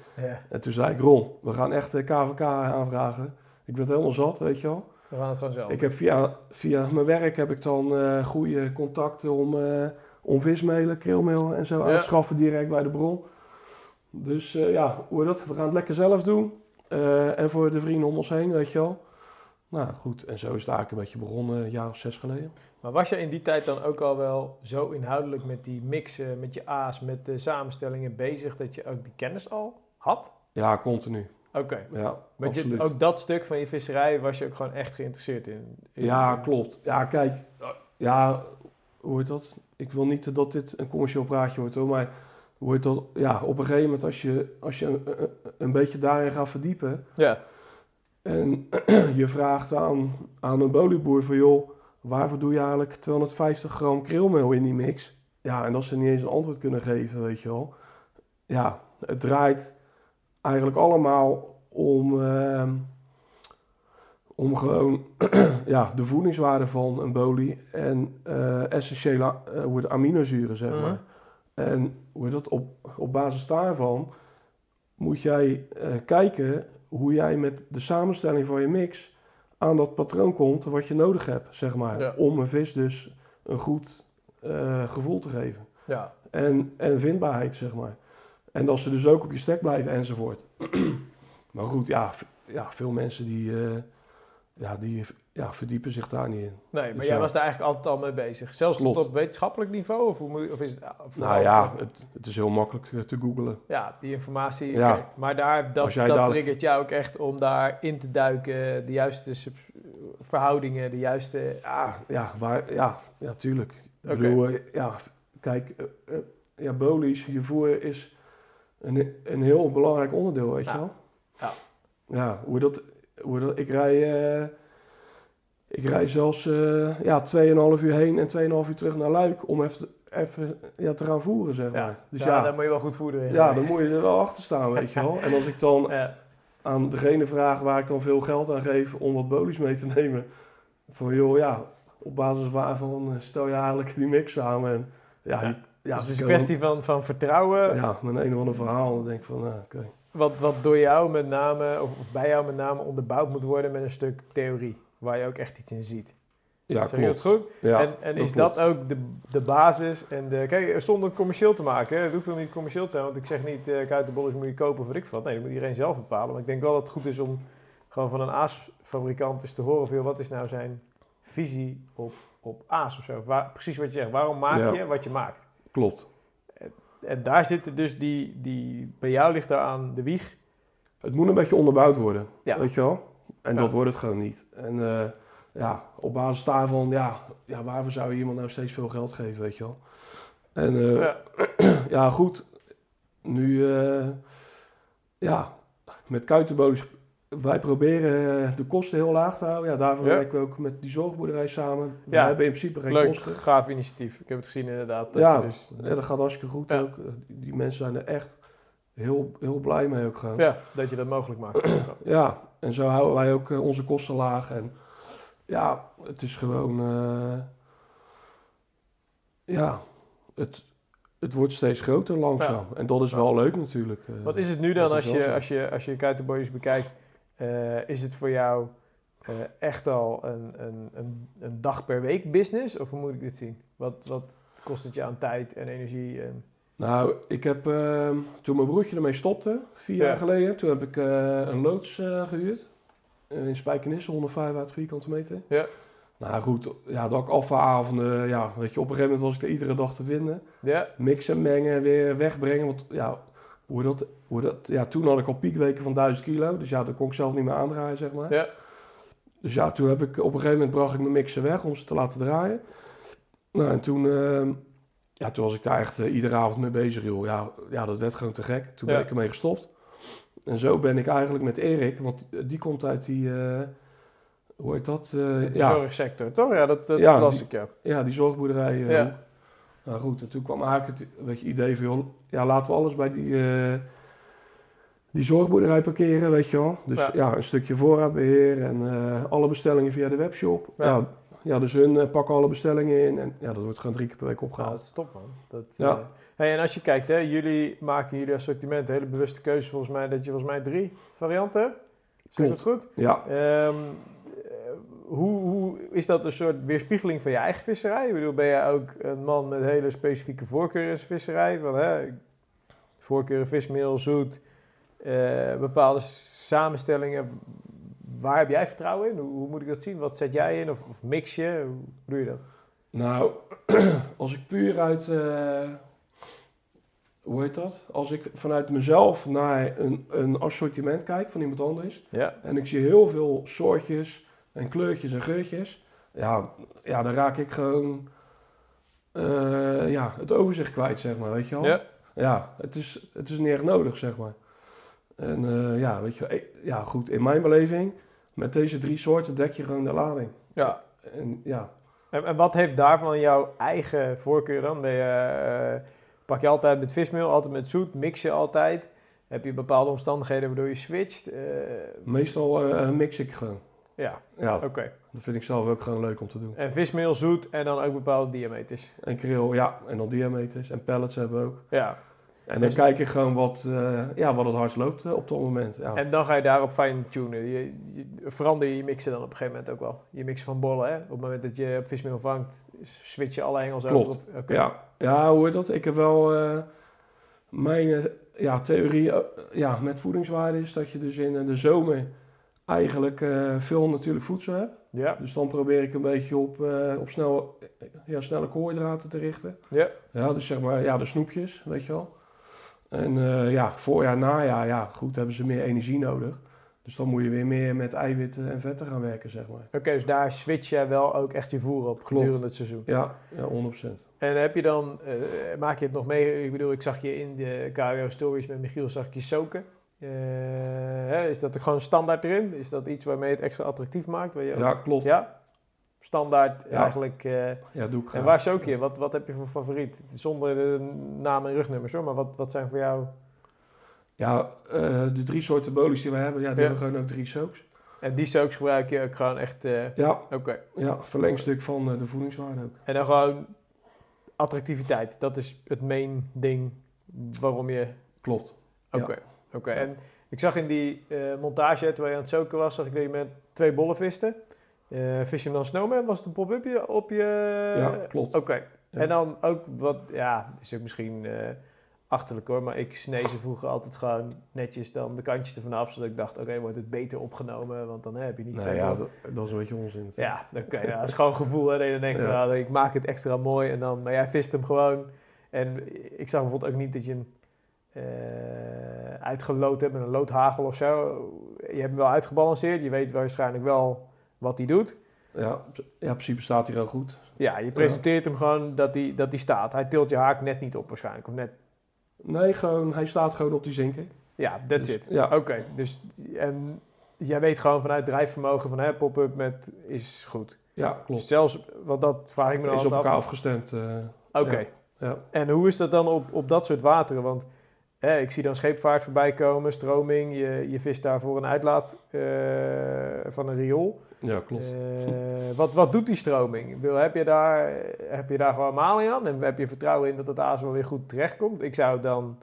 En toen zei ik, Ron, we gaan echt eh, KVK aanvragen. Ik ben het helemaal zat, weet je wel. We gaan het gewoon zelf. Ik heb via, via mijn werk heb ik dan eh, goede contacten om, eh om vismelen, en zo Ja. aan te schaffen direct bij de bron. Dus eh, ja, hoe dat? We gaan het lekker zelf doen. En voor de vrienden om ons heen, weet je wel. Nou goed, en zo is het eigenlijk een beetje begonnen, een jaar of zes geleden. Maar was je in die tijd dan ook al wel zo inhoudelijk met die mixen, met je A's, met de samenstellingen bezig, dat je ook die kennis al had? Ja, continu. Oké. Ja, Want je, ook dat stuk van je visserij was je ook gewoon echt geïnteresseerd in? in- Ja, klopt. Ja, kijk, ja, hoe heet dat? Ik wil niet dat dit een commercieel praatje wordt hoor, maar hoe heet dat? Ja, op een gegeven moment als je, als je een, beetje daarin gaat verdiepen Ja. en je vraagt aan, aan een bolieboer van joh, waarvoor doe je eigenlijk 250 gram krillmeel in die mix? Ja, en dat ze niet eens een antwoord kunnen geven, weet je wel. Ja, het draait eigenlijk allemaal om, ehm, om gewoon ja, de voedingswaarde van een bolie en eh, essentiële eh, hoe het, aminozuren, zeg Mhm. maar. En hoe dat, op, op basis daarvan moet jij eh, kijken hoe jij met de samenstelling van je mix aan dat patroon komt wat je nodig hebt, zeg maar. Ja. Om een vis dus een goed gevoel te geven. Ja. En, en vindbaarheid, zeg maar. En dat ze dus ook op je stek blijven enzovoort. maar goed, ja, ja veel mensen die, eh, ja, die ja, verdiepen zich daar niet in. Nee, maar Dus jij ja. was daar eigenlijk altijd al mee bezig. Zelfs tot op wetenschappelijk niveau? Of, hoe of is het vooral- Nou ja, het, het is heel makkelijk eh, te googlen. Ja, die informatie. Ja. Maar daar, dat, dat dadelijk- triggert jou ook echt om daar in te duiken. De juiste sub- verhoudingen, de juiste... Ja, ja, waar, ja, ja tuurlijk. Ik bedoel, eh, ja, kijk, eh, eh, ja, bolies, je voer is een, een heel belangrijk onderdeel, weet Ja. je wel? Ja. Ja, hoe dat, hoe dat, ik rij, eh, ik rij zelfs eh ja, 2,5 uur heen en 2,5 uur terug naar Luik om even, even ja, te gaan voeren, zeg maar. Ja, Dus ja, ja, daar moet je wel goed voeden in. ja, dan moet je er wel achter staan, weet je wel. En als ik dan aan degene vraag waar ik dan veel geld aan geef om wat bolies mee te nemen. Van joh, ja, op basis waarvan eh, stel je eigenlijk die mix samen. En, ja, Ja. die- ja, dus het is een kwestie van, van vertrouwen. Ja, met een of ander verhaal. Dan denk ik van, nou, oké. Wat, wat door jou met name, of, of bij jou met name onderbouwd moet worden met een stuk theorie. Waar je ook echt iets in ziet. Ja, zeg klopt. goed? Ja, en en is dat ook de, de basis? En de, kijk, zonder het commercieel te maken. Het hoeft niet commercieel te zijn. Want ik zeg niet, uh, kuitenbolletjes moet je kopen of weet ik wat. Nee, dat moet iedereen zelf bepalen. Maar ik denk wel dat het goed is om gewoon van een aasfabrikant eens te horen... Van, joh, wat is nou zijn visie op, op aas of zo? Waar, precies wat je zegt. Waarom maak Ja. je wat je maakt? Klopt. En daar zitten dus die, die... Bij jou ligt daar aan de wieg. Het moet een beetje onderbouwd worden, Ja. weet je wel. En Ja. dat wordt het gewoon niet. En eh, ja, op basis daarvan, ja, ja, waarvoor zou je iemand nou steeds veel geld geven, weet je wel. En eh, Ja. ja, goed. Nu, eh, ja, met kuitenbolies, wij proberen eh, de kosten heel laag te houden. Ja, daarvoor Ja. werken we ook met die zorgboerderij samen. We Ja. hebben in principe geen Leuk, kosten. gaaf initiatief. Ik heb het gezien inderdaad. Dat Ja. je dus, Ja, dat gaat hartstikke goed ook. Die mensen zijn er echt heel, heel blij mee ook gewoon. ja, dat je dat mogelijk maakt. Ja, en zo houden wij ook eh, onze kosten laag. En ja, het is gewoon. eh, ja, het, het wordt steeds groter langzaam. En dat is wel leuk natuurlijk. eh. Wat is het nu dan als je, als je, als je kuitenboys bekijkt? Eh, is het voor jou eh, echt al een, een, een, een dag per week business? Of hoe moet ik dit zien? Wat, wat kost het je aan tijd en energie? En... Nou, ik heb ehm, toen mijn broertje ermee stopte, vier Ja. jaar geleden, toen heb ik eh, een loods eh, gehuurd. eh, in Spijkenisse, 105 vierkante meter. Ja. Nou goed, ja, dat ik alfa-avonden, ja, weet je, op een gegeven moment was ik er iedere dag te vinden. Ja, Mixen, mengen, weer wegbrengen. Want ja, hoe dat, hoe dat, ja, toen had ik al piekweken van 1000 kilo. Dus ja, dat kon ik zelf niet meer aandraaien, zeg maar. ja. Dus ja, toen heb ik op een gegeven moment bracht ik mijn mixen weg om ze te laten draaien. Nou, en toen, ehm, ja, toen was ik daar echt eh, iedere avond mee bezig, joh. Ja, ja, dat werd gewoon te gek. Toen ben ik ermee gestopt. En zo ben ik eigenlijk met Erik, want die komt uit die, eh, hoe heet dat? Eh, De ja, zorgsector, toch? Ja, dat, dat Ja, die- ik, ja. ja, die zorgboerderij. eh, Ja. Hoek. Nou goed, en toen kwam eigenlijk het weet je, idee van, joh, ja, laten we alles bij die, eh, die zorgboerderij parkeren, weet je wel. Dus Ja. ja, een stukje voorraadbeheer en eh, alle bestellingen via de webshop. Ja. Ja, ja, dus hun eh, pakken alle bestellingen in en ja, dat wordt gewoon drie keer per week Ja, opgehaald. dat is top, man. Dat, Ja. hey, en als je kijkt, hè, jullie maken jullie assortiment, een hele bewuste keuze volgens mij, dat je volgens mij drie varianten hebt. Zeg dat goed? Ja, Ehm, eh, hoe, hoe is dat een soort weerspiegeling van je eigen visserij? Ik bedoel, ben jij ook een man met hele specifieke voorkeuren in visserij? Van, hè, voorkeuren vismeel, zoet, eh, bepaalde samenstellingen. Waar heb jij vertrouwen in? Hoe, hoe moet ik dat zien? Wat zet jij in? Of, of mix je? Hoe doe je dat? nou, als ik puur uit, eh, hoe heet dat? Als ik vanuit mezelf naar een, een assortiment kijk van iemand anders, Ja, En ik zie heel veel soortjes en kleurtjes en geurtjes. Ja, ja dan raak ik gewoon eh, ja, het overzicht kwijt, zeg maar, weet je wel. ja. Ja, het is, het is niet echt nodig, zeg maar. En eh, ja, weet je, ja, goed, in mijn beleving, met deze drie soorten dek je gewoon de lading. ja. En ja, En, en wat heeft daarvan jouw eigen voorkeur dan? Ben je, eh, pak je altijd met vismeel, altijd met zoet, mix je altijd? Heb je bepaalde omstandigheden waardoor je switcht? Meestal mix ik gewoon. Ja, Ja, oké. dat vind ik zelf ook gewoon leuk om te doen. En vismeel, zoet en dan ook bepaalde diameters. En krill, ja, en dan diameters en pellets hebben we ook. Ja. En dan Dus- kijk ik gewoon wat, eh, ja, wat het hardst loopt eh, op dat moment. Ja. En dan ga je daarop fine-tunen. Je, je- verander je je mixen dan op een gegeven moment ook wel. Je mixen van bollen, hè? Op het moment dat je op vismeel vangt, switch je alle hengels Klopt. over. Op, oké. Ja, ja, hoe heet dat? Ik heb wel eh, mijn ja, theorie ja, met voedingswaarde is dat je dus in de zomer eigenlijk eh, veel natuurlijk voedsel hebt. Ja. Dus dan probeer ik een beetje op, eh, op snel, ja, snelle koolhydraten te richten. Ja. Ja, dus zeg maar ja, de snoepjes, weet je wel. En eh, ja, voorjaar, najaar, ja, goed, hebben ze meer energie nodig. Dus dan moet je weer meer met eiwitten en vetten gaan werken, zeg maar. Oké, dus daar switch jij wel ook echt je voer op gedurende het seizoen. Ja, ja 100%. En heb je dan, maak je het nog mee? Ik bedoel, ik zag je in de KWO Stories met Michiel, zag ik je soken. Eh, is dat er gewoon standaard erin? Is dat iets waarmee het extra attractief maakt? Waar je ook- Ja, klopt. ja? Standaard Ja. eigenlijk. eh, Ja, doe ik en waar soak je? Wat, wat heb je voor favoriet? Zonder de naam en rugnummers hoor, maar wat, wat zijn voor jou... Ja, eh, de drie soorten bolies die we hebben, ja, die Ja. hebben gewoon ook drie soaks. En die soaks gebruik je ook gewoon echt... Ja, Oké. ja verlengstuk van de voedingswaarde ook. En dan gewoon attractiviteit. Dat is het main ding waarom je Klopt. Oké, Ja. Oké. En ik zag in die eh, montage terwijl je aan het zoeken was, zag ik dat je met twee bollen viste. Eh vis je hem dan snowman? Was het een pop-upje op je... ja, klopt. Oké. Ja. En dan ook wat, ja, is ook misschien eh, achterlijk hoor, maar ik snee ze vroeger altijd gewoon netjes dan de kantjes ervan af, zodat ik dacht, oké, wordt het beter opgenomen, want dan hè, heb je niet Nee, twee ja, dat, dat is een beetje onzin. Ja, oké, ja, dat is gewoon een gevoel. Hè, dat je denkt, van, Ja. nou, ik maak het extra mooi. En dan, maar jij vist hem gewoon. En ik zag bijvoorbeeld ook niet dat je hem uitgeloot hebt met een loodhagel of zo. Je hebt hem wel uitgebalanceerd. Je weet waarschijnlijk wel wat hij doet. Ja, ja, in principe staat hij al goed. Ja, je presenteert hem gewoon dat hij, dat hij staat. Hij tilt je haak net niet op waarschijnlijk. Of net, Nee, gewoon, hij staat gewoon op die zinker. ja, that's Dus, it. Ja, Oké, dus en jij weet gewoon vanuit drijfvermogen van hè, pop-up met is goed. ja klopt. Zelfs, want dat vraag ik me dan Is op elkaar af. afgestemd. eh, Oké. Ja. En hoe is dat dan op, op dat soort wateren? Want hè, ik zie dan scheepvaart voorbij komen, stroming. Je, je vist daar voor een uitlaat eh, van een riool. Ja, klopt. Eh, wat, wat doet die stroming? Bedoel, heb, je daar, heb je daar gewoon maling aan? En heb je vertrouwen in dat het aas wel weer goed terechtkomt? Ik zou dan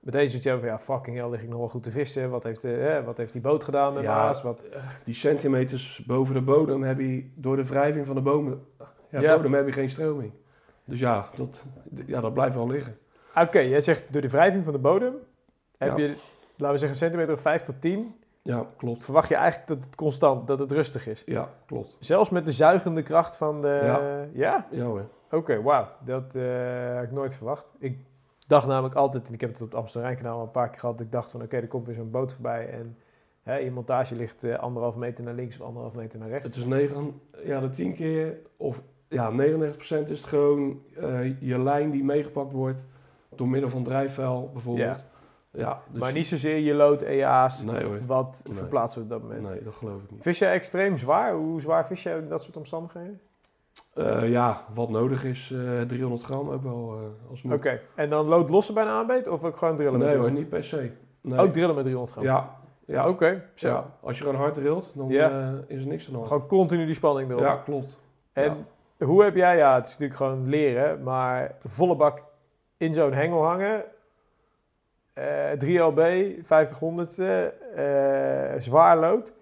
meteen zoiets hebben van... Ja, fucking hell, lig ik nog wel goed te vissen. Wat heeft, de, hè, wat heeft die boot gedaan met Ja. mijn aas? Wat, Die centimeters boven de bodem heb je door de wrijving van de bomen, ja, Ja. bodem heb je geen stroming. Dus ja, dat, ja, dat blijft wel liggen. Oké, jij zegt door de wrijving van de bodem... Heb Ja. je, laten we zeggen, een centimeter of 5 tot 10... Ja, klopt. Verwacht je eigenlijk dat het constant, dat het rustig is? Ja, klopt. Zelfs met de zuigende kracht van de... Ja. Ja? Ja hoor. Oké, wauw. Dat eh had ik nooit verwacht. Ik dacht namelijk altijd, en ik heb het op het Amsterdam Rijnkanaal al een paar keer gehad, ik dacht van oké, er komt weer zo'n boot voorbij en hè, je montage ligt eh, anderhalf meter naar links of anderhalf meter naar rechts. Het is 9, ja, de 10 keer, of ja, 99% is het gewoon eh, je lijn die meegepakt wordt door middel van drijfvuil bijvoorbeeld. Ja, dus, maar niet zozeer je lood Nee hoor. wat Nee. verplaatsen we op dat moment. Nee, dat geloof ik niet. Vis jij extreem zwaar? Hoe zwaar vis jij in dat soort omstandigheden? Eh, ja, wat nodig is, eh 300 gram ook wel eh, als Oké, moet. en dan lood lossen bij een aanbeet of ook gewoon drillen met Nee hoor, 300? niet per se. Nee. Ook drillen met 300 gram? Ja, ja, Oké, ja. Als je gewoon hard drilt, dan Ja. eh, is er niks aan de hand. Gewoon continu die spanning erop. Ja, klopt. En hoe heb jij, ja, het is natuurlijk gewoon leren, maar volle bak in zo'n hengel hangen, eh 3LB, 5000, eh zwaar lood,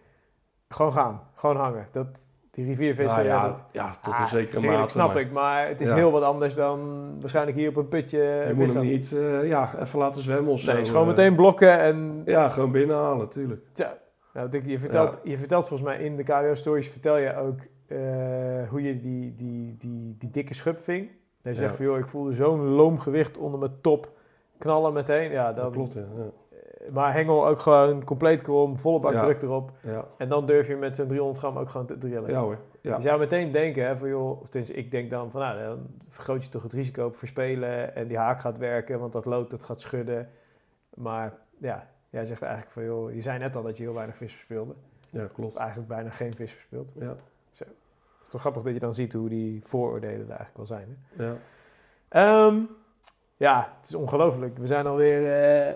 gewoon gaan, gewoon hangen. Dat, die riviervissen, Nou ja, ja, dat, ja, tot Ah, een zekere tuurlijk, mate. snap maar ik, maar het is Ja. heel wat anders dan waarschijnlijk hier op een putje Je moet hem niet eh, ja, even laten zwemmen of zo. Nee, is gewoon eh. meteen blokken en Ja, gewoon binnenhalen, tuurlijk. Tja, nou, je, vertelt, je vertelt volgens mij in de KWO Stories, vertel je ook eh, hoe je die, die, die, die dikke schub ving. En je zegt van, joh, ik voelde zo'n loom gewicht onder mijn top knallen meteen. Ja, Dat dan, klopt, ja. Maar hengel ook gewoon compleet krom, volle bak druk erop. Ja, En dan durf je met zo'n 300 gram ook gewoon te drillen. ja hoor. Ja. Je zou meteen denken, hè, van joh, of tenminste, ik denk dan van, nou, dan vergroot je toch het risico op verspelen en die haak gaat werken, want dat lood dat gaat schudden. Maar ja, jij zegt eigenlijk van, joh, je zei net al dat je heel weinig vis verspeelde. ja, Of klopt. eigenlijk bijna geen vis verspeeld. Ja, is toch grappig dat je dan ziet hoe die vooroordelen er eigenlijk wel zijn. Hè? ja. Ehm, ja, het is ongelooflijk. We zijn alweer eh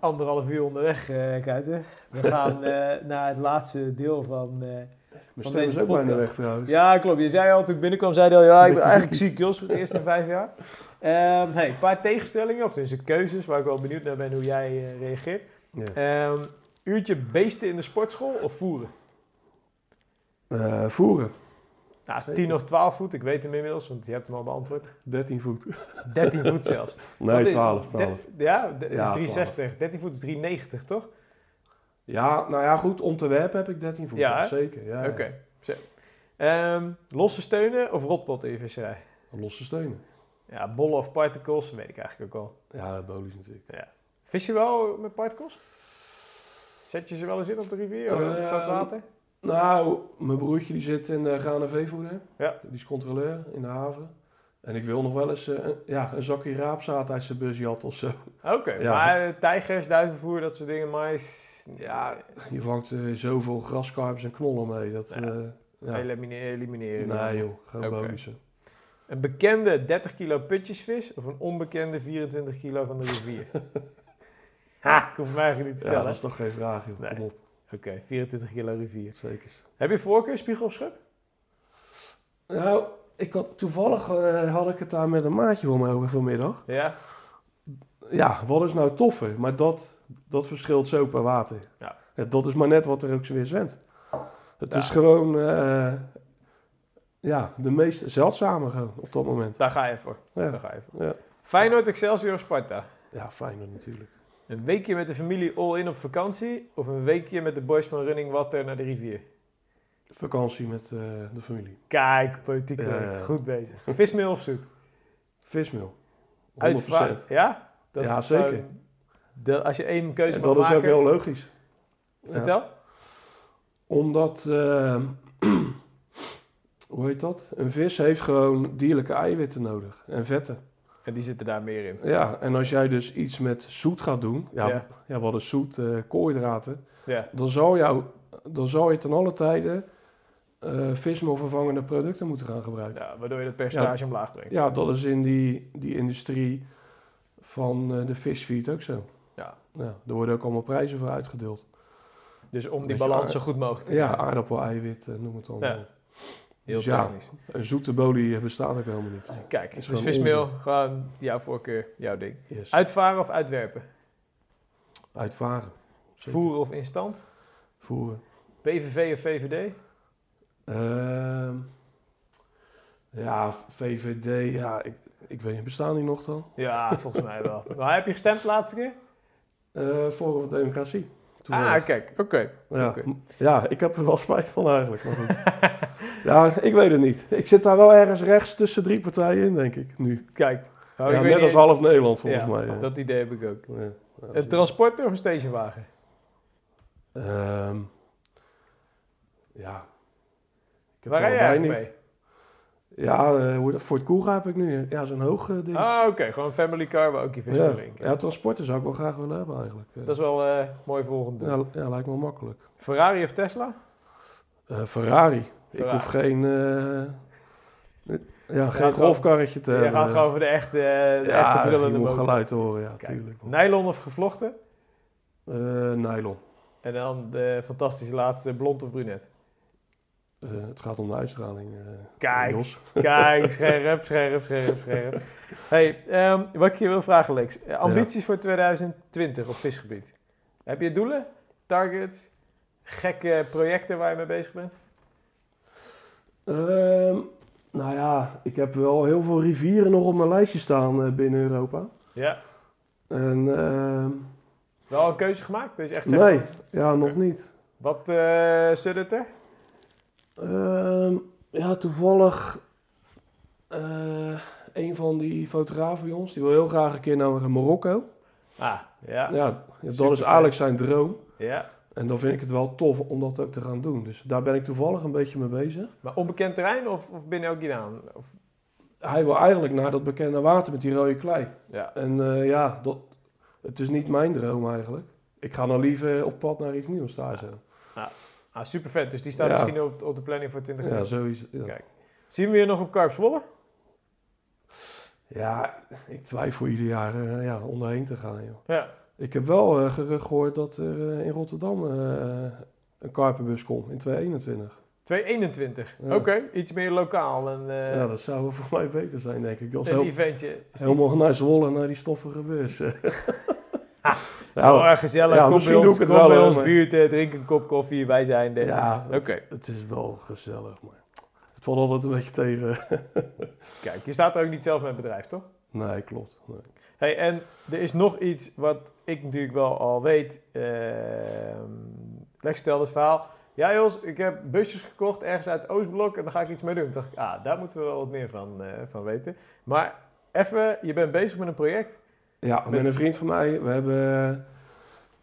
anderhalf uur onderweg, eh Kuiten. We gaan eh, naar het laatste deel van... Mijn Van is deze podcast. weg trouwens. Ja, klopt. Je zei al toen ik binnenkwam, zei je al, ja, ik ben eigenlijk ziek, Jos, voor het eerst in vijf jaar. Ehm hey, een paar tegenstellingen, of dus keuzes, waar ik wel benieuwd naar ben hoe jij reageert. Ja. Ehm, uurtje beesten in de sportschool of voeren? Voeren, Nou, Zeker. 10 of 12 voet, ik weet hem inmiddels, want je hebt hem al beantwoord. 13 voet. 13 voet zelfs. Nee, Wat is- 12, de- 12. ja, dat Ja, is 12. 360. 13 voet is 390, toch? Ja, nou ja, goed, om te werpen heb ik 13 voet. Ja, zeker. Ja, ja. Oké. Ehm, losse steunen of rotpot in je visserij? Losse steunen. Ja, bollen of particles, weet ik eigenlijk ook al. Ja, bolies natuurlijk. Vis je wel met particles? Zet je ze wel eens in op de rivier of op Ehm, groot water? Nou, mijn broertje die zit in de Graan veevoeder. Ja. Die is controleur in de haven. En ik wil nog wel eens eh, een, ja, een zakje raapzaad uit zijn busje had of zo. Oké, ja. maar eh, tijgers, duivenvoer, dat soort dingen, mais... Ja, je vangt eh, zoveel graskarpers en knollen mee. Dat, Ja. eh, ja. Elimine- elimineren. Nee joh, gewoon bonussen. Een bekende 30 kilo putjesvis of een onbekende 24 kilo van de rivier? ha, ik hoef hem eigenlijk niet te Ja, stellen. dat is toch geen vraag joh, Nee. kom op. Oké, 24 kilo rivier. Zeker. Heb je voorkeur, spiegel of schub? Nou, ik had, toevallig eh, had ik het daar met een maatje van me over vanmiddag. Ja? Ja, wat is nou toffer? Maar dat, dat verschilt zo per water. Ja. dat is maar net wat er ook zo weer zwemt. Het Ja. is gewoon eh, ja, de meest zeldzame gewoon op dat moment. Daar ga je voor. Ja, Daar ga je voor. ja. Feyenoord, Excelsior of Sparta? ja fijn natuurlijk. Een weekje met de familie all-in op vakantie of een weekje met de boys van Running Water naar de rivier? Vakantie met eh, de familie. Kijk, politiek. Goed bezig. Vismeel of zoet? Vismeel. 100%. Uitvraag. Ja? Ja, is zeker. de- als je één keuze En mag dat is ook maken, heel logisch. Ja. vertel. Omdat, eh, hoe heet dat? Een vis heeft gewoon dierlijke eiwitten nodig en vetten. En die zitten daar meer in. Ja, en als jij dus iets met zoet gaat doen, ja, Ja. ja. wat is zoet, eh koolhydraten, Ja. dan zou, jou, dan zou je ten alle tijde eh vismeel vervangende producten moeten gaan gebruiken. ja, waardoor je het percentage omlaag brengt. Ja, dat is in die, die industrie Van eh, de fishfeed ook zo. Ja. ja. Er worden ook allemaal prijzen voor uitgedeeld. Dus om die balans zo goed mogelijk te Ja, aardappel, eiwit, eh, noem het allemaal. Ja. Heel Dus ja. technisch. Een zoete bolie bestaat ook helemaal niet. Kijk, Is dus vismeel, gewoon jouw voorkeur, jouw ding. Yes. Uitvaren of uitwerpen? Uitvaren. Zeker. Voeren of instant? Voeren. PVV of VVD? Ehm, ja, VVD, ja, ik, ik weet niet, bestaan die nog dan? Ja, volgens mij wel. Maar heb je gestemd laatste keer? Eh voor Democratie. Toevallig. Ah, kijk, oké. ja. ja, ik heb er wel spijt van eigenlijk. Maar goed. ja, ik weet het niet. Ik zit daar wel ergens rechts tussen drie partijen in, denk ik, nu. Kijk. Oh, ja, net als half Nederland, volgens Ja, mij. ja. Dat idee heb ik ook. Een transporter of een stationwagen? Ehm, ja. Waar rij je allebei eigenlijk mee? Ja, dat- Ford Kuga heb ik nu. Ja, zo'n hoog eh, ding. Ah, oké. Gewoon een family car waar ook je vis ja. drinken. ja, transporten zou ik wel graag willen hebben eigenlijk. Eh, Dat is wel eh mooi volgende. ja, ja, lijkt me wel makkelijk. Ferrari of Tesla? Ferrari. Ik hoef geen, eh, ja, geen gewoon- golfkarretje te Je hebben. gaat gewoon voor de echte, de ja, echte je brullende motor. geluid horen, ja, Kijk, tuurlijk. Nylon of gevlochten? Eh, nylon. En dan de fantastische laatste, blond of brunet? Eh, het gaat om de uitstraling. eh, Kijk. Jos. Kijk, scherp, scherp, scherp, scherp. Hey, ehm, wat ik je wil vragen, Lex. Eh, ambities voor 2020 op visgebied? Heb je doelen, targets, gekke projecten waar je mee bezig bent? Ehm, nou ja, ik heb wel heel veel rivieren nog op mijn lijstje staan eh, binnen Europa. Ja. En ehm, Wel een keuze gemaakt? Dus echt zeggen, nee, ja, nog niet. Wat eh zit het er? Ehm, ja, toevallig eh, een van die fotografen bij ons, die wil heel graag een keer naar Marokko. Ah, ja. Ja, dat Super is eigenlijk zijn droom. ja. En dan vind ik het wel tof om dat ook te gaan doen. Dus daar ben ik toevallig een beetje mee bezig. Maar onbekend terrein of, of binnen ook Guinea? Of, Hij wil eigenlijk naar dat bekende water met die rode klei. ja. En eh, ja, dat, het is niet mijn droom eigenlijk. Ik ga dan liever op pad naar iets nieuws daar zo. Ah, super vet. Dus die staat Ja. misschien op, op de planning voor Ja, 2020. zoiets. Ja. Kijk. Zien we je nog op Karp Zwolle? ja, ik twijfel ieder jaar eh, ja, onderheen te gaan. Joh. Ja. Ik heb wel eh, gerucht gehoord dat er eh, in Rotterdam eh, een karpenbus komt in 2021. 221. Ja. Oké, iets meer lokaal. En, ja, dat zou voor mij beter zijn, denk ik. Als een heel, eventje. Is niet- helemaal naar Zwolle, naar die stoffige bus. Ah, ja, oh, gezellig. ja, kom misschien bij doe ons, ik het kom wel, bij hoor, ons maar- buurt, drink een kop koffie, wij zijn er. ja Oké, het, het is wel gezellig, maar het valt altijd een beetje tegen. kijk, je staat er ook niet zelf met het bedrijf, toch? nee, klopt. Nee. Hey, en er is nog iets wat ik natuurlijk wel al weet. Ehm Lex stelde het verhaal. Ja Jos, ik heb busjes gekocht ergens uit Oostblok en daar ga ik iets mee doen. Toen dacht ik, ah, daar moeten we wel wat meer van, eh, van weten. Maar even, je bent bezig met een project. Ja, met een vriend van mij, we hebben...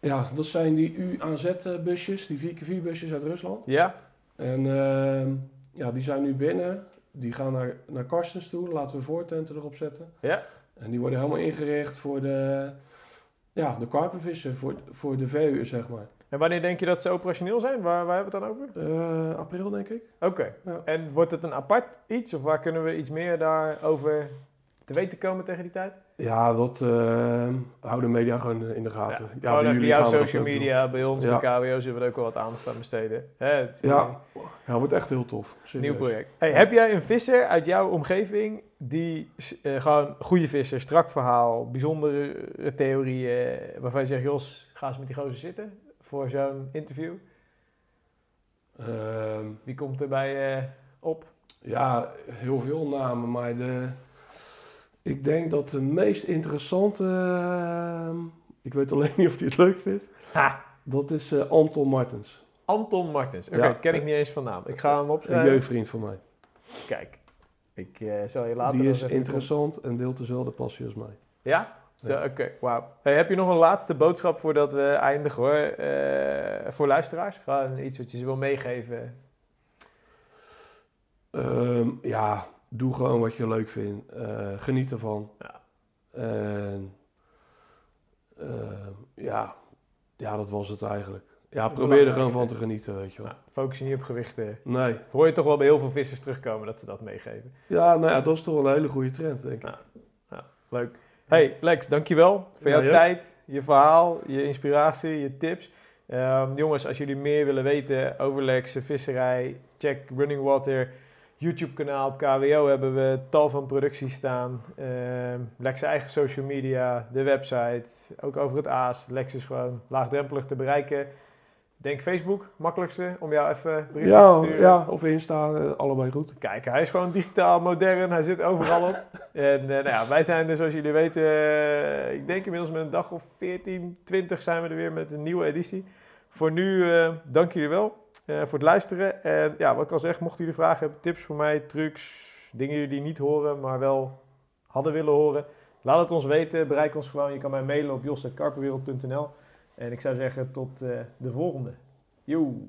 Ja, dat zijn die UAZ-busjes, die 4x4-busjes uit Rusland. Ja? En ehm, ja, die zijn nu binnen. Die gaan naar, naar Karstens toe. Laten we voortenten erop zetten. Ja? En die worden helemaal ingericht voor de, ja, de karpenvissen, voor, voor de verhuur, zeg maar. En wanneer denk je dat ze operationeel zijn? Waar, waar hebben we het dan over? Eh, april, denk ik. Oké. Ja. En wordt het een apart iets? Of waar kunnen we iets meer daarover te weten komen tegen die tijd? Ja, dat eh, houden media gewoon in de gaten. Ja, Gewoon jullie jouw social media, bij ons, Ja. bij KWO zullen we er ook wel wat aandacht aan besteden. Hè, het Ja, ja, wordt echt heel tof. serieus. nieuw project. Hey, heb jij een visser uit jouw omgeving die eh, gewoon goede visser, strak verhaal, bijzondere theorieën, waarvan je zegt, Jos, ga eens met die gozer zitten voor zo'n interview? Ehm, Wie komt er bij eh, op? ja, heel veel namen, maar de, ik denk dat de meest interessante, ehm, ik weet alleen niet of hij het leuk vindt, Ha! dat is eh, Anton Martens. Anton Martens. Oké, Ja. ken ik niet eens van naam. Ik ga hem Een opschrijven. jeugdvriend van mij. Kijk, ik eh, zal je later Die is interessant en deelt dezelfde passie als mij. Ja? Oké, wauw. Hey, heb je nog een laatste boodschap voordat we eindigen hoor? Eh, voor luisteraars? Gewoon iets wat je ze wil meegeven. Ehm, ja, doe gewoon wat je leuk vindt. Eh, geniet ervan. Ja. En ehm, ja, ja, dat was het eigenlijk. Ja, probeer er gewoon van te genieten, weet je wel. Nou, focus je niet op gewichten. Nee. Hoor je toch wel bij heel veel vissers terugkomen dat ze dat meegeven. Ja, nou ja, dat is toch wel een hele goede trend, denk ik. Ja. Leuk. Hey Lex, dankjewel voor jouw ja. tijd, je verhaal, je inspiratie, je tips. Ehm, jongens, als jullie meer willen weten over Lex, visserij, check Running Water. YouTube kanaal op KWO hebben we tal van producties staan. Ehm Lex eigen social media, de website, ook over het Aas. Lex is gewoon laagdrempelig te bereiken. Denk Facebook, makkelijkste om jou even een berichtje te sturen. ja, of Insta, eh, allebei goed. Kijk, hij is gewoon digitaal modern. Hij zit overal op. en eh, nou ja, wij zijn er, zoals jullie weten, eh, ik denk inmiddels met een dag of 14, 20 zijn we er weer met een nieuwe editie. Voor nu, dank jullie wel voor het luisteren. En ja, wat ik al zeg, mochten jullie vragen hebben, tips voor mij, trucs, dingen jullie niet horen, maar wel hadden willen horen. Laat het ons weten. Bereik ons gewoon. Je kan mij mailen op jos.karperwereld.nl. En ik zou zeggen, tot eh, de volgende. Yo!